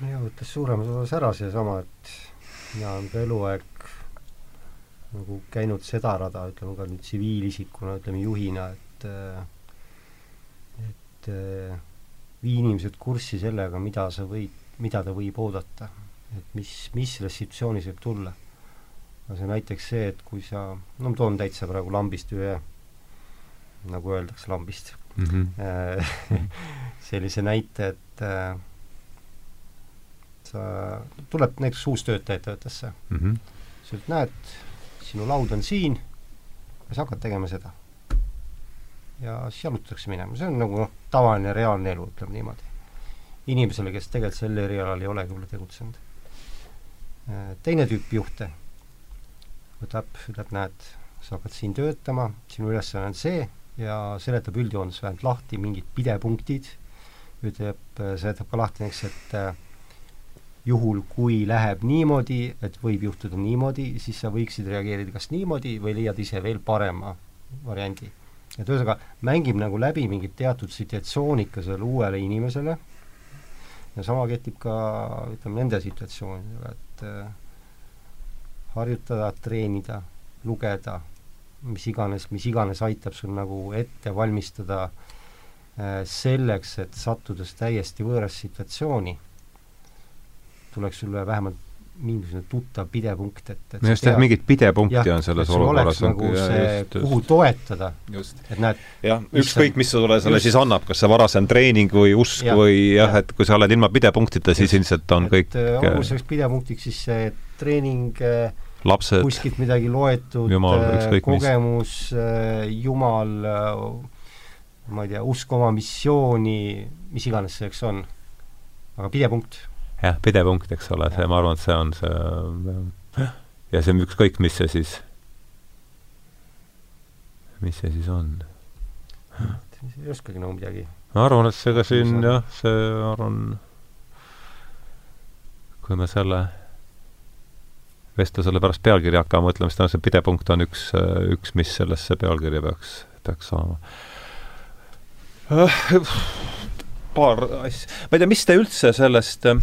mina võttes suuremas osas ära seesama, et mina olen ka eluaeg nagu käinud seda rada, ütleme ka nüüd tsiviilisikuna, ütleme juhina, et et vii inimesed kurssi sellega, mida sa võid, mida ta võib oodata. et mis, mis selles situatsioonis võib tulla. No see näiteks see, et kui sa, no ma toon täitsa praegu lambist ühe, nagu öeldakse, lambist mm, -hmm. sellise näite, et äh, sa, tuleb näiteks uus töötaja ettevõttesse mm. -hmm. sa ütled, näed, sinu laud on siin ja sa hakkad tegema seda. ja siis jalutatakse minema, see on nagu noh, tavaline reaalne elu, ütleme niimoodi. inimesele, kes tegelikult sel erialal ei olegi võib-olla tegutsenud. Äh, teine tüüp juhte võtab, ütleb, näed, sa hakkad siin töötama, sinu ülesanne on see ja seletab üldjoones vähemalt lahti mingid pidepunktid, ütleb, seletab ka lahti näiteks, et äh, juhul, kui läheb niimoodi, et võib juhtuda niimoodi, siis sa võiksid reageerida kas niimoodi või leiad ise veel parema variandi. et ühesõnaga, mängib nagu läbi mingit teatud situatsiooni ka sellele uuele inimesele ja sama kehtib ka ütleme nende situatsioonidega, et äh, harjutada, treenida, lugeda, mis iganes, mis iganes aitab sul nagu ette valmistada äh, selleks, et sattudes täiesti võõrasse situatsiooni tuleks sulle vähemalt mingisugune tuttav pidepunkt, et, et no just, jah, mingit pidepunkti ja, on selles olukorras. nagu see, kuhu toetada. et näed jah, ükskõik, mis sulle selle just. siis annab, kas see varasem treening või usk ja, või jah ja., et kui sa oled ilma pidepunktita, siis ilmselt on et, kõik äh, olgu selleks pidepunktiks siis see treening äh, lapsed, kuskilt midagi loetud, äh, kogemus, jumal, ma ei tea, usk oma missiooni, mis iganes selleks on. aga pidepunkt jah, pidepunkt, eks ole, see, ma arvan, et see on see ja see on ükskõik, mis see siis, mis see siis on. ei oskagi nagu midagi. ma arvan, et see ka siin jah, see, ma arvan, kui me selle vestlusele pärast pealkirja hakkame mõtlema, siis tõenäoliselt pidepunkt on üks, üks, mis sellesse pealkirja peaks, peaks saama. Paar asja, ma ei tea, mis te üldse sellest äh,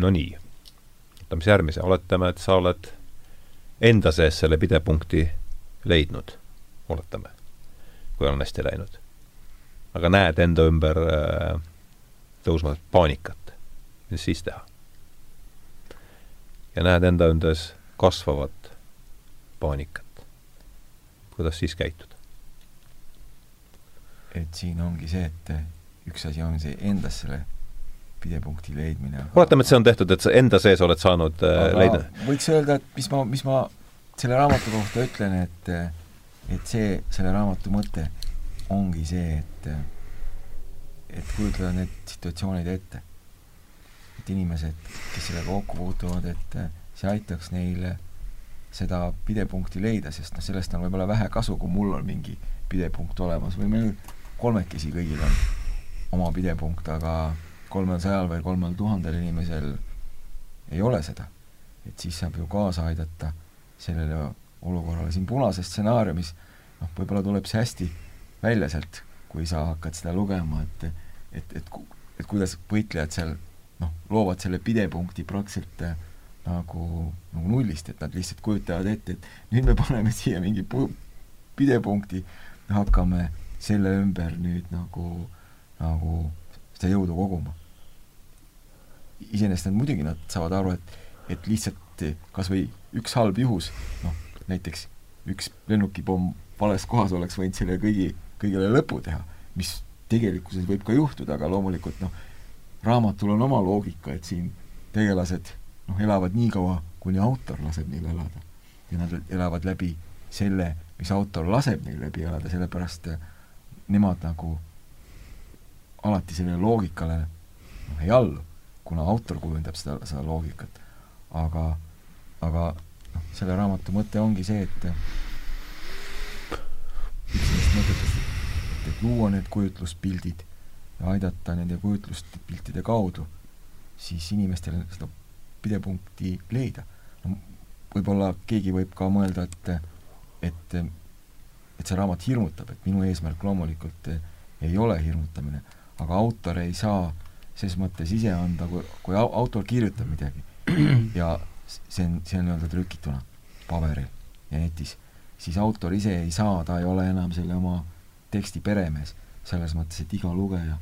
no nii, võtame siis järgmise, oletame, et sa oled enda sees selle pidepunkti leidnud, oletame, kui on hästi läinud. aga näed enda ümber äh, tõusmas paanikat, mis siis teha? ja näed enda ümber kasvavat paanikat. kuidas siis käituda? et siin ongi see, et üks asi on see endas selle pidepunkti leidmine. oletame, et see on tehtud, et sa enda sees oled saanud äh, leida. võiks öelda, et mis ma, mis ma selle raamatu kohta ütlen, et et see, selle raamatu mõte ongi see, et et kujutleda need situatsioonid ette. Et inimesed, kes sellega kokku puutuvad, et see aitaks neil seda pidepunkti leida, sest noh, sellest on võib-olla vähe kasu, kui mul on mingi pidepunkt olemas või meil kolmekesi kõigil on oma pidepunkt, aga kolmesajal või kolmel tuhandel inimesel ei ole seda. et siis saab ju kaasa aidata sellele olukorrale siin punases stsenaariumis, noh, võib-olla tuleb see hästi välja sealt, kui sa hakkad seda lugema, et et, et, et kuidas võitlejad seal noh, loovad selle pidepunkti praktiliselt äh, nagu, nagu nullist, et nad lihtsalt kujutavad ette, et nüüd me paneme siia mingi pu-, pidepunkti, hakkame selle ümber nüüd nagu, nagu seda jõudu koguma. Iseenesest nad muidugi, nad saavad aru, et et lihtsalt et kas või üks halb juhus, noh, näiteks üks lennukipomm vales kohas oleks võinud selle kõigi, kõigele lõpu teha, mis tegelikkuses võib ka juhtuda, aga loomulikult noh, raamatul on oma loogika, et siin tegelased noh, elavad nii kaua, kuni autor laseb neil elada. ja nad elavad läbi selle, mis autor laseb neil läbi elada, sellepärast nemad nagu alati sellele loogikale noh, ei allu, kuna autor kujundab seda, seda loogikat. aga, aga noh, selle raamatu mõte ongi see, et üks sellest mõtetest, et, et luua need kujutluspildid ja aidata nende kujutluspiltide kaudu siis inimestel seda pidepunkti leida. no võib-olla keegi võib ka mõelda, et et et see raamat hirmutab, et minu eesmärk loomulikult ei ole hirmutamine, aga autor ei saa ses mõttes ise anda, kui, kui autor kirjutab midagi ja see on, see on nii-öelda trükituna paberil ja netis, siis autor ise ei saa, ta ei ole enam selle oma teksti peremees, selles mõttes, et iga lugeja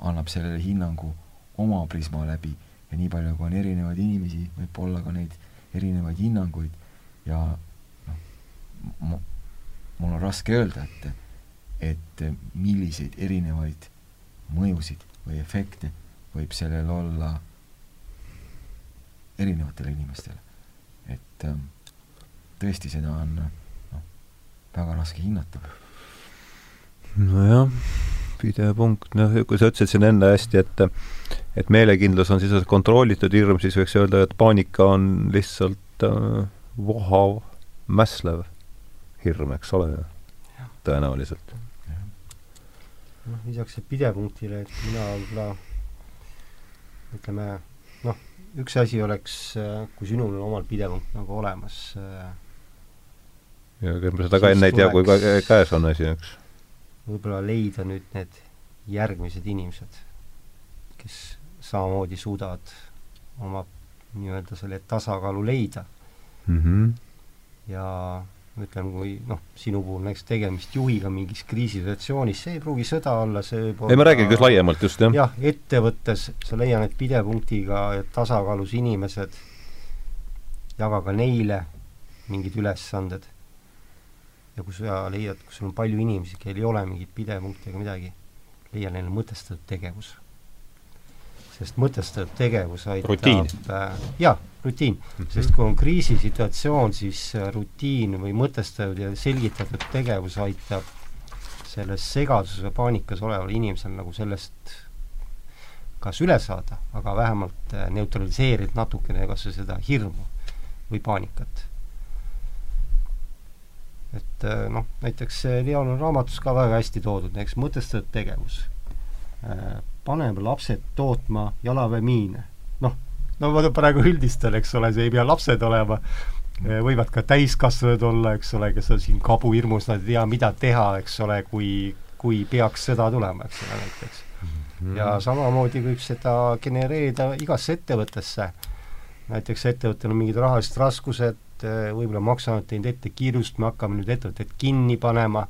annab sellele hinnangu oma prisma läbi ja nii palju, kui on erinevaid inimesi, võib olla ka neid erinevaid hinnanguid ja noh, mul on raske öelda, et et milliseid erinevaid mõjusid või efekte võib sellel olla erinevatele inimestele. et ähm, tõesti, seda on noh, väga raske hinnata. nojah, pidev punkt, noh, kui sa ütlesid siin enne hästi, et et meelekindlus on sisuliselt kontrollitud hirm, siis võiks öelda, et paanika on lihtsalt äh, vohav, mässlev hirm, eks ole, tõenäoliselt. noh, lisaks pidepunktile, et mina võib-olla ütleme, noh, üks asi oleks, kui sinul on omal pidepunkt nagu olemas äh, ja ega me seda ka enne ei tea, kui käes on asi, eks. Võib-olla leida nüüd need järgmised inimesed, kes samamoodi suudavad oma nii-öelda selle tasakaalu leida mm. -hmm. ja ütleme, kui noh, sinu puhul näiteks tegemist juhiga mingis kriisisituatsioonis, see ei pruugi sõda olla, see võib ei, ma räägingi just laiemalt just, jah. jah, ettevõttes sa leiad need pidepunktiga tasakaalus inimesed, jaga ka neile mingid ülesanded. Ja kui sa leiad, kui sul on palju inimesi, kellel ei ole mingit pidepunkti ega midagi, leia neile mõtestatud tegevus sest mõtestatud tegevus aitab äh, jaa, rutiin mm, -hmm. sest kui on kriisisituatsioon, siis äh, rutiin või mõtestatud ja selgitatud tegevus aitab selles segaduses või paanikas oleval inimesel nagu sellest kas üle saada, aga vähemalt äh, neutraliseerida natukene kas või seda hirmu või paanikat. Et äh, noh, näiteks Leon on raamatus ka väga hästi toodud, näiteks mõtestatud tegevus paneme lapsed tootma jalaväemiine. noh, no ma praegu üldistan, eks ole, see ei pea lapsed olema, võivad ka täiskasvanud olla, eks ole, kes on siin kabuhirmus, nad ei tea, mida teha, eks ole, kui, kui peaks sõda tulema, eks ole, näiteks. -hmm. ja samamoodi võib seda genereerida igasse ettevõttesse. näiteks ettevõttel on mingid rahalised raskused, võib-olla maksuamet teinud ette kiirust, me hakkame nüüd ettevõtet kinni panema.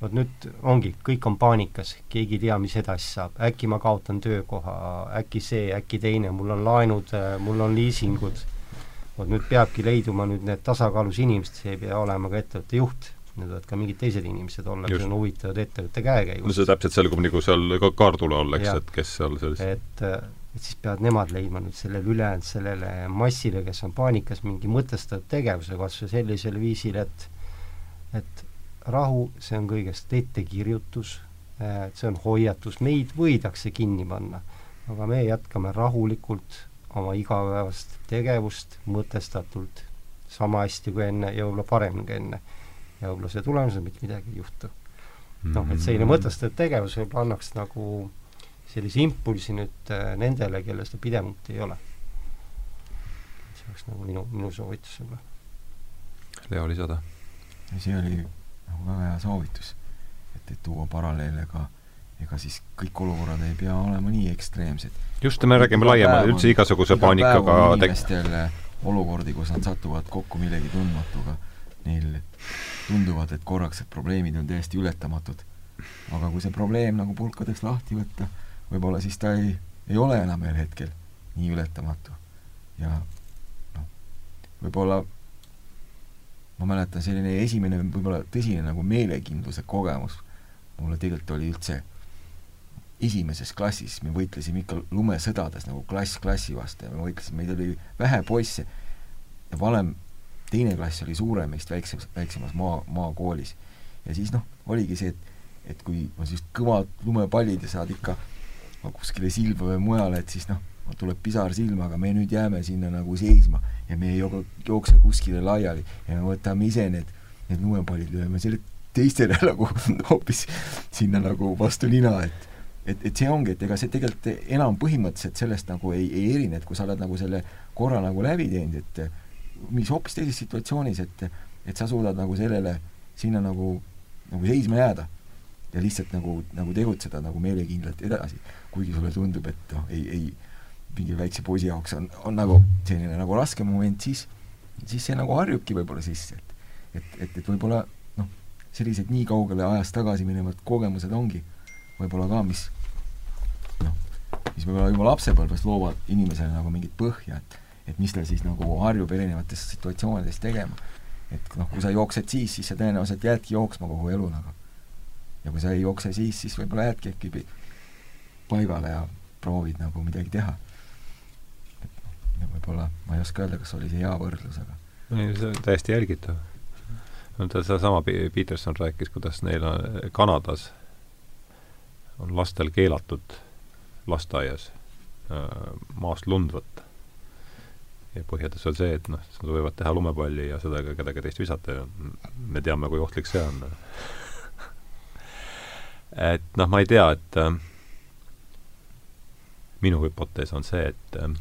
Vot nüüd ongi, kõik on paanikas, keegi ei tea, mis edasi saab, äkki ma kaotan töökoha, äkki see, äkki teine, mul on laenud, mul on liisingud, vot nüüd peabki leiduma nüüd need tasakaalus inimesed, see ei pea olema ka ettevõtte juht, need võivad ka mingid teised inimesed olla, kes on huvitatud ettevõtte käekäigust. no see täpselt selgub nagu seal ka kaardule all, eks, et kes seal siis et, et siis peavad nemad leidma nüüd sellele ülejäänud, sellele massile, kes on paanikas, mingi mõtestatud tegevuse kas või sellisel viisil, et et rahu, see on kõigest ettekirjutus, äh, see on hoiatus, meid võidakse kinni panna, aga me jätkame rahulikult oma igapäevast tegevust mõtestatult, sama hästi kui enne ja võib-olla paremini kui enne. ja võib-olla see tulemusel mitte midagi ei juhtu. noh, et selline mõtestatud tegevus võib-olla annaks nagu sellise impulsi nüüd äh, nendele, kellel seda pidevalt ei ole. see oleks nagu minu, minu soovitus võib-olla. Leo, lisada? see oli nagu väga hea soovitus. et, et tuua paralleele ka, ega siis kõik olukorrad ei pea olema nii ekstreemsed. just, me räägime laiemalt, üldse igasuguse paanikaga inimestel olukordi, kus nad satuvad kokku millegi tundmatuga, neil tunduvad, et korraks need probleemid on täiesti ületamatud. aga kui see probleem nagu pulkadeks lahti võtta, võib-olla siis ta ei, ei ole enam ühel hetkel nii ületamatu. ja noh, võib-olla ma mäletan, selline esimene võib-olla tõsine nagu meelekindluse kogemus mulle tegelikult oli üldse esimeses klassis, me võitlesime ikka lumesõdades nagu klass klassi vastu ja me võitlesime, meid oli vähe poisse ja valem, teine klass oli suurem meist väiksemas, väiksemas maa, maakoolis. ja siis noh, oligi see, et et kui on sellised kõvad lumepallid ja saad ikka kuskile silma või mujale, et siis noh, tuleb pisar silma, aga me nüüd jääme sinna nagu seisma ja me ei jookse kuskile laiali. Ja me võtame ise need, need lumepallid, lööme selle teistele nagu hoopis sinna nagu vastu nina, et et, et see ongi, et ega see tegelikult enam põhimõtteliselt sellest nagu ei, ei erine, et kui sa oled nagu selle korra nagu läbi teinud, et mis hoopis teises situatsioonis, et et sa suudad nagu sellele sinna nagu, nagu seisma jääda ja lihtsalt nagu, nagu tegutseda nagu meelekindlalt edasi, kuigi sulle tundub, et noh, ei, ei mingi väikse poisi jaoks on, on nagu selline nagu raske moment, siis, siis see nagu harjubki võib-olla sisse, et et, et, et võib-olla noh, sellised nii kaugele ajas tagasi minevad kogemused ongi võib-olla ka, mis noh, mis võib-olla juba lapsepõlves loovad inimesele nagu mingit põhja, et et mis ta siis nagu harjub erinevates situatsioonides tegema. et noh, kui sa jooksed siis, siis sa tõenäoliselt jäädki jooksma kogu elu nagu. Ja kui sa ei jookse siis, siis võib-olla jäädki äkki paigale ja proovid nagu midagi teha. et võib-olla, ma ei oska öelda, kas oli see hea võrdlus, aga ei, see on täiesti jälgitav. no ta, sedasama Peterson rääkis, kuidas neil on Kanadas on lastel keelatud lasteaias äh, maast lund võtta. ja põhjendus on see, et noh, nad võivad teha lumepalli ja ka kedagi teist visata ja me teame, kui ohtlik see on et noh, ma ei tea, et äh, minu hüpotees on see, et äh,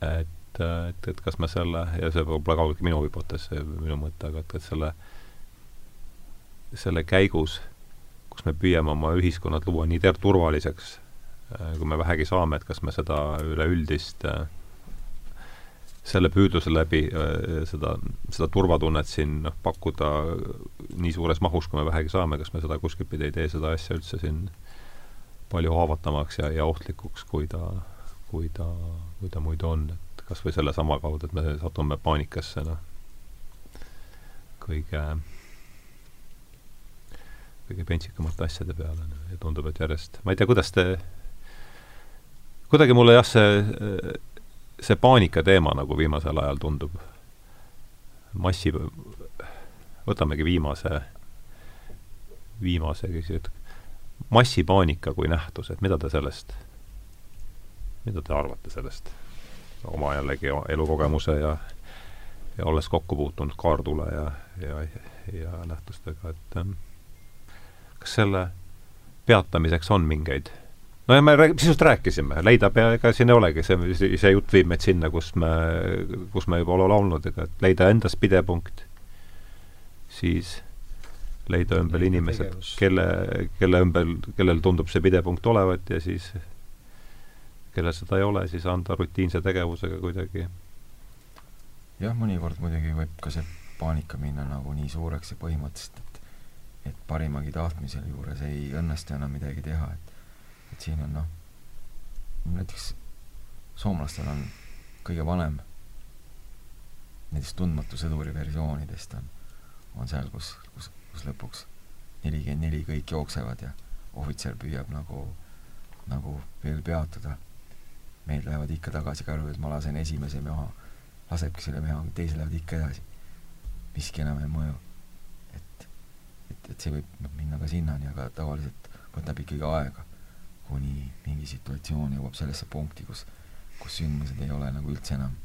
et, et, et kas me selle, ja see pole kaugeltki minu hüpotees, minu mõte, aga et, et selle, selle käigus kus me püüame oma ühiskonnad luua nii turvaliseks, äh, kui me vähegi saame, et kas me seda üleüldist äh, selle püüdluse läbi äh, seda, seda turvatunnet siin noh, pakkuda nii suures mahus, kui me vähegi saame, kas me seda kuskilt pidi ei tee seda asja üldse siin palju haavatavamaks ja, ja ohtlikuks, kui ta, kui ta, kui ta muidu on, et kas või sellesama kaudu, et me satume paanikasse, noh, kõige kõige pentsikamate asjade peale ja tundub, et järjest, ma ei tea, kuidas te, kuidagi mulle jah, see, see paanika teema nagu viimasel ajal tundub massi, võtamegi viimase, viimase, massipaanika kui nähtus, et mida te sellest, mida te arvate sellest? oma jällegi elukogemuse ja ja olles kokku puutunud kaartule ja, ja, ja nähtustega, et ähm, kas selle peatamiseks on mingeid no ja me sisust rääkisime, leida pea, ega siin ei olegi, see, see jutt viib meid sinna, kus me, kus me juba oleme olnud, ega et leida endas pidepunkt, siis leida ümber inimesed, kelle, kelle ümber, kellel tundub see pidepunkt olevat ja siis kellel seda ei ole, siis anda rutiinse tegevusega kuidagi. Jah, mõnikord muidugi võib ka see paanika minna nagu nii suureks ja põhimõtteliselt et parimagi tahtmisel juures ei õnnestu enam midagi teha, et et siin on noh, näiteks soomlastel on kõige vanem nendest tundmatu sõduri versioonidest on, on seal, kus, kus, kus lõpuks nelikümmend neli kõik jooksevad ja ohvitser püüab nagu, nagu veel peatuda. mehed lähevad ikka tagasi ka, et ma lasen esimese maha, lasebki selle meha, teised lähevad ikka edasi. miski enam ei mõju et, et see võib minna ka sinnani, aga tavaliselt võtab ikkagi aega, kuni mingi situatsioon jõuab sellesse punkti, kus, kus sündmused ei ole nagu üldse enam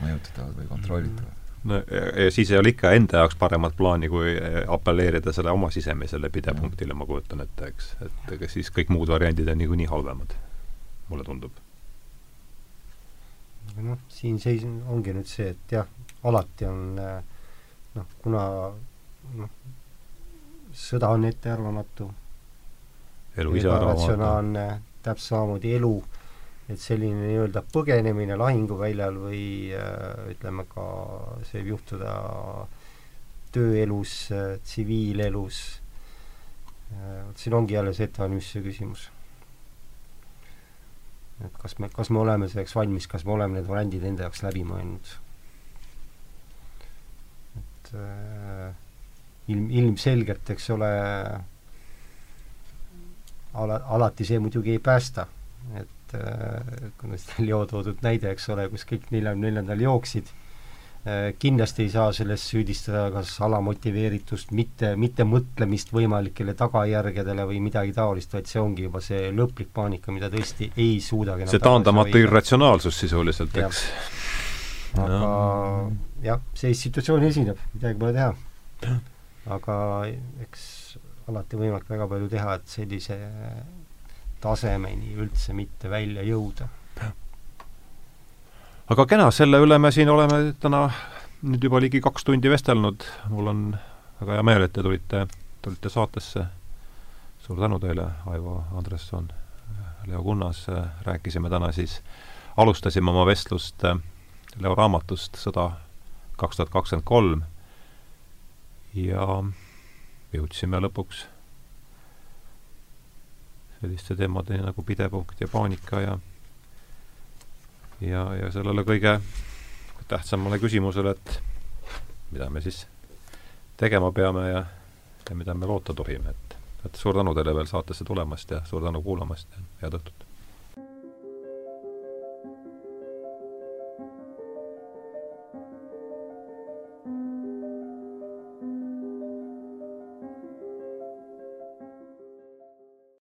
mõjutatavad või kontrollitavad no ja, ja siis ei ole ikka enda jaoks paremat plaani, kui eh, apelleerida selle oma sisemisele pidepunktile, ma kujutan ette, eks. et ega siis kõik muud variandid on niikuinii halvemad, mulle tundub. noh, siin seis ongi nüüd see, et jah, alati on eh, noh, kuna noh, sõda on ettearvamatu. Elu ise ratsionaalne, täpselt samamoodi elu, et selline nii-öelda põgenemine lahinguväljal või äh, ütleme ka, see võib juhtuda tööelus äh,, tsiviilelus äh,, vot siin ongi jälle see ettevalmistuse küsimus. et kas me, kas me oleme selleks valmis, kas me oleme need variandid enda jaoks läbi mõelnud. et äh, ilm, ilmselgelt, eks ole, ala, alati see muidugi ei päästa, et äh, kuna see Leo toodud näide, eks ole, kus kõik neljakümne neljandal jooksid, äh, kindlasti ei saa selles süüdistada kas alamotiveeritust, mitte, mitte mõtlemist võimalikele tagajärgedele või midagi taolist, vaid see ongi juba see lõplik paanika, mida tõesti ei suudagi see taandamatu irratsionaalsus sisuliselt, eks. aga jah, sellist situatsiooni esineb, midagi pole teha. aga eks alati võimalik väga palju teha, et sellise tasemeni üldse mitte välja jõuda. aga kena, selle üle me siin oleme täna nüüd juba ligi kaks tundi vestelnud, mul on väga hea meel, et te tulite, tulite saatesse. suur tänu teile, Aivo Andresson, Leo Kunnas, rääkisime täna siis, alustasime oma vestlust Leo raamatust Sõda kaks tuhat kakskümmend kolm ja jõudsime lõpuks selliste teemadeni nagu pidepunkt ja paanika ja ja, ja sellele kõige tähtsamale küsimusele, et mida me siis tegema peame ja, ja mida me loota tohime, et et suur tänu teile veel saatesse tulemast ja suur tänu kuulamast ja head õhtut!